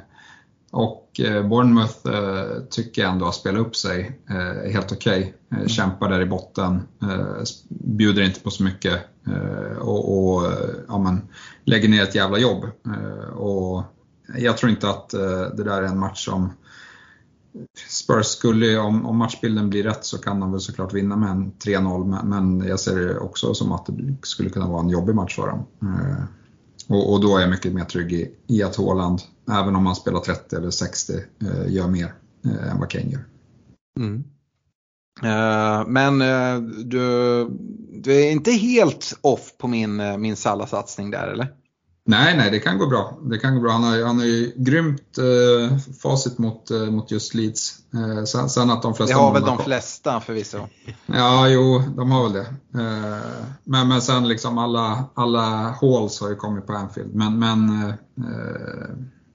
och eh, Bournemouth eh, tycker jag ändå har spelat upp sig eh, helt okej. Okay. Mm. Kämpar där i botten, bjuder inte på så mycket och, och ja, men, lägger ner ett jävla jobb. Och jag tror inte att det där är en match som Spurs skulle, om, om matchbilden blir rätt så kan de väl såklart vinna med en 3-0 men jag ser det också som att det skulle kunna vara en jobbig match för dem. Eh, och, och, då är jag mycket mer trygg i, i att Haaland, även om han spelar 30 eller 60, eh, gör mer eh, än vad Kane gör. Mm. Eh, men eh, du, du är inte helt off på min, min Salla-satsning där eller? Nej, nej, det kan gå bra. Det kan gå bra. Han har, han har ju grymt eh, facit mot, eh, mot just Leeds. Eh, sen, sen, att de flesta det har väl de flesta förvisso. Ja, jo, de har väl det. Eh, men, men sen liksom alla, alla halls har ju kommit på Anfield. Men, men eh,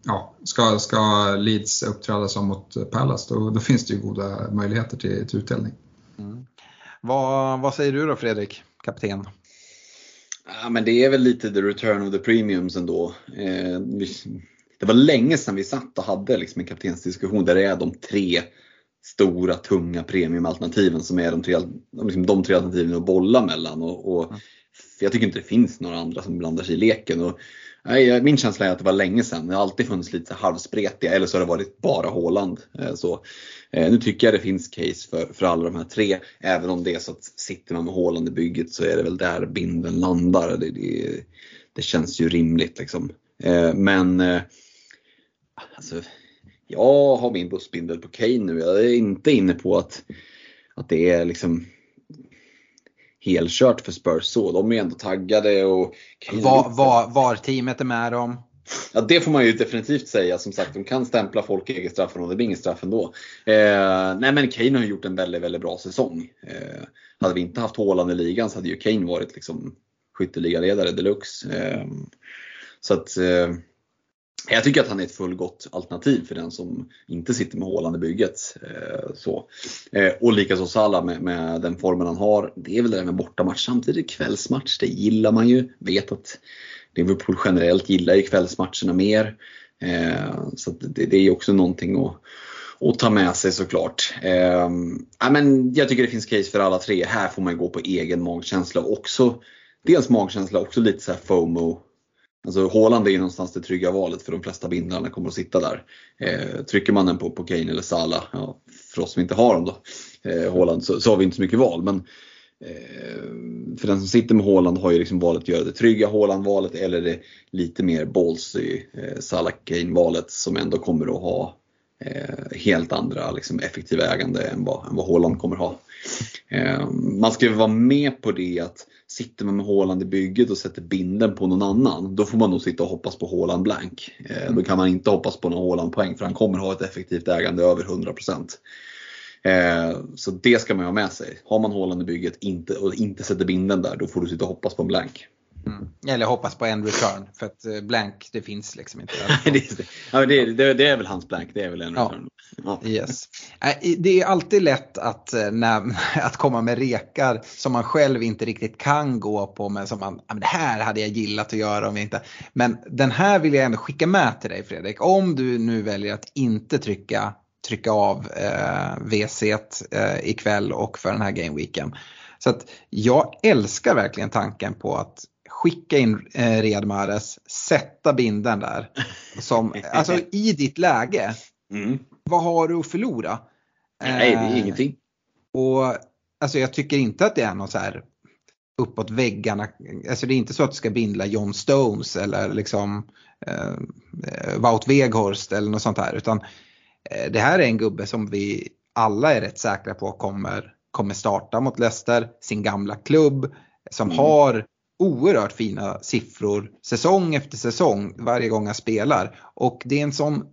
ja, ska, ska Leeds uppträda som mot Palace då, då finns det ju goda möjligheter till, till utdelning. Mm. Vad, vad säger du då Fredrik, kapten? Ja, men det är väl lite the return of the premiums ändå. Eh, det var länge sedan vi satt och hade liksom en kaptensdiskussion där det är de tre stora tunga premiumalternativen som är de tre, liksom de tre alternativen att bolla mellan. Och, och jag tycker inte det finns några andra som blandar sig i leken. Och, nej, min känsla är att det var länge sedan. Det har alltid funnits lite halvspretiga eller så har det varit bara Håland. Eh, så, eh, nu tycker jag det finns case för, för alla de här tre. Även om det är så att sitter man med Håland i bygget så är det väl där binden landar. Det, det, det känns ju rimligt liksom. Eh, men alltså, jag har min bussbindel på Kane nu. Jag är inte inne på att, att det är liksom helkört för Spurs så. De är ändå taggade och var, var, var teamet är med dem. Ja det får man ju definitivt säga. Som sagt de kan stämpla folk i eget straffområde, det blir inget straff ändå. Eh, nej men Kane har gjort en väldigt, väldigt bra säsong. Eh, hade vi inte haft Haaland i ligan så hade ju Kane varit liksom skytteligaledare deluxe. Eh, så att eh, jag tycker att han är ett fullgott alternativ för den som inte sitter med Haaland i bygget. Eh, så. Eh, och likaså Salah med, med, den formen han har. Det är väl det där med bortamatch. Samtidigt kvällsmatch, det gillar man ju. Vet att Liverpool generellt gillar ju kvällsmatcherna mer. Eh, så det, det, är också någonting att, och ta med sig såklart. Eh, men jag tycker det finns case för alla tre. Här får man gå på egen magkänsla också. Dels magkänsla, också lite så FOMO Alltså Haaland är ju någonstans det trygga valet för de flesta bindlarna kommer att sitta där. Eh, trycker man den på, på Kane eller Salah, ja, för oss som inte har dem då, eh, Haaland, så, så har vi inte så mycket val. Men för den som sitter med Haaland har ju liksom valet att göra det trygga Haaland-valet eller det lite mer ballsy eh, Salah Kane-valet som ändå kommer att ha eh, helt andra liksom, effektiva ägande än vad, än vad Haaland kommer att ha. Eh, man ska ju vara med på det att sitter man med Håland i bygget och sätter binden på någon annan, då får man nog sitta och hoppas på Håland blank. Eh, mm. Då kan man inte hoppas på någon Håland poäng för han kommer ha ett effektivt ägande över 100%. Eh, så det ska man ha med sig. Har man Håland i bygget inte, och inte sätter binden där, då får du sitta och hoppas på en blank. Mm. Eller hoppas på en return för att eh, blank det finns liksom inte. det, ja, det, det, det, är väl hans blank, det är väl en return. Ja. Yes. Det är alltid lätt att, eh, när, att komma med rekar som man själv inte riktigt kan gå på men som man, det här hade jag gillat att göra om jag inte. Men den här vill jag ändå skicka med till dig Fredrik. Om du nu väljer att inte trycka, trycka av eh, WC eh, ikväll och för den här gameweeken. Så att jag älskar verkligen tanken på att skicka in eh, Riyad Mahrez, sätta binden där. Som, alltså i ditt läge, mm. vad har du att förlora? Nej, det är eh, ingenting. Och alltså jag tycker inte att det är någon så här uppåt väggarna. Alltså det är inte så att du ska bindla John Stones eller liksom eh, Wout Weghorst eller något sånt här. Utan eh, det här är en gubbe som vi alla är rätt säkra på kommer, kommer starta mot Leicester, sin gamla klubb. Som mm. har oerhört fina siffror säsong efter säsong varje gång han spelar. Och det är en sån,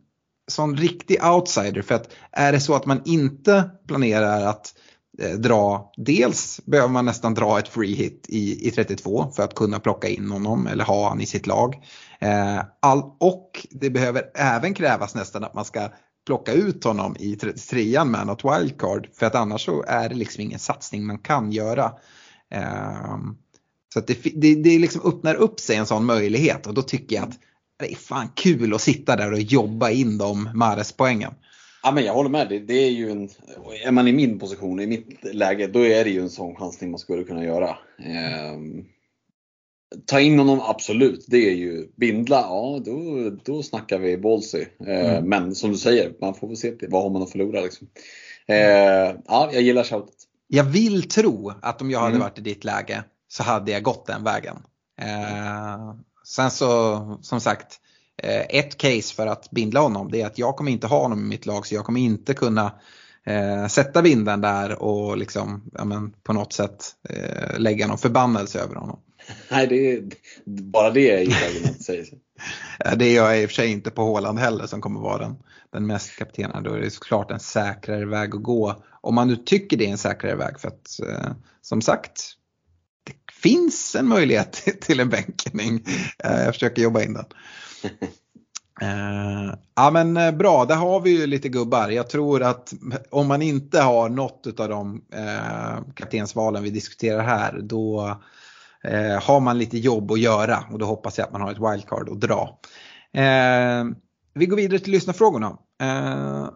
sån riktig outsider för att är det så att man inte planerar att eh, dra, dels behöver man nästan dra ett free hit i, i 32 för att kunna plocka in honom eller ha han i sitt lag. Eh, all, och det behöver även krävas nästan att man ska plocka ut honom i 33an med något wildcard för att annars så är det liksom ingen satsning man kan göra. Ehm, så att det, det, det liksom öppnar upp sig en sån möjlighet och då tycker jag att det är fan kul att sitta där och jobba in de Mares-poängen. Ja, men jag håller med. Det, det, är ju en, är man i min position, i mitt läge, då är det ju en sån chansning man skulle kunna göra. Eh, ta in honom, absolut. Det är ju bindla, ja då, då snackar vi ballsy. Eh, mm. Men som du säger, man får väl se vad har man att förlora. Liksom. Eh, ja, jag gillar shoutet. Jag vill tro att om jag hade mm. varit i ditt läge så hade jag gått den vägen. Eh, sen så som sagt, eh, ett case för att bindla honom det är att jag kommer inte ha honom i mitt lag så jag kommer inte kunna eh, sätta binden där och liksom, ja, men, på något sätt eh, lägga någon förbannelse över honom. Nej, det är, bara det är ju ett argument säger sig. Det gör jag i och för sig inte på Håland heller som kommer vara den, den mest kaptenen. Då är det såklart en säkrare väg att gå. Om man nu tycker det är en säkrare väg för att eh, som sagt det finns en möjlighet till en bänkning. Eh, jag försöker jobba in den. Eh, ja men eh, bra, där har vi ju lite gubbar. Jag tror att om man inte har något av de eh, kaptensvalen vi diskuterar här då eh, har man lite jobb att göra och då hoppas jag att man har ett wildcard att dra. Eh, vi går vidare till lyssnarfrågorna. Eh,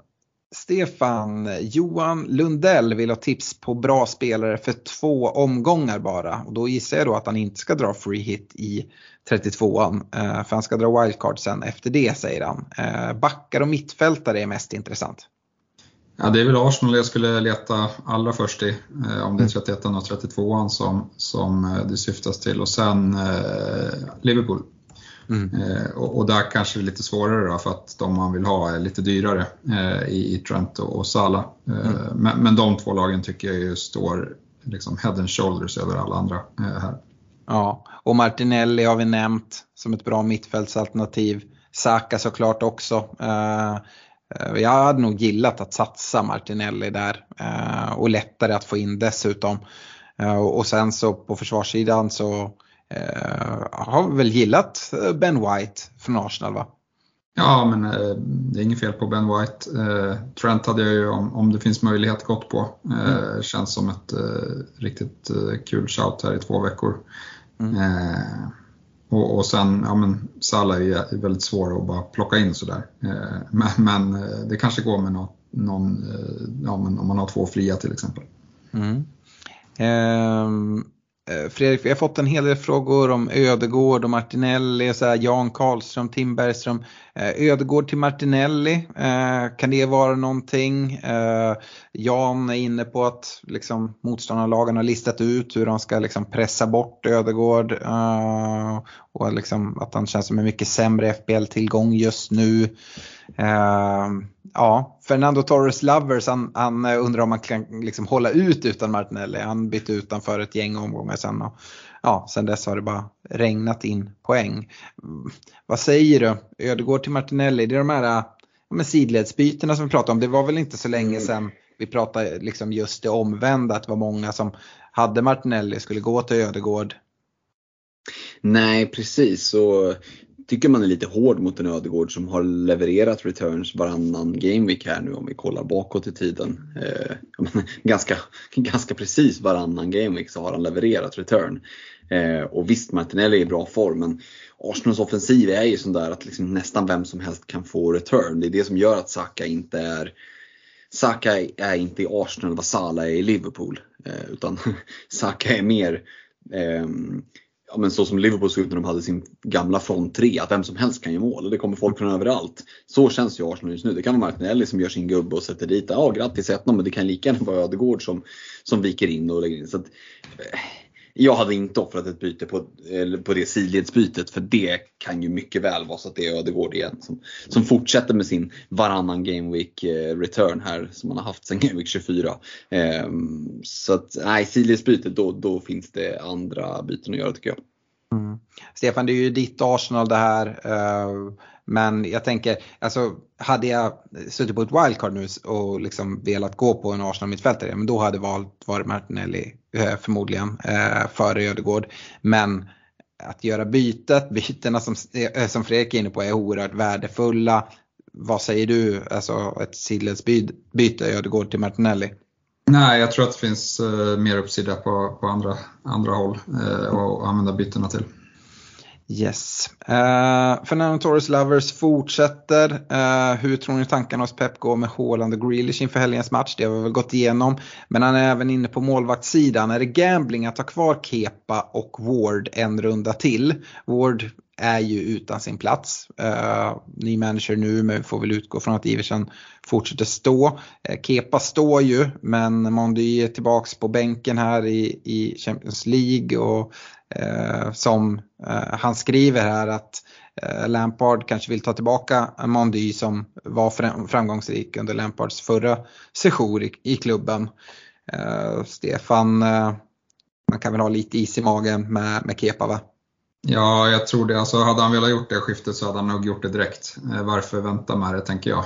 Stefan, Johan Lundell vill ha tips på bra spelare för två omgångar bara. Och då gissar jag då att han inte ska dra free hit i 32an. Eh, för han ska dra wildcard sen efter det säger han. Eh, backar och mittfältare är mest intressant. Ja, det är väl Arsenal jag skulle leta allra först i, eh, om det är 31 och 32an som, som eh, det syftas till och sen eh, Liverpool. Mm. Eh, och, och, där kanske det är lite svårare då, för att de man vill ha är lite dyrare eh, i, i Trent och, och Salah. Eh, mm. men, men de två lagen tycker jag ju står liksom head and shoulders över alla andra här. Ja, och Martinelli har vi nämnt som ett bra mittfältsalternativ. Saka såklart också. Jag hade nog gillat att satsa Martinelli där och lättare att få in dessutom. Och sen så på försvarssidan så eh, har väl gillat eh, Ben White från Arsenal va? Ja, men eh, det är inget fel på Ben White. Eh, Trent hade jag ju om, om det finns möjlighet gått på. Eh, mm. Känns som ett eh, riktigt kul shout här i två veckor. Mm. Och, och, sen, ja men Salah är väldigt svår att bara plocka in sådär. Eh, men, men eh, det kanske går med något, någon, eh, ja men om man har två fria till exempel. Mm. Um Eh, Fredrik, vi har fått en hel del frågor om Ödegård och Martinelli, så här, Jan Karlström, Tim Bergström. Eh, Ödegård till Martinelli, eh, kan det vara någonting? Jan är inne på att liksom, motståndarlagen har listat ut hur de ska liksom, pressa bort Ödegård och liksom, att han känns som en mycket sämre FBL-tillgång just nu. Ja, Fernando Torres Lovers, han, han undrar om man kan liksom hålla ut utan Martinelli. Han bytte utanför ett gäng omgångar sen och ja, sen dess har det bara regnat in poäng. Vad säger du? Ödegård till Martinelli, det är de här ja, sidledsbytena som vi pratade om. Det var väl inte så länge mm. sedan vi pratade liksom just det omvända, att det var många som hade Martinelli skulle gå till Ödegård. Nej precis, så tycker man är lite hård mot en Ödegård som har levererat returns varannan gameweek här nu om vi kollar bakåt i tiden. Eh, ganska, ganska precis varannan gameweek så har han levererat return. Eh, och visst, Martinelli är i bra form men Arsenals offensiv är ju sån där att liksom nästan vem som helst kan få return. Det är det som gör att Saka inte är Saka är inte i Arsenal vad Salah är i Liverpool. Eh, utan Saka är mer ehm, ja, men så som Liverpool såg ut när de hade sin gamla front 3, att vem som helst kan göra mål och det kommer folk från överallt. Så känns ju Arsenal just nu. Det kan vara Martinelli som gör sin gubbe och sätter dit, ja grattis 1 men det kan lika gärna vara Ödegård som, som viker in och lägger in. Så att, eh, jag hade inte offrat ett byte på, på det sidledsbytet för det kan ju mycket väl vara så att det är Ödegård igen som, som fortsätter med sin varannan Game Week eh, return här som man har haft sedan Game Week 24. Ehm, så att nej, sidledsbytet då, då finns det andra byten att göra tycker jag. Mm. Stefan, det är ju ditt Arsenal det här. Ehm, men jag tänker, alltså hade jag suttit på ett wildcard nu och liksom velat gå på en Arsenal mittfältare, men då hade jag valt varit Martinelli eh, förmodligen eh, före Ödegård. Men att göra bytet, bytena som, eh, som Fredrik är inne på är oerhört värdefulla. Vad säger du, alltså ett sidledsbyte Ödegård till Martinelli? Nej, jag tror att det finns mer uppsida på, på andra, andra håll eh, att använda bytena till. Yes. Uh, Fernando Torres Lovers fortsätter. Uh, hur tror ni tankarna hos Pep går med Haaland och Grealish inför helgens match? Det har vi väl gått igenom. Men han är även inne på målvaktssidan. Är det gambling att ha kvar Kepa och Ward en runda till? Ward är ju utan sin plats. Uh, ny manager nu men vi får väl utgå från att Iversen fortsätter stå. Uh, Kepa står ju men Mondy är tillbaks på bänken här i, i Champions League och uh, som han skriver här att Lampard kanske vill ta tillbaka Mondy som var framgångsrik under Lampards förra session i, i klubben. Stefan man kan väl ha lite is i magen med, med Kepa va? Ja, jag tror det. Alltså, hade han velat gjort det skiftet så hade han nog gjort det direkt. Eh, varför vänta med det, tänker jag.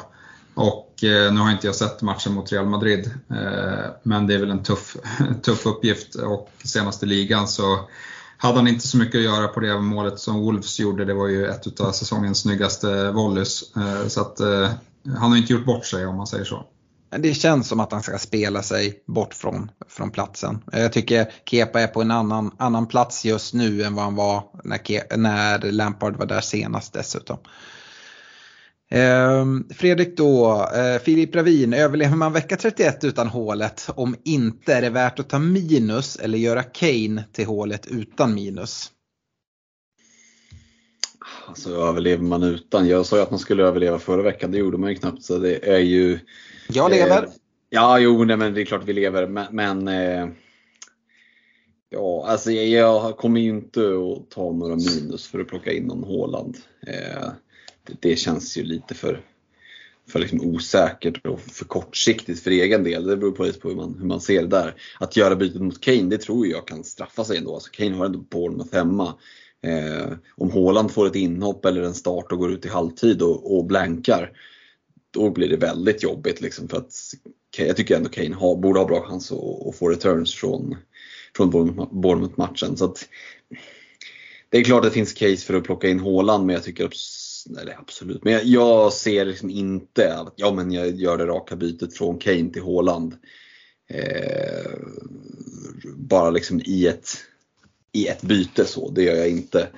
Och eh, nu har inte jag sett matchen mot Real Madrid, eh, men det är väl en tuff, tuff uppgift och senast i ligan så hade han inte så mycket att göra på det målet som Wolves gjorde. Det var ju ett av säsongens snyggaste volleys. Eh, så att, eh, han har inte gjort bort sig om man säger så. Det känns som att han ska spela sig bort från, från platsen. Jag tycker Kepa är på en annan, annan plats just nu än vad han var när, Ke, när Lampard var där senast dessutom. Ehm, Fredrik då, eh, Filip Ravin, överlever man vecka 31 utan hålet? Om inte, är det värt att ta minus eller göra Kane till hålet utan minus? Alltså överlever man utan? Jag sa ju att man skulle överleva förra veckan, det gjorde man ju knappt. Så det är ju... Jag lever. Eh, ja, jo, nej, men det är klart vi lever. Men, men eh, ja, alltså jag, jag, kommer ju inte att ta några minus för att plocka in någon Håland. Eh, det, det, känns ju lite för, för liksom osäkert och för kortsiktigt för egen del. Det beror på, på hur, man, hur man ser det där. Att göra bytet mot Kane, det tror jag kan straffa sig ändå. Alltså Kane har ändå Bournemouth hemma. Eh, om Haaland får ett inhopp eller en start och går ut i halvtid och, och blankar, då blir det väldigt jobbigt. Liksom, för att jag tycker ändå Kane har, borde ha bra chans att, att få returns från, från Bournemouth-matchen. Så att, det är klart att det finns case för att plocka in Haaland, men jag tycker nej, absolut. Men jag, ser liksom inte att ja, men jag gör det raka bytet från Kane till Haaland. Eh, bara liksom i ett i ett byte så, det gör jag inte.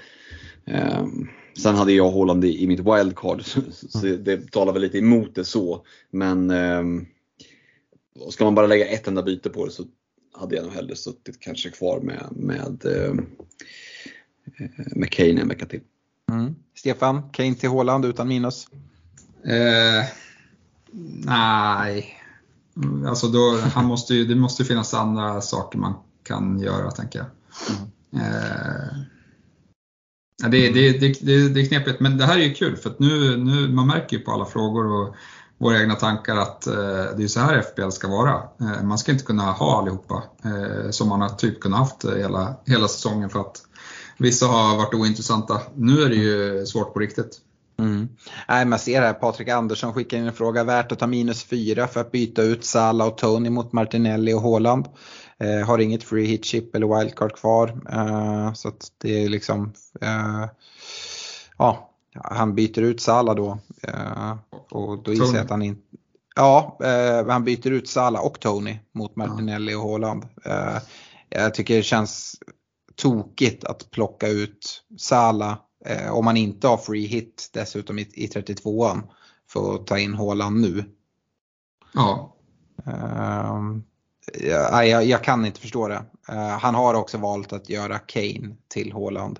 Um, sen hade jag Haaland i, i mitt wildcard, så det, det talar väl lite emot det så. Men um, ska man bara lägga ett enda byte på det så hade jag nog hellre suttit kanske kvar med, med, um, med Kane en vecka till. Mm. Stefan, Kane till Haaland utan minus? Eh, nej, alltså då, han måste ju, det måste finnas andra saker man kan göra tänker jag. Mm. Eh, det, det, det, det, är knepigt, men det här är ju kul för att nu, nu man märker ju på alla frågor och våra egna tankar att eh, det är så här FBL ska vara. Eh, man ska inte kunna ha allihopa eh, som man har typ kunnat haft hela, hela säsongen för att vissa har varit ointressanta. Nu är det ju svårt på riktigt. Mm. Nej, man ser här Patrik Andersson skickar in en fråga. Värt att ta minus 4 för att byta ut Salah och Tony mot Martinelli och Haaland. Eh, har inget free hit chip eller wildcard kvar. Eh, så att det är liksom, eh, ja, han byter ut Sala då. Eh, och då gissar jag att han inte Ja, eh, han byter ut Sala och Tony mot Martinelli och Haaland. Eh, jag tycker det känns tokigt att plocka ut Sala om man inte har free hit dessutom i, i 32an för att ta in Haaland nu. Ja Eh, jag, jag, jag, kan inte förstå det. Uh, han har också valt att göra Kane till Haaland.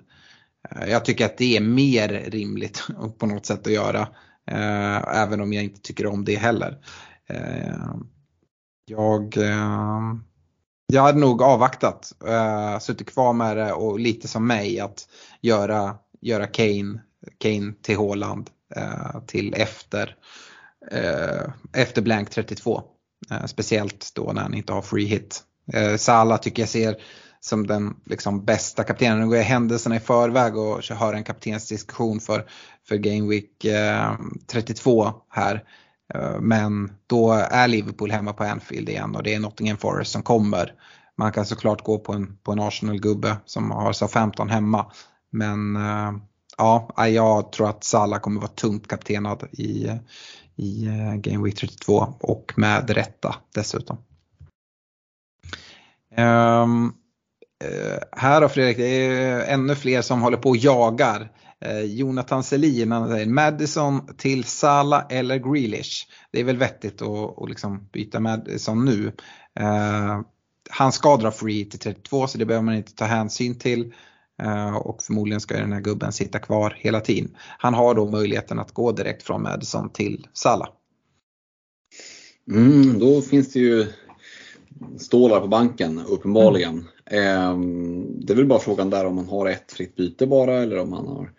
Uh, jag tycker att det är mer rimligt på något sätt att göra. Uh, även om jag inte tycker om det heller. jag, jag hade nog avvaktat, uh, suttit kvar med det och lite som mig att göra, göra Kane, Kane till Haaland till efter, efter blank 32. Eh, speciellt då när han inte har free hit. Sala Salah tycker jag ser som den liksom bästa kaptenen. Nu går jag händelserna i förväg och hör en kaptensdiskussion för, för Game Week eh, 32 här. Men då är Liverpool hemma på Anfield igen och det är Nottingham Forest som kommer. Man kan såklart gå på en, på en Arsenal-gubbe som har SA-15 hemma. Men ja, jag tror att Salah kommer vara tungt kaptenad i, i eh, Game Week 32 och med rätta dessutom. Um, uh, här har Fredrik, det är ännu fler som håller på och jagar. Uh, Jonathan Selin, han säger Madison till Sala eller Grealish. Det är väl vettigt att, att liksom byta Madison nu. Uh, han ska dra free till 32 så det behöver man inte ta hänsyn till. Eh, och förmodligen ska den här gubben sitta kvar hela tiden. Han har då möjligheten att gå direkt från Madison till Sala. Mm, då finns det ju stålar på banken uppenbarligen. Mm. Det är väl bara frågan där om man har ett fritt byte bara eller om man har,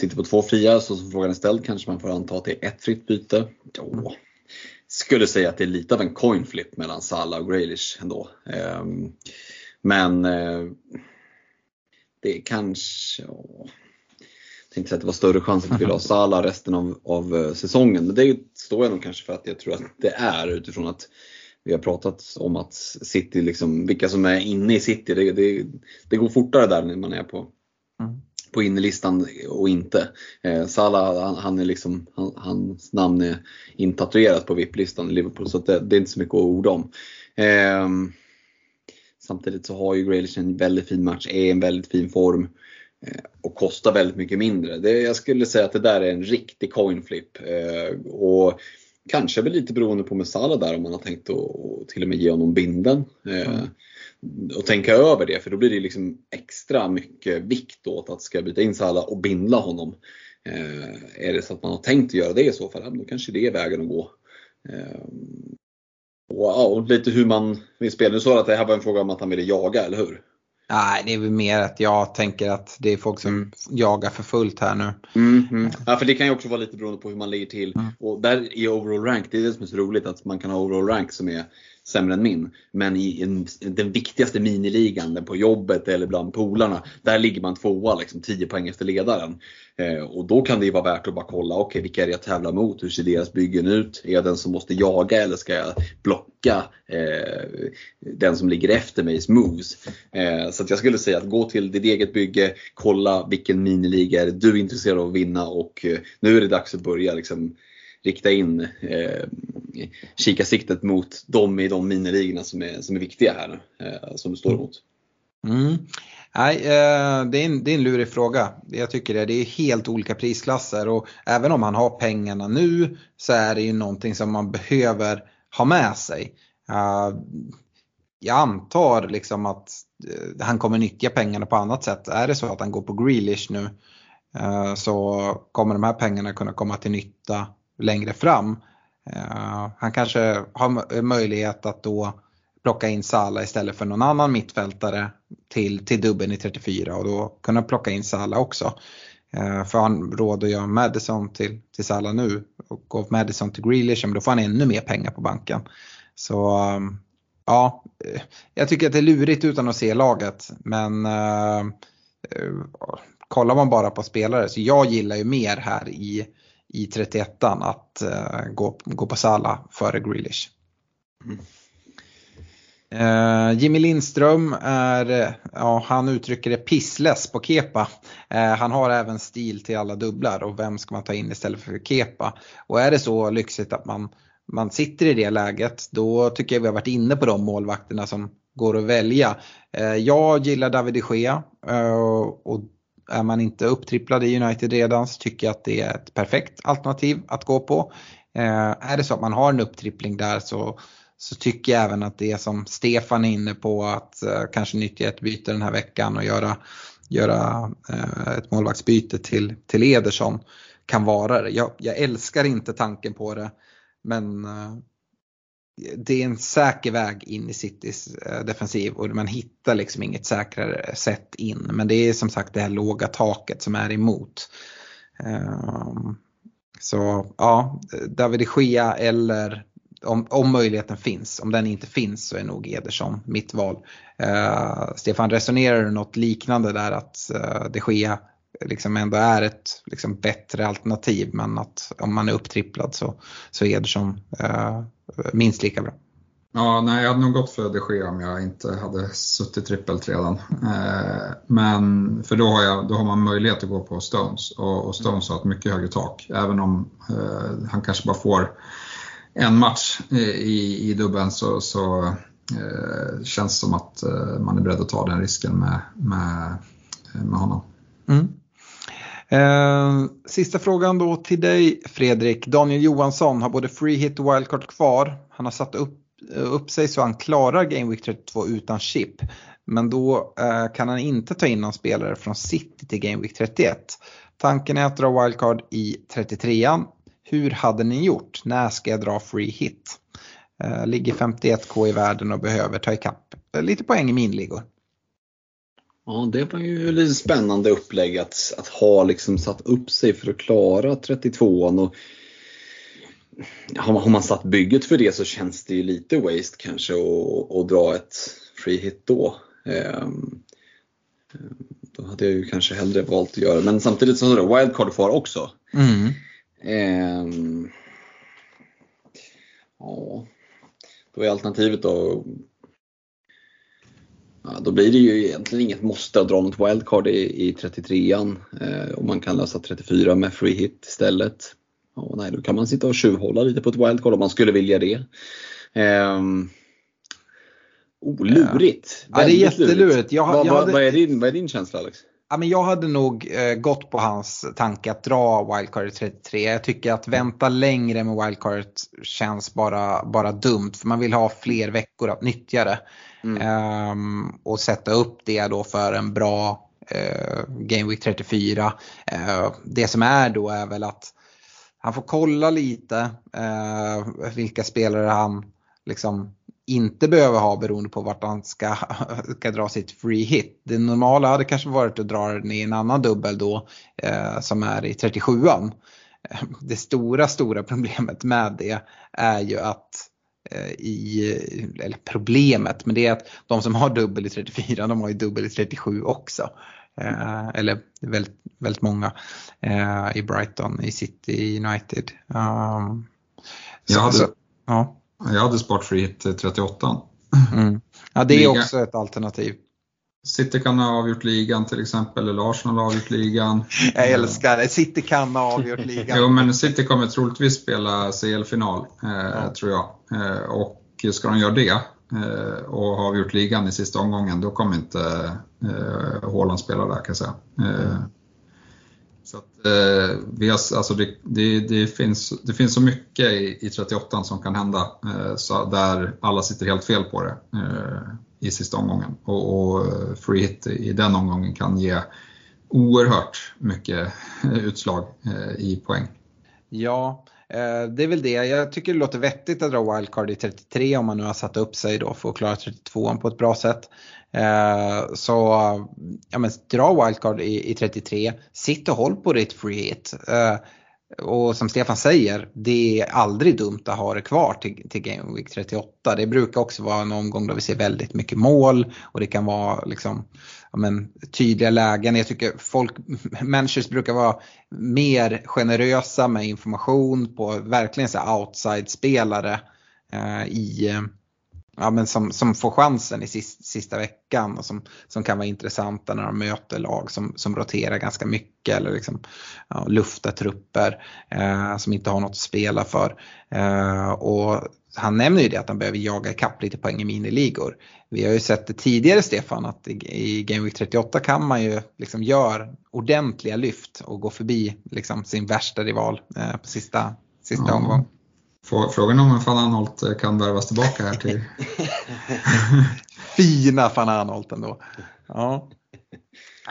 sitter på två fria. Så som frågan är ställd kanske man får anta att det är ett fritt byte. Jo, skulle säga att det är lite av en coin flip mellan Salah och Graylish ändå. Men eh, det är kanske, ja, jag tänkte säga att det var större chans att vi vill ha Salah resten av, av eh, säsongen. Men det står jag nog kanske för att jag tror att det är utifrån att vi har pratat om att City, liksom, vilka som är inne i City, det, det, det går fortare där när man är på, Mm. på innerlistan och inte. Eh, Salah, han, han är liksom, han, hans namn är intatuerat på VIP-listan i Liverpool så det, det är inte så mycket att orda om. Eh, samtidigt så har ju Grealish en väldigt fin match, är i en väldigt fin form eh, och kostar väldigt mycket mindre. Det, jag skulle säga att det där är en riktig coin flip. Eh, och Kanske väl lite beroende på med Salah där om man har tänkt att till och med ge honom binden. Eh, och tänka över det för då blir det liksom extra mycket vikt åt att ska byta in Salah och bindla honom. Är det så att man har tänkt att göra det i så fall, då kanske det är vägen att gå. Och lite hur man vill spela. Du sa att det här var en fråga om att han ville jaga, eller hur? Nej, det är väl mer att jag tänker att det är folk som jagar för fullt här nu. Mm, mm. Ja, för det kan ju också vara lite beroende på hur man ligger till. Och där i overall rank, det är det som är så roligt att man kan ha overall rank som är sämre än min. Men i en, den viktigaste miniligan, den på jobbet eller bland polarna, där ligger man tvåa liksom 10 poäng efter ledaren. Eh, och då kan det ju vara värt att bara kolla, okej okay, vilka är det jag tävlar mot? Hur ser deras byggen ut? Är jag den som måste jaga eller ska jag blocka eh, den som ligger efter mig i moves? Eh, så att jag skulle säga att gå till ditt eget bygge, kolla vilken miniliga är du är intresserad av att vinna och eh, nu är det dags att börja liksom, rikta in eh, kikarsiktet mot de i de miniligorna som är, som är viktiga här eh, som du står emot. Mm. Nej, eh, det, är en, det är en lurig fråga. Jag tycker det. Det är helt olika prisklasser och även om man har pengarna nu så är det ju någonting som man behöver ha med sig. Uh, jag antar liksom att uh, han kommer nyttja pengarna på annat sätt. Är det så att han går på Grealish nu uh, så kommer de här pengarna kunna komma till nytta längre fram. Eh, han kanske har möjlighet att då plocka in Sala istället för någon annan mittfältare till, till dubben i 34 och då kunna plocka in Sala också. Eh, för han råd att göra Madison till, till Sala nu och gå Madison till Grealish, men då får han ännu mer pengar på banken. Så ehm, ja, eh, jag tycker att det är lurigt utan att se laget men uh, kollar man bara på spelare så jag gillar ju mer här i, i 31 att uh, gå, gå på Sala före Grealish. Mm. Uh, Jimmy Lindström är, ja han uttrycker det pissless på Kepa. Uh, han har även stil till alla dubblar och vem ska man ta in istället för Kepa? Och är det så lyxigt att man, man sitter i det läget då tycker jag vi har varit inne på de målvakterna som går att välja. Uh, jag gillar David de Gea och är man inte upptripplad i United redan så tycker jag att det är ett perfekt alternativ att gå på. Eh, är det så att man har en upptrippling där så så tycker jag även att det som Stefan är inne på att eh, kanske nyttja ett byte den här veckan och göra, göra eh, ett målvaktsbyte till, till Ederson kan vara det. Jag, jag älskar inte tanken på det men eh, det är en säker väg in i Citys eh, defensiv och man hittar liksom inget säkrare sätt in. Men det är som sagt det här låga taket som är emot. Ehm, så ja, David de Gea eller om, om möjligheten finns. Om den inte finns så är nog Ederson mitt val. Eh, Stefan, resonerar du något liknande där att eh, de Gea liksom ändå är ett liksom, bättre alternativ men att om man är upptripplad så, så är Ederson minst lika bra? Ja, nej, jag hade nog gått för de Gea om jag inte hade suttit trippelt redan. Eh, men för då har, jag, då har man möjlighet att gå på Stones och, och Stones har ett mycket högre tak. Även om eh, han kanske bara får en match i, i dubben så, så eh, känns det som att eh, man är beredd att ta den risken med, med, med honom. Mm. Eh, sista frågan då till dig Fredrik. Daniel Johansson har både free hit och wildcard kvar. Han har satt upp, eh, upp sig så han klarar Game Week 32 utan chip. Men då eh, kan han inte ta in någon spelare från City till Game Week 31. Tanken är att dra wildcard i 33an hur hade ni gjort? När ska jag dra free hit? Eh, ligger 51k i världen och behöver ta ikapp lite poäng i minligor. Ja, det var ju lite spännande upplägg att, att ha liksom satt upp sig för att klara 32an. Och har man satt bygget för det så känns det ju lite waste kanske att dra ett free hit då. Ehm, då hade jag ju kanske hellre valt att göra men samtidigt så har du wildcard kvar också. Mm. Ehm, ja, då är alternativet då Ja, då blir det ju egentligen inget måste att dra något wildcard i, i 33an. Eh, och man kan lösa 34 med free hit istället. Ja, nej, då kan man sitta och tjuvhålla lite på ett wildcard om man skulle vilja det. Eh, oh, lurigt! Ja, det är jättelurigt. Jag, vad, jag hade... vad, är din, vad är din känsla Alex? Ja, men jag hade nog eh, gått på hans tanke att dra wildcard i 33. Jag tycker att vänta längre med wildcard känns bara, bara dumt. För man vill ha fler veckor att nyttja det. Mm. Ehm, och sätta upp det då för en bra eh, Game Week 34. Eh, det som är då är väl att han får kolla lite eh, vilka spelare han liksom inte behöver ha beroende på vart han ska, ska dra sitt free hit. Det normala hade kanske varit att dra den i en annan dubbel då eh, som är i 37an. Det stora, stora problemet med det är ju att eh, i, eller problemet, men det är att de som har dubbel i 34 de har ju dubbel i 37 också. Eh, eller väldigt, väldigt många eh, i Brighton, i City United. Um, jag, hade, så, ja. Jag hade Sportfree hit 38. Mm. Ja, det är Liga. också ett alternativ. City kan ha avgjort ligan till exempel, eller Arsenal har avgjort ligan. Jag älskar det, City kan ha avgjort ligan. jo, men City kommer troligtvis spela CL-final, eh, ja. tror jag. Eh, och ska de göra det eh, och ha avgjort ligan i sista omgången, då kommer inte eh, Haaland spela där kan jag säga. Eh, så att, eh, vi har, alltså det, det, det, finns, det finns så mycket i, i 38 som kan hända, eh, så där alla sitter helt fel på det eh, i sista omgången. Och, och eh, free hit i den omgången kan ge oerhört mycket eh, utslag i poäng. Ja, det är väl det. Jag tycker det låter vettigt att dra wildcard i 33 om man nu har satt upp sig då för att klara 32 på ett bra sätt. Eh, så ja, men dra wildcard i, i 33, sitt och håll på ditt free hit. Eh, och som Stefan säger, det är aldrig dumt att ha det kvar till, till Game Week 38. Det brukar också vara en omgång där vi ser väldigt mycket mål och det kan vara liksom, ja men, tydliga lägen. Jag tycker folk, managers brukar vara mer generösa med information på verkligen så outside-spelare eh, i ja, men som, som får chansen i sista, sista veckan och som, som kan vara intressanta när de möter lag som, som roterar ganska mycket eller liksom, ja, luftar trupper eh, som inte har något att spela för. Eh, och han nämner ju det att han behöver jaga ikapp lite poäng i miniligor. Vi har ju sett det tidigare Stefan att i, Game Week 38 kan man ju liksom göra ordentliga lyft och gå förbi liksom sin värsta rival eh, på sista, sista ja. omgång. Frågan om van Anholt eh, kan värvas tillbaka här till... Fina van Anholt ändå. Ja.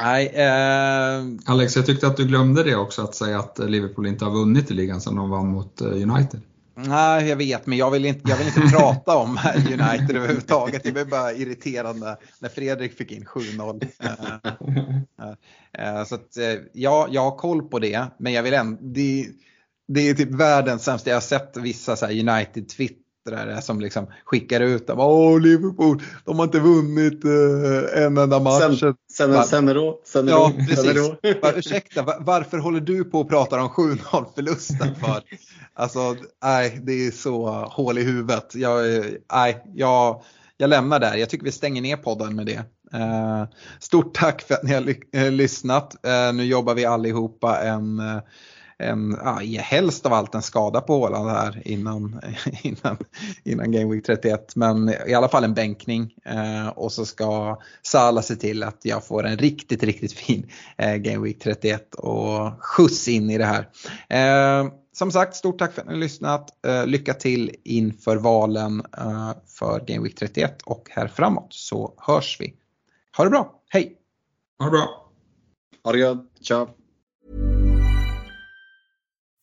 Nej, eh... Alex, jag tyckte att du glömde det också, att säga att Liverpool inte har vunnit i ligan sedan de vann mot eh, United. Nej, jag vet, men jag vill inte, jag vill inte prata om United överhuvudtaget. Det blev bara irriterande när Fredrik fick in 7-0. Eh, så att, ja, jag har koll på det, men jag vill ändå, det, det är typ världens sämsta. Jag har sett vissa så United-twittrare som liksom skickar ut dem. Åh, Liverpool, de har inte vunnit uh, en enda match. Sen, sen, sen då? Sen ja, då? precis. Då? Ursäkta, varför håller du på och pratar om 7-0 förlusten för? Alltså, nej, det är så hål i huvudet. Jag, nej, jag, jag lämnar där. Jag tycker vi stänger ner podden med det. Uh, stort tack för att ni har ly uh, lyssnat. Uh, nu jobbar vi allihopa en en, ja, helst av allt en skada på Åland här innan, innan, innan Game Week 31. Men i alla fall en bänkning eh, och så ska Sala se till att jag får en riktigt, riktigt fin eh, Game Week 31 och skjuts in i det här. Eh, som sagt, stort tack för att ni har lyssnat. Eh, lycka till inför valen eh, för Game Week 31 och här framåt så hörs vi. Ha det bra, hej! Ha det bra! Ha det gött, ciao!